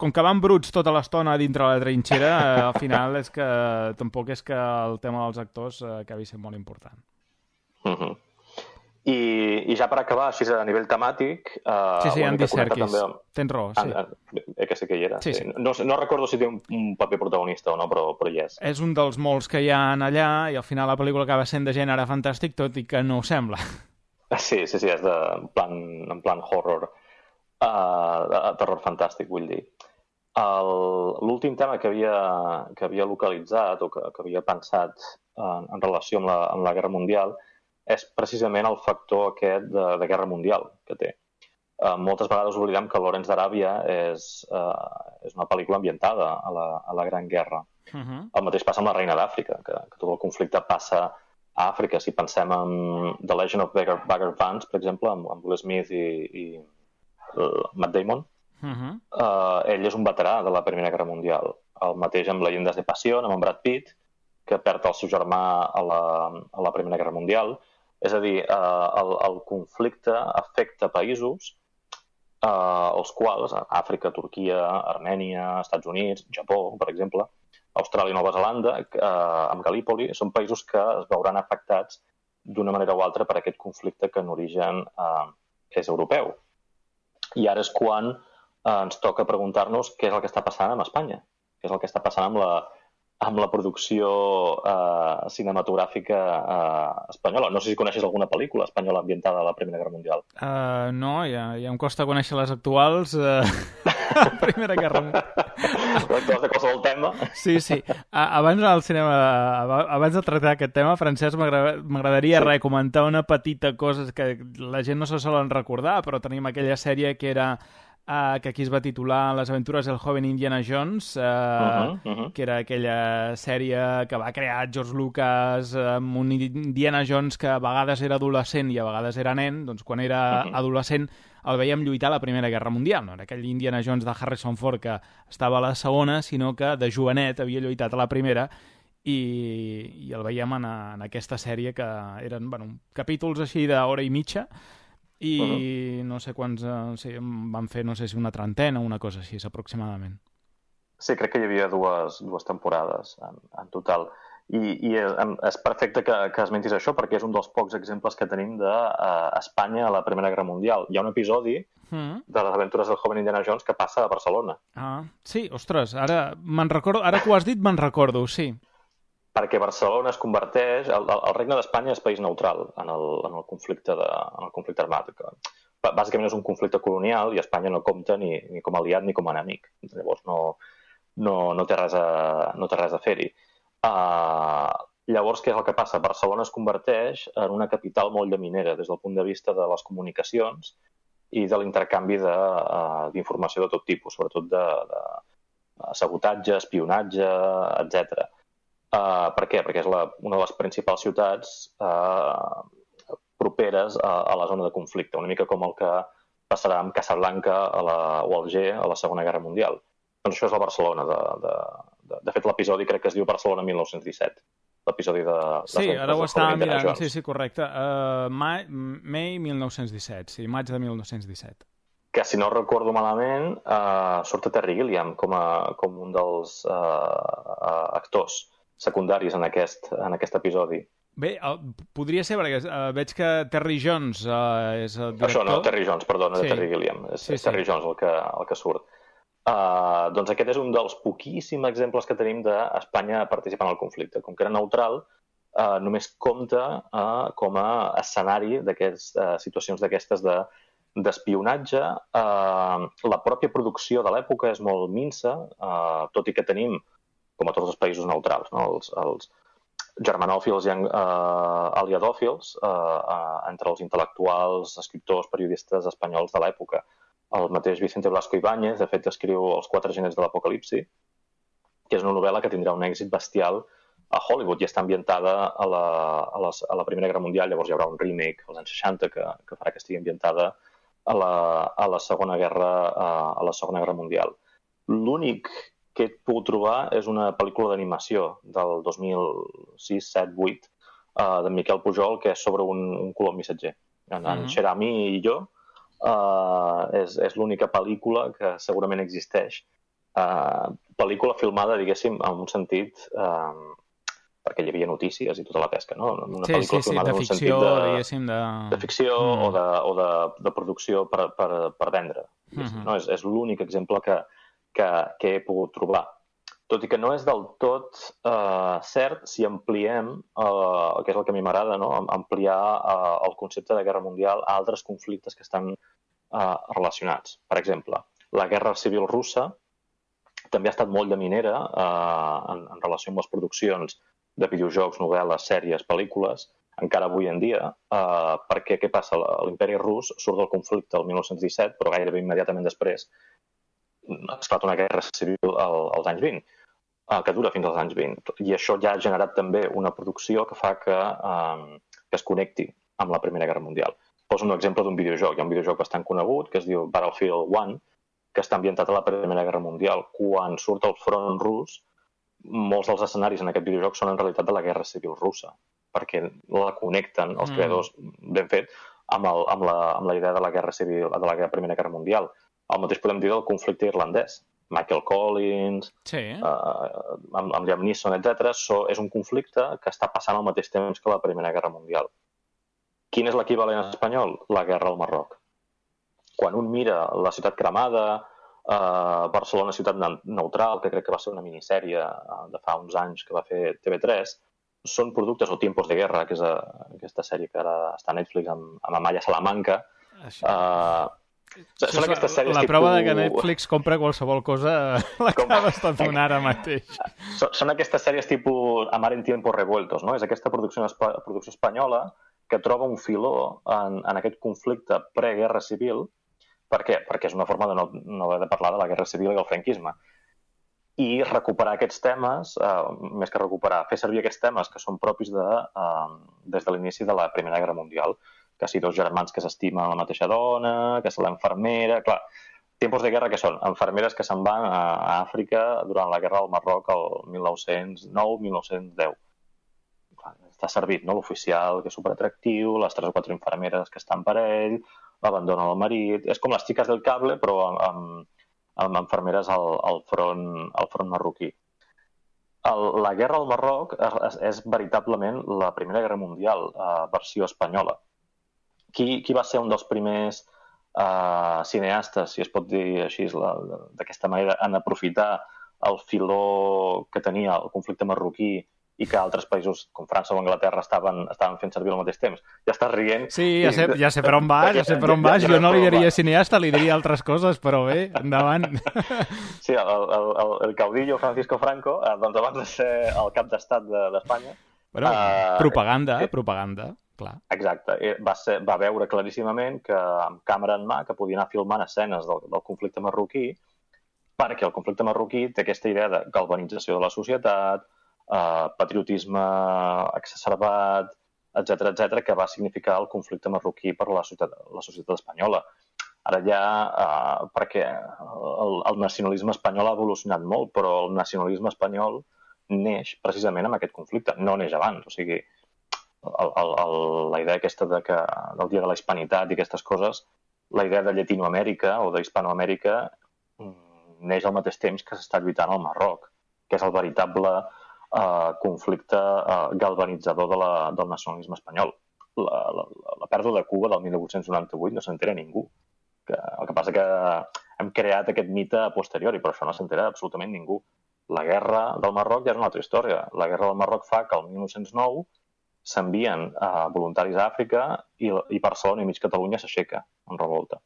com que van bruts tota l'estona dintre la trinxera, eh, al final és que tampoc és que el tema dels actors eh, acabi sent molt important. Mm -hmm. I, I ja per acabar, així a nivell temàtic... Uh, sí, sí, Andy Serkis. També... Tens raó, sí. eh, que sí que hi era. Sí, sí. No, no recordo si té un, un paper protagonista o no, però, però hi és. És un dels molts que hi ha allà i al final la pel·lícula acaba sent de gènere fantàstic, tot i que no ho sembla. Sí, sí, sí, és de, en, plan, en plan horror. Uh, terror fantàstic, vull dir. L'últim tema que havia, que havia localitzat o que, que havia pensat en, en relació amb la, amb la Guerra Mundial és precisament el factor aquest de, de guerra mundial que té. Uh, moltes vegades oblidem que Lorenz d'Aràbia és, uh, és una pel·lícula ambientada a la, a la Gran Guerra. Uh -huh. El mateix passa amb la Reina d'Àfrica, que, que tot el conflicte passa a Àfrica. Si pensem en The Legend of Bagger, Bagger Vance, per exemple, amb, amb Will Smith i, i uh, Matt Damon, uh -huh. uh, ell és un veterà de la Primera Guerra Mundial. El mateix amb Leyendas de Passió, amb en Brad Pitt, que perd el seu germà a la, a la Primera Guerra Mundial, és a dir, eh, el, el conflicte afecta països eh, els quals, Àfrica, Turquia, Armènia, Estats Units, Japó, per exemple, Austràlia i Nova Zelanda, eh, amb Galípoli, són països que es veuran afectats d'una manera o altra per aquest conflicte que en origen eh, és europeu. I ara és quan eh, ens toca preguntar-nos què és el que està passant amb Espanya, què és el que està passant amb la, amb la producció eh, cinematogràfica eh, espanyola. No sé si coneixes alguna pel·lícula espanyola ambientada a la Primera Guerra Mundial. Uh, no, ja, ja em costa conèixer les actuals. Uh, Primera Guerra Mundial. De qualsevol tema. Sí, sí. Abans al cinema, abans de tractar aquest tema, Francesc, m'agradaria sí. comentar una petita cosa que la gent no se solen recordar, però tenim aquella sèrie que era uh, que aquí es va titular Les aventures del joven Indiana Jones, uh, uh -huh, uh -huh. que era aquella sèrie que va crear George Lucas amb un Indiana Jones que a vegades era adolescent i a vegades era nen, doncs quan era uh -huh. adolescent el veiem lluitar a la Primera Guerra Mundial. No era aquell Indiana Jones de Harrison Ford que estava a la segona, sinó que de jovenet havia lluitat a la primera i, i el veiem en, en aquesta sèrie que eren bueno, capítols així d'hora i mitja i uh -huh. no sé quants... Uh, sí, van fer, no sé si una trentena o una cosa així, aproximadament. Sí, crec que hi havia dues, dues temporades en, en total. I, i és perfecte que, que esmentis això perquè és un dels pocs exemples que tenim d'Espanya uh, a la Primera Guerra Mundial. Hi ha un episodi mm. de les aventures del joven Indiana Jones que passa a Barcelona. Ah, sí, ostres, ara, recordo, ara que ho has dit me'n recordo, sí. Perquè Barcelona es converteix... El, el Regne d'Espanya és país neutral en el, en el, conflicte, de, en el conflicte armat. Que, bàsicament és un conflicte colonial i Espanya no compta ni, ni com a aliat ni com a enemic. Llavors no, no, no té res a, no té res a fer-hi. Uh, llavors, què és el que passa? Barcelona es converteix en una capital molt llaminera des del punt de vista de les comunicacions i de l'intercanvi uh, d'informació de, de tot tipus, sobretot de, de sabotatge, espionatge, etc. Uh, per què? Perquè és la, una de les principals ciutats uh, properes a, a la zona de conflicte, una mica com el que passarà amb Casablanca a la, o Alger a la Segona Guerra Mundial. Doncs això és la Barcelona de, de, de, de fet, l'episodi crec que es diu Barcelona 1917 l'episodi de... Sí, ara ho estava mirant, sí, sí, correcte. Uh, mai, May 1917, sí, maig de 1917. Que, si no recordo malament, uh, surt a Terry Gilliam com, a, com un dels uh, uh, actors secundaris en aquest, en aquest episodi. Bé, uh, podria ser, perquè uh, veig que Terry Jones uh, és el director... Això no, Terry Jones, perdona, sí. Terry Gilliam. És, sí, és Terry sí. Jones el que, el que surt. Uh, doncs aquest és un dels poquíssims exemples que tenim d'Espanya participant al conflicte. Com que era neutral, uh, només compta uh, com a escenari d'aquestes uh, situacions d'aquestes de d'espionatge. Uh, la pròpia producció de l'època és molt minsa, uh, tot i que tenim, com a tots els països neutrals, no? els, els germanòfils i uh, aliadòfils uh, uh, entre els intel·lectuals, escriptors, periodistes espanyols de l'època el mateix Vicente Blasco Ibáñez, de fet, escriu Els quatre genets de l'Apocalipsi, que és una novel·la que tindrà un èxit bestial a Hollywood i està ambientada a la, a, les, a la Primera Guerra Mundial, llavors hi haurà un remake als anys 60 que, que farà que estigui ambientada a la, a la, segona, guerra, a, a la segona Guerra Mundial. L'únic que he pogut trobar és una pel·lícula d'animació del 2006, 7, 8, uh, de Miquel Pujol, que és sobre un, un color missatger. En, mm -hmm. en Xerami i jo Uh, és és l'única pel·lícula que segurament existeix. Uh, pel·lícula filmada, diguéssim, en un sentit... Uh, perquè hi havia notícies i tota la pesca, no? Una sí, pel·lícula sí, sí, filmada de ficció, de, diguéssim, de... De ficció mm. o, de, o de, de producció per, per, per vendre. Mm -hmm. no? És, és l'únic exemple que, que, que he pogut trobar. Tot i que no és del tot uh, cert si ampliem, uh, que és el que a mi m'agrada, no? ampliar uh, el concepte de guerra mundial a altres conflictes que estan eh, relacionats. Per exemple, la guerra civil russa també ha estat molt de minera eh, en, en relació amb les produccions de videojocs, novel·les, sèries, pel·lícules, encara avui en dia, eh, perquè què passa? L'imperi rus surt del conflicte el 1917, però gairebé immediatament després esclata una guerra civil als anys 20, eh, que dura fins als anys 20. I això ja ha generat també una producció que fa que, eh, que es connecti amb la Primera Guerra Mundial poso un exemple d'un videojoc. Hi ha un videojoc bastant conegut que es diu Battlefield 1, que està ambientat a la Primera Guerra Mundial. Quan surt el front rus, molts dels escenaris en aquest videojoc són en realitat de la Guerra Civil russa, perquè la connecten els mm. creadors ben fet amb, el, amb, la, amb la idea de la Guerra Civil, de la Primera Guerra Mundial. El mateix podem dir del conflicte irlandès. Michael Collins, sí. uh, amb, amb Liam Neeson, etc. So, és un conflicte que està passant al mateix temps que la Primera Guerra Mundial. Quin és l'equivalent espanyol? La guerra al Marroc. Quan un mira la ciutat cremada, eh, Barcelona ciutat neutral, que crec que va ser una minissèrie eh, de fa uns anys que va fer TV3, són productes, o Tiempos de Guerra, que és a, aquesta sèrie que ara està a Netflix amb, amb Amaya Salamanca. Això. Uh, són Això aquestes sèries la prova de que Netflix compra qualsevol cosa l'acabes de donar ara mateix. Són, són aquestes sèries tipus Amar en tiempos revueltos, no? És aquesta producció, producció espanyola que troba un filó en, en aquest conflicte pre-guerra civil. Per què? Perquè és una forma de no, no haver de parlar de la guerra civil i del franquisme. I recuperar aquests temes, eh, més que recuperar, fer servir aquests temes que són propis de, eh, des de l'inici de la Primera Guerra Mundial, que si dos germans que s'estimen la mateixa dona, que és l'enfermera... Clar, tempos de guerra que són? Enfermeres que se'n van a, Àfrica durant la guerra del Marroc el 1909-1910 està servit, no? L'oficial, que és superatractiu, les tres o quatre infermeres que estan per ell, abandona el marit... És com les xiques del cable, però amb, amb enfermeres al, al, front, al front marroquí. El, la guerra al Marroc és, és veritablement la Primera Guerra Mundial, eh, versió espanyola. Qui, qui va ser un dels primers eh, cineastes, si es pot dir així, d'aquesta manera, en aprofitar el filó que tenia el conflicte marroquí i que altres països com França o Anglaterra estaven, estaven fent servir al mateix temps. Ja estàs rient. Sí, ja sé, ja sé per on vas, ja sé per on vas. Jo no li diria cineasta, li diria altres coses, però bé, endavant. Sí, el, el, el, el caudillo Francisco Franco, eh, doncs abans de ser el cap d'estat d'Espanya... De, bueno, uh, propaganda, eh, propaganda, clar. Exacte. Eh, va, ser, va veure claríssimament que amb càmera en mà que podia anar filmant escenes del, del conflicte marroquí perquè el conflicte marroquí té aquesta idea de galvanització de la societat, eh, patriotisme exacerbat, etc etc que va significar el conflicte marroquí per la societat, la societat espanyola. Ara ja, eh, perquè el, el nacionalisme espanyol ha evolucionat molt, però el nacionalisme espanyol neix precisament amb aquest conflicte, no neix abans. O sigui, el, el, el, la idea aquesta de que, del dia de la hispanitat i aquestes coses, la idea de Llatinoamèrica o d'Hispanoamèrica mm, neix al mateix temps que s'està lluitant al Marroc, que és el veritable eh, conflicte eh, galvanitzador de la, del nacionalisme espanyol. La, la, la pèrdua de Cuba del 1898 no s'entera ningú. Que, el que passa que hem creat aquest mite a posteriori, però això no s'entera absolutament ningú. La guerra del Marroc ja és una altra història. La guerra del Marroc fa que el 1909 s'envien eh, voluntaris a Àfrica i, i Barcelona i mig Catalunya s'aixeca en revolta.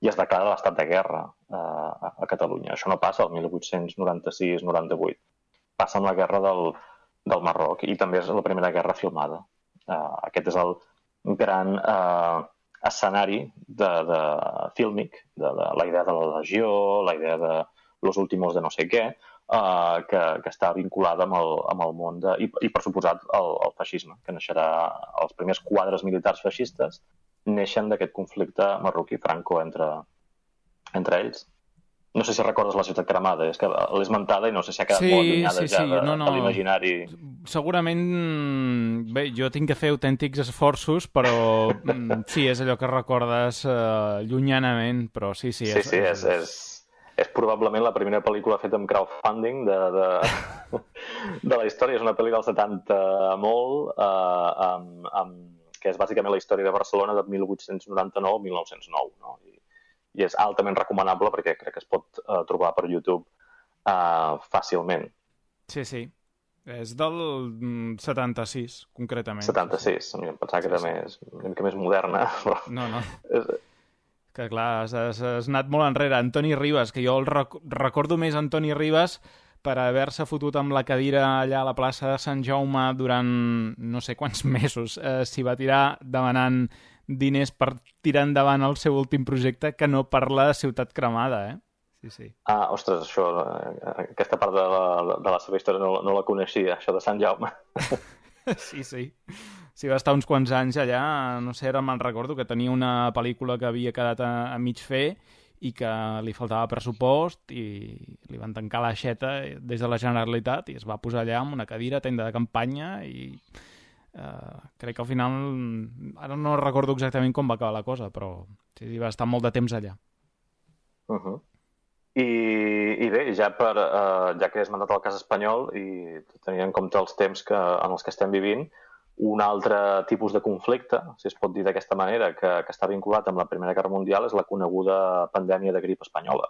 I es declara l'estat de guerra eh, a, a Catalunya. Això no passa el 1896-98 passa amb la guerra del, del Marroc i també és la primera guerra filmada. Uh, aquest és el gran uh, escenari de, de fílmic, de, de la idea de la legió, la idea de los últimos de no sé què, uh, que, que està vinculada amb el, amb el món de, i, i per suposat el, el feixisme, que naixerà els primers quadres militars feixistes neixen d'aquest conflicte marroquí-franco entre, entre ells. No sé si recordes la ciutat cremada, és que l'he esmentada i no sé si ha quedat sí, molt allunyada sí, ja sí. de, no, no. de l'imaginari. Segurament, bé, jo tinc que fer autèntics esforços, però mm, sí, és allò que recordes uh, llunyanament, però sí, sí. Sí, és, sí, és, és, és probablement la primera pel·lícula feta amb crowdfunding de, de, de la història. És una pel·li del 70 molt, uh, amb, amb, que és bàsicament la història de Barcelona de 1899-1909. No? I, i és altament recomanable perquè crec que es pot uh, trobar per YouTube uh, fàcilment. Sí, sí. És del 76, mm, concretament. 76, em pensava que era sí, més, una mica més moderna. Però... No, no. que clar, has, has, has anat molt enrere. Antoni Ribas, que jo el rec recordo més Antoni Ribas per haver-se fotut amb la cadira allà a la plaça de Sant Jaume durant no sé quants mesos. Eh, S'hi va tirar demanant diners per tirar endavant el seu últim projecte que no per la ciutat cremada, eh? Sí, sí. Ah, ostres, això, eh, aquesta part de la, de la seva història no, no la coneixia, això de Sant Jaume. sí, sí. Sí, va estar uns quants anys allà, no sé, ara me'n recordo que tenia una pel·lícula que havia quedat a, a mig fer i que li faltava pressupost i li van tancar l'aixeta des de la Generalitat i es va posar allà amb una cadira, tenda de campanya i Uh, crec que al final, ara no recordo exactament com va acabar la cosa, però sí, va estar molt de temps allà. Uh -huh. I, I bé, ja, per, uh, ja que has mandat el cas espanyol i tenint en compte els temps que, en els que estem vivint, un altre tipus de conflicte, si es pot dir d'aquesta manera, que, que està vinculat amb la Primera Guerra Mundial és la coneguda pandèmia de grip espanyola,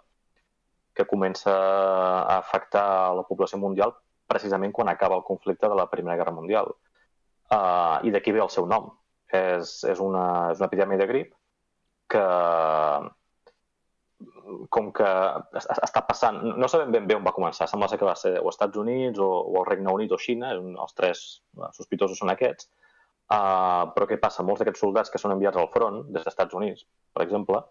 que comença a afectar la població mundial precisament quan acaba el conflicte de la Primera Guerra Mundial uh, i d'aquí ve el seu nom. És, és, una, és una epidèmia de grip que com que està passant... No sabem ben bé on va començar. Sembla que va ser o Estats Units o, o el Regne Unit o Xina. Els tres sospitosos són aquests. Uh, però què passa? Molts d'aquests soldats que són enviats al front, des dels Estats Units, per exemple,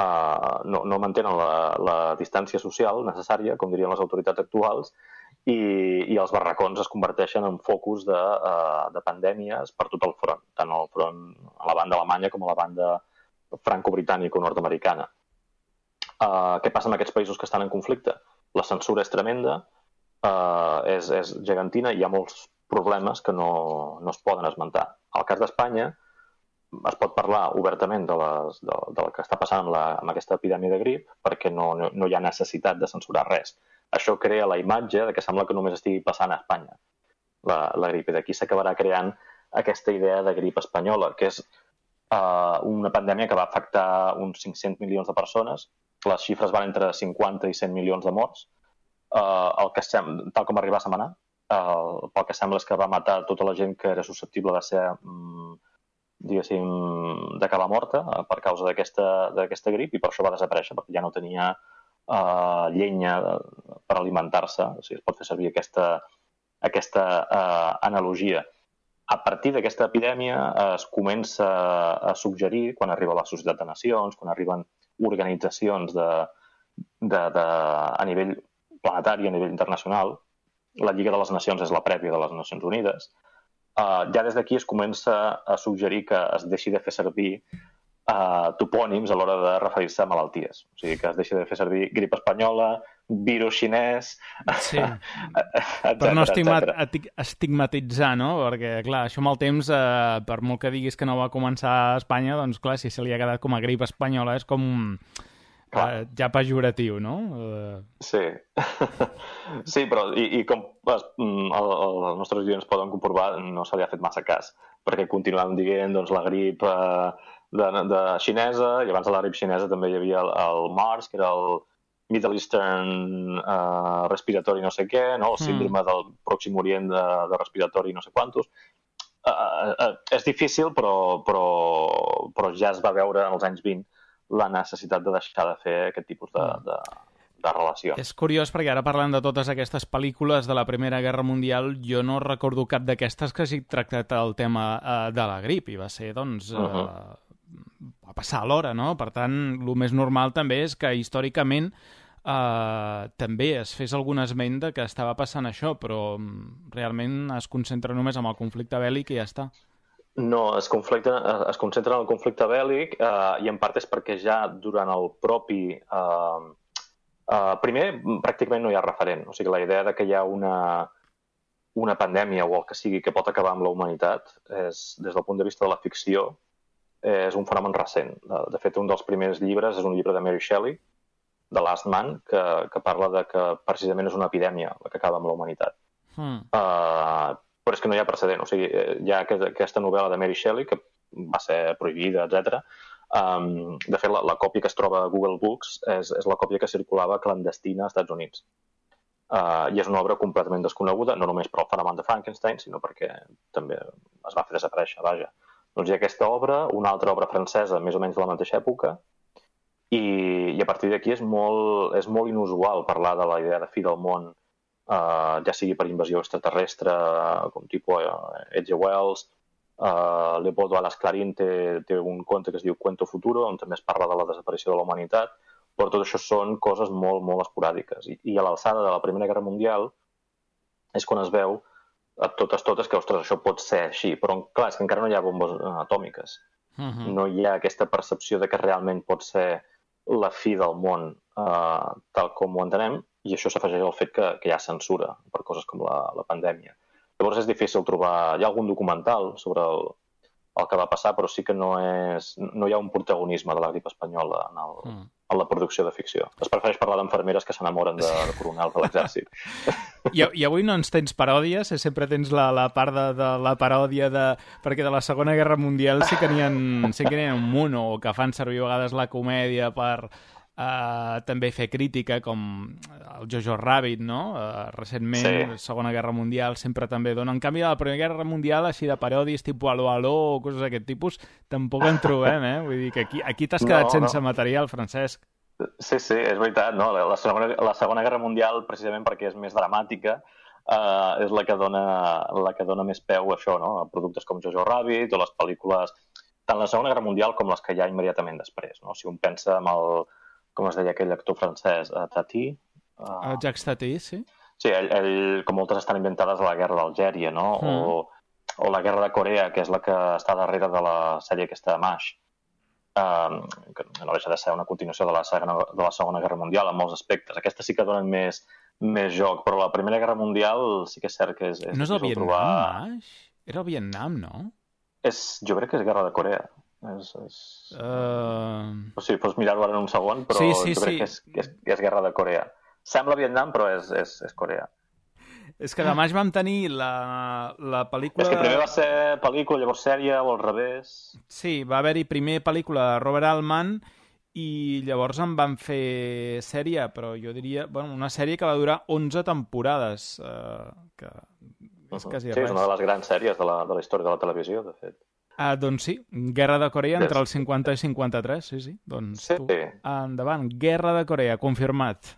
uh, no, no mantenen la, la distància social necessària, com dirien les autoritats actuals, i, i els barracons es converteixen en focus de, uh, de pandèmies per tot el front, tant al front a la banda alemanya com a la banda franco-britànica o nord-americana. Uh, què passa amb aquests països que estan en conflicte? La censura és tremenda, uh, és, és gegantina i hi ha molts problemes que no, no es poden esmentar. Al cas d'Espanya, es pot parlar obertament de, les, de, del que està passant amb, la, amb aquesta epidèmia de grip perquè no, no, no hi ha necessitat de censurar res. Això crea la imatge de que sembla que només estigui passant a Espanya la, la grip i d'aquí s'acabarà creant aquesta idea de grip espanyola, que és uh, una pandèmia que va afectar uns 500 milions de persones, les xifres van entre 50 i 100 milions de morts, uh, el que sem tal com arriba a setmana, uh, pel que sembla és que va matar tota la gent que era susceptible de ser um, diguéssim, d'acabar morta uh, per causa d'aquesta grip i per això va desaparèixer, perquè ja no tenia uh, llenya per alimentar-se, o sigui, es pot fer servir aquesta, aquesta uh, analogia. A partir d'aquesta epidèmia es comença a suggerir, quan arriba la Societat de Nacions, quan arriben organitzacions de, de, de, a nivell planetari, a nivell internacional, la Lliga de les Nacions és la prèvia de les Nacions Unides, uh, ja des d'aquí es comença a suggerir que es deixi de fer servir uh, topònims a l'hora de referir-se a malalties. O sigui, que es deixi de fer servir grip espanyola, virus xinès... Sí. etcètera, per no estimat, estigmatitzar, no? Perquè, clar, això amb el temps, eh, per molt que diguis que no va començar a Espanya, doncs, clar, si se li ha quedat com a grip espanyola és com Clar. ja pejoratiu, no? Uh... Sí. sí, però i, i com els, mm, el, el, els nostres oients poden comprovar, no se li ha fet massa cas, perquè continuem dient doncs, la grip uh, de, de xinesa, i abans de la grip xinesa també hi havia el, el MARS, que era el Middle Eastern uh, respiratori no sé què, no? el mm. síndrome mm. del Pròxim Orient de, de respiratori no sé quantos. Uh, uh, és difícil, però, però, però ja es va veure en els anys 20 la necessitat de deixar de fer aquest tipus de, mm. de, de relació. És curiós perquè ara parlant de totes aquestes pel·lícules de la Primera Guerra Mundial, jo no recordo cap d'aquestes que hagi tractat el tema uh, de la grip, i va ser, doncs, uh, uh -huh. va passar a l'hora, no? Per tant, el més normal també és que històricament uh, també es fes algun esment de que estava passant això, però mm, realment es concentra només en el conflicte bèl·lic i ja està. No, es, conflicte, es concentra en el conflicte bèl·lic eh, i en part és perquè ja durant el propi... Eh, eh, primer, pràcticament no hi ha referent. O sigui, la idea de que hi ha una, una pandèmia o el que sigui que pot acabar amb la humanitat és, des del punt de vista de la ficció, és un fenomen recent. De, de fet, un dels primers llibres és un llibre de Mary Shelley, The Last Man, que, que parla de que precisament és una epidèmia la que acaba amb la humanitat. Hmm. Uh, però és que no hi ha precedent. O sigui, eh, hi ha aquesta novel·la de Mary Shelley, que va ser prohibida, etc. Um, de fet, la, la còpia que es troba a Google Books és, és la còpia que circulava clandestina als Estats Units. Uh, I és una obra completament desconeguda, no només per al fenomen de Frankenstein, sinó perquè també es va fer desaparèixer, vaja. Doncs hi ha aquesta obra, una altra obra francesa, més o menys de la mateixa època, i, i a partir d'aquí és, molt, és molt inusual parlar de la idea de fi del món uh, ja sigui per invasió extraterrestre, uh, com tipus uh, Edge Wells, uh, Leopoldo Alas Clarín té, té un conte que es diu Cuento Futuro, on també es parla de la desaparició de la humanitat, però tot això són coses molt, molt esporàdiques. I, i a l'alçada de la Primera Guerra Mundial és quan es veu a totes, totes, que, ostres, això pot ser així. Però, clar, és que encara no hi ha bombes atòmiques. Uh mhm. -huh. No hi ha aquesta percepció de que realment pot ser la fi del món uh, tal com ho entenem, i això s'afegeix al fet que, que hi ha censura per coses com la, la pandèmia. Llavors és difícil trobar... Hi ha algun documental sobre el, el que va passar, però sí que no, és, no hi ha un protagonisme de la grip espanyola en, el, mm. en la producció de ficció. Es prefereix parlar d'enfermeres que s'enamoren de, de coronels de l'exèrcit. I, I avui no ens tens paròdies, eh? sempre tens la, la part de, de la paròdia de... perquè de la Segona Guerra Mundial sí que n'hi ha, sí que ha un munt, o que fan servir a vegades la comèdia per Uh, també fer crítica com el Jojo Rabbit, no? Uh, recentment, sí. Segona Guerra Mundial, sempre també dona. En canvi, a la Primera Guerra Mundial, així de paròdies tipus Aló, Aló o coses d'aquest tipus, tampoc en trobem, eh? Vull dir que aquí, aquí t'has quedat no, sense no. material, Francesc. Sí, sí, és veritat, no? La segona, la segona Guerra Mundial, precisament perquè és més dramàtica, uh, és la que, dona, la que dona més peu a això, no? A productes com Jojo Rabbit o les pel·lícules tant la Segona Guerra Mundial com les que hi ha immediatament després, no? Si un pensa en el, com es deia aquell actor francès, uh, Tati. Uh, Jacques Tati, sí. Sí, ell, ell, com moltes estan inventades a la guerra d'Algèria, no? Mm. O, o la guerra de Corea, que és la que està darrere de la sèrie aquesta de MASH, um, que no deixa de ser una continuació de la, segona, de la Segona Guerra Mundial en molts aspectes. Aquesta sí que donen més, més joc, però la Primera Guerra Mundial sí que és cert que és... és no és el Vietnam, trobar... MASH? Era el Vietnam, no? És, jo crec que és Guerra de Corea. És, és... Uh... O sigui, pots mirar-ho ara en un segon, però Sí, sí, jo crec sí. que és, que és, que és Guerra de Corea. Sembla Vietnam, però és, és, és Corea. És que demà vam tenir la, la pel·lícula... És que primer va ser pel·lícula, llavors sèrie, o al revés. Sí, va haver-hi primer pel·lícula de Robert Altman i llavors en van fer sèrie, però jo diria... Bueno, una sèrie que va durar 11 temporades, eh, que és quasi sí, res. és una de les grans sèries de la, de la història de la televisió, de fet. Ah, doncs sí, Guerra de Corea entre els 50 i 53, sí, sí. Doncs Sí. tu, endavant, Guerra de Corea, confirmat.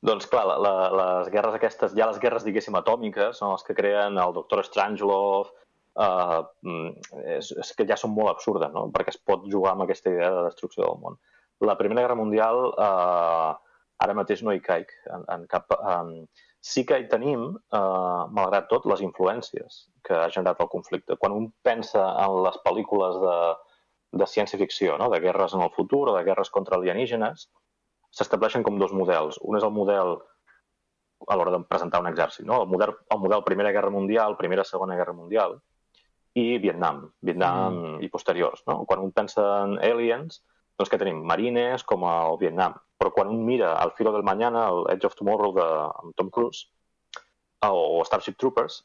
Doncs clar, la, la, les guerres aquestes, ja les guerres, diguéssim, atòmiques, són les que creen el doctor Strangelove, uh, és, és que ja són molt absurdes, no? perquè es pot jugar amb aquesta idea de destrucció del món. La Primera Guerra Mundial, uh, ara mateix no hi caic en, en cap... Um, sí que hi tenim, uh, malgrat tot, les influències que ha generat el conflicte. Quan un pensa en les pel·lícules de, de ciència-ficció, no? de guerres en el futur o de guerres contra alienígenes, s'estableixen com dos models. Un és el model a l'hora de presentar un exèrcit, no? el, model, el model Primera Guerra Mundial, Primera Segona Guerra Mundial, i Vietnam, Vietnam mm. i posteriors. No? Quan un pensa en aliens, doncs que tenim marines com el Vietnam. Però quan un mira al Filo del Mañana, el Edge of Tomorrow de amb Tom Cruise, o Starship Troopers,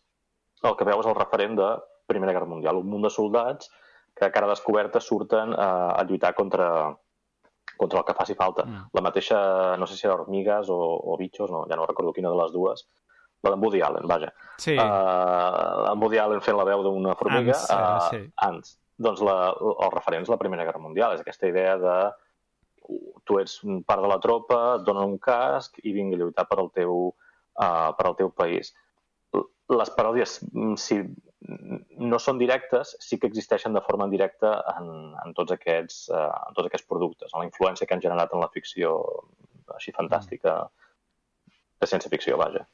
el que veu és el referent de Primera Guerra Mundial, un munt de soldats que a cara descoberta surten a, a lluitar contra, contra el que faci falta. Mm. La mateixa, no sé si era hormigues o, o bitxos, no, ja no recordo quina de les dues, la d'en Woody Allen, vaja. Sí, Uh, en Woody Allen fent la veu d'una formiga. Ants, uh, sí. Ants. Doncs la, el referent és la Primera Guerra Mundial, és aquesta idea de tu ets part de la tropa, et donen un casc i vinga a lluitar per al teu, uh, per al teu país. Les paròdies, mm, si no són directes, sí que existeixen de forma indirecta en, en, tots, aquests, uh, en tots aquests productes, en la influència que han generat en la ficció així fantàstica de ciència-ficció, vaja.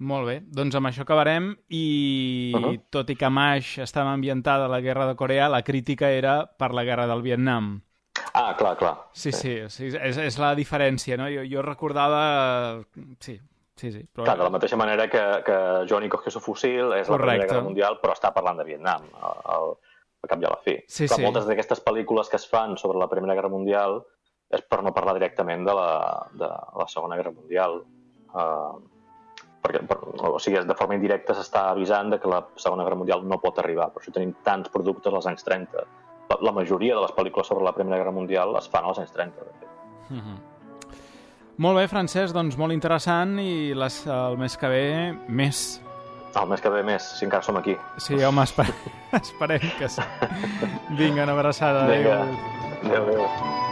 molt bé. Doncs amb això acabarem i Uh -huh. tot i que Mash estava ambientada a la Guerra de Corea, la crítica era per la Guerra del Vietnam. Ah, clar, clar. Sí, sí, sí és, és la diferència, no? Jo, jo recordava... Sí, sí, sí. Però... Clar, de la mateixa manera que, que Johnny cogió su fusil és la Primera Correcte. Guerra Mundial, però està parlant de Vietnam, al, al, al cap i a la fi. Sí, Clar, sí. Moltes d'aquestes pel·lícules que es fan sobre la Primera Guerra Mundial és per no parlar directament de la, de la Segona Guerra Mundial. Uh, perquè, per, o sigui, de forma indirecta s'està avisant de que la Segona Guerra Mundial no pot arribar. Per això tenim tants productes als anys 30. La, la majoria de les pel·lícules sobre la Primera Guerra Mundial es fan als anys 30, de fet. Mhm. Molt bé, Francesc, doncs molt interessant i les, el mes que ve més. El mes que ve més, si encara som aquí. Sí, home, esper... esperem que sí. Vinga, una abraçada. Vinga. Adéu. Adéu, adéu.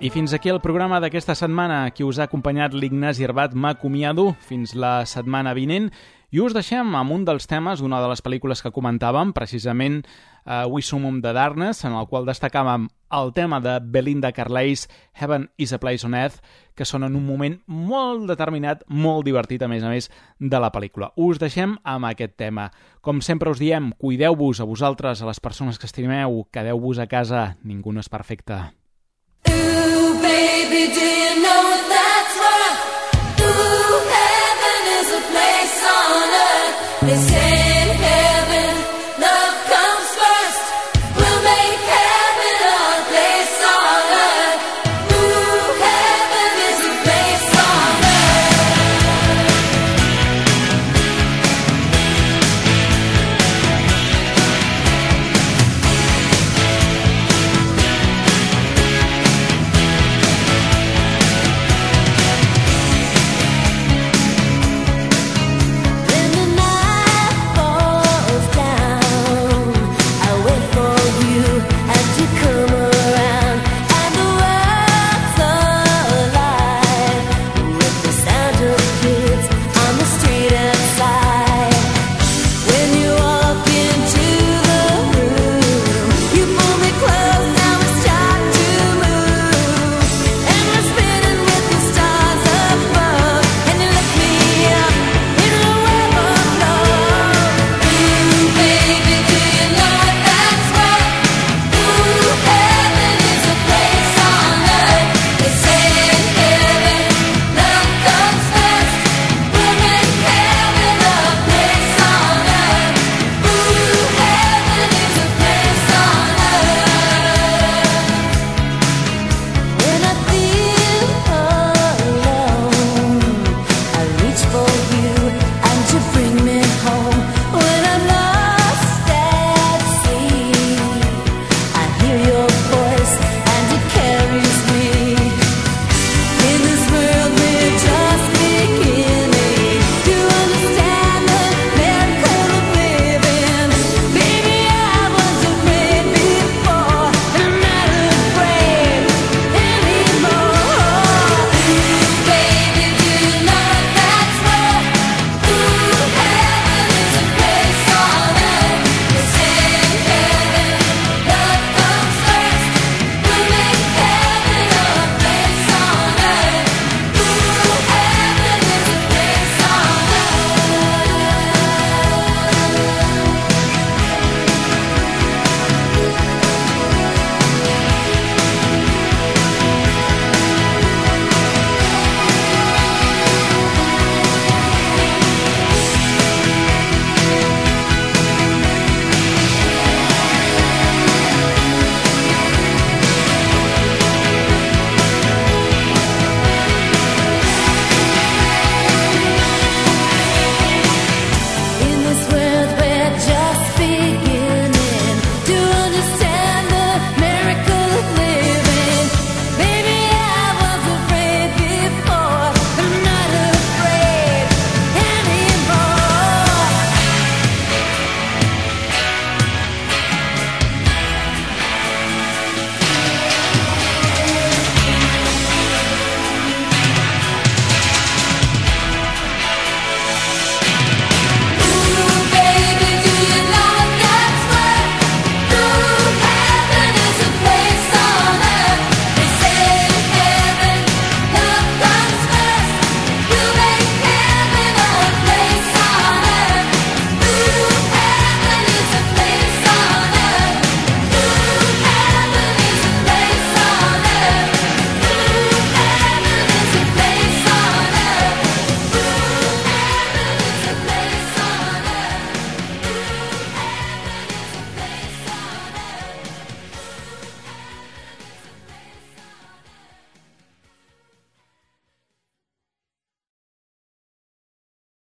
I fins aquí el programa d'aquesta setmana. Qui us ha acompanyat l'Ignasi Herbat m'acomiado fins la setmana vinent i us deixem amb un dels temes, una de les pel·lícules que comentàvem, precisament uh, We Summum the Darkness, en el qual destacàvem el tema de Belinda Carlisle, Heaven is a Place on Earth, que sona en un moment molt determinat, molt divertit, a més a més, de la pel·lícula. Us deixem amb aquest tema. Com sempre us diem, cuideu-vos a vosaltres, a les persones que estimeu, quedeu-vos a casa, ningú no és perfecte. Ooh, baby, do you know that?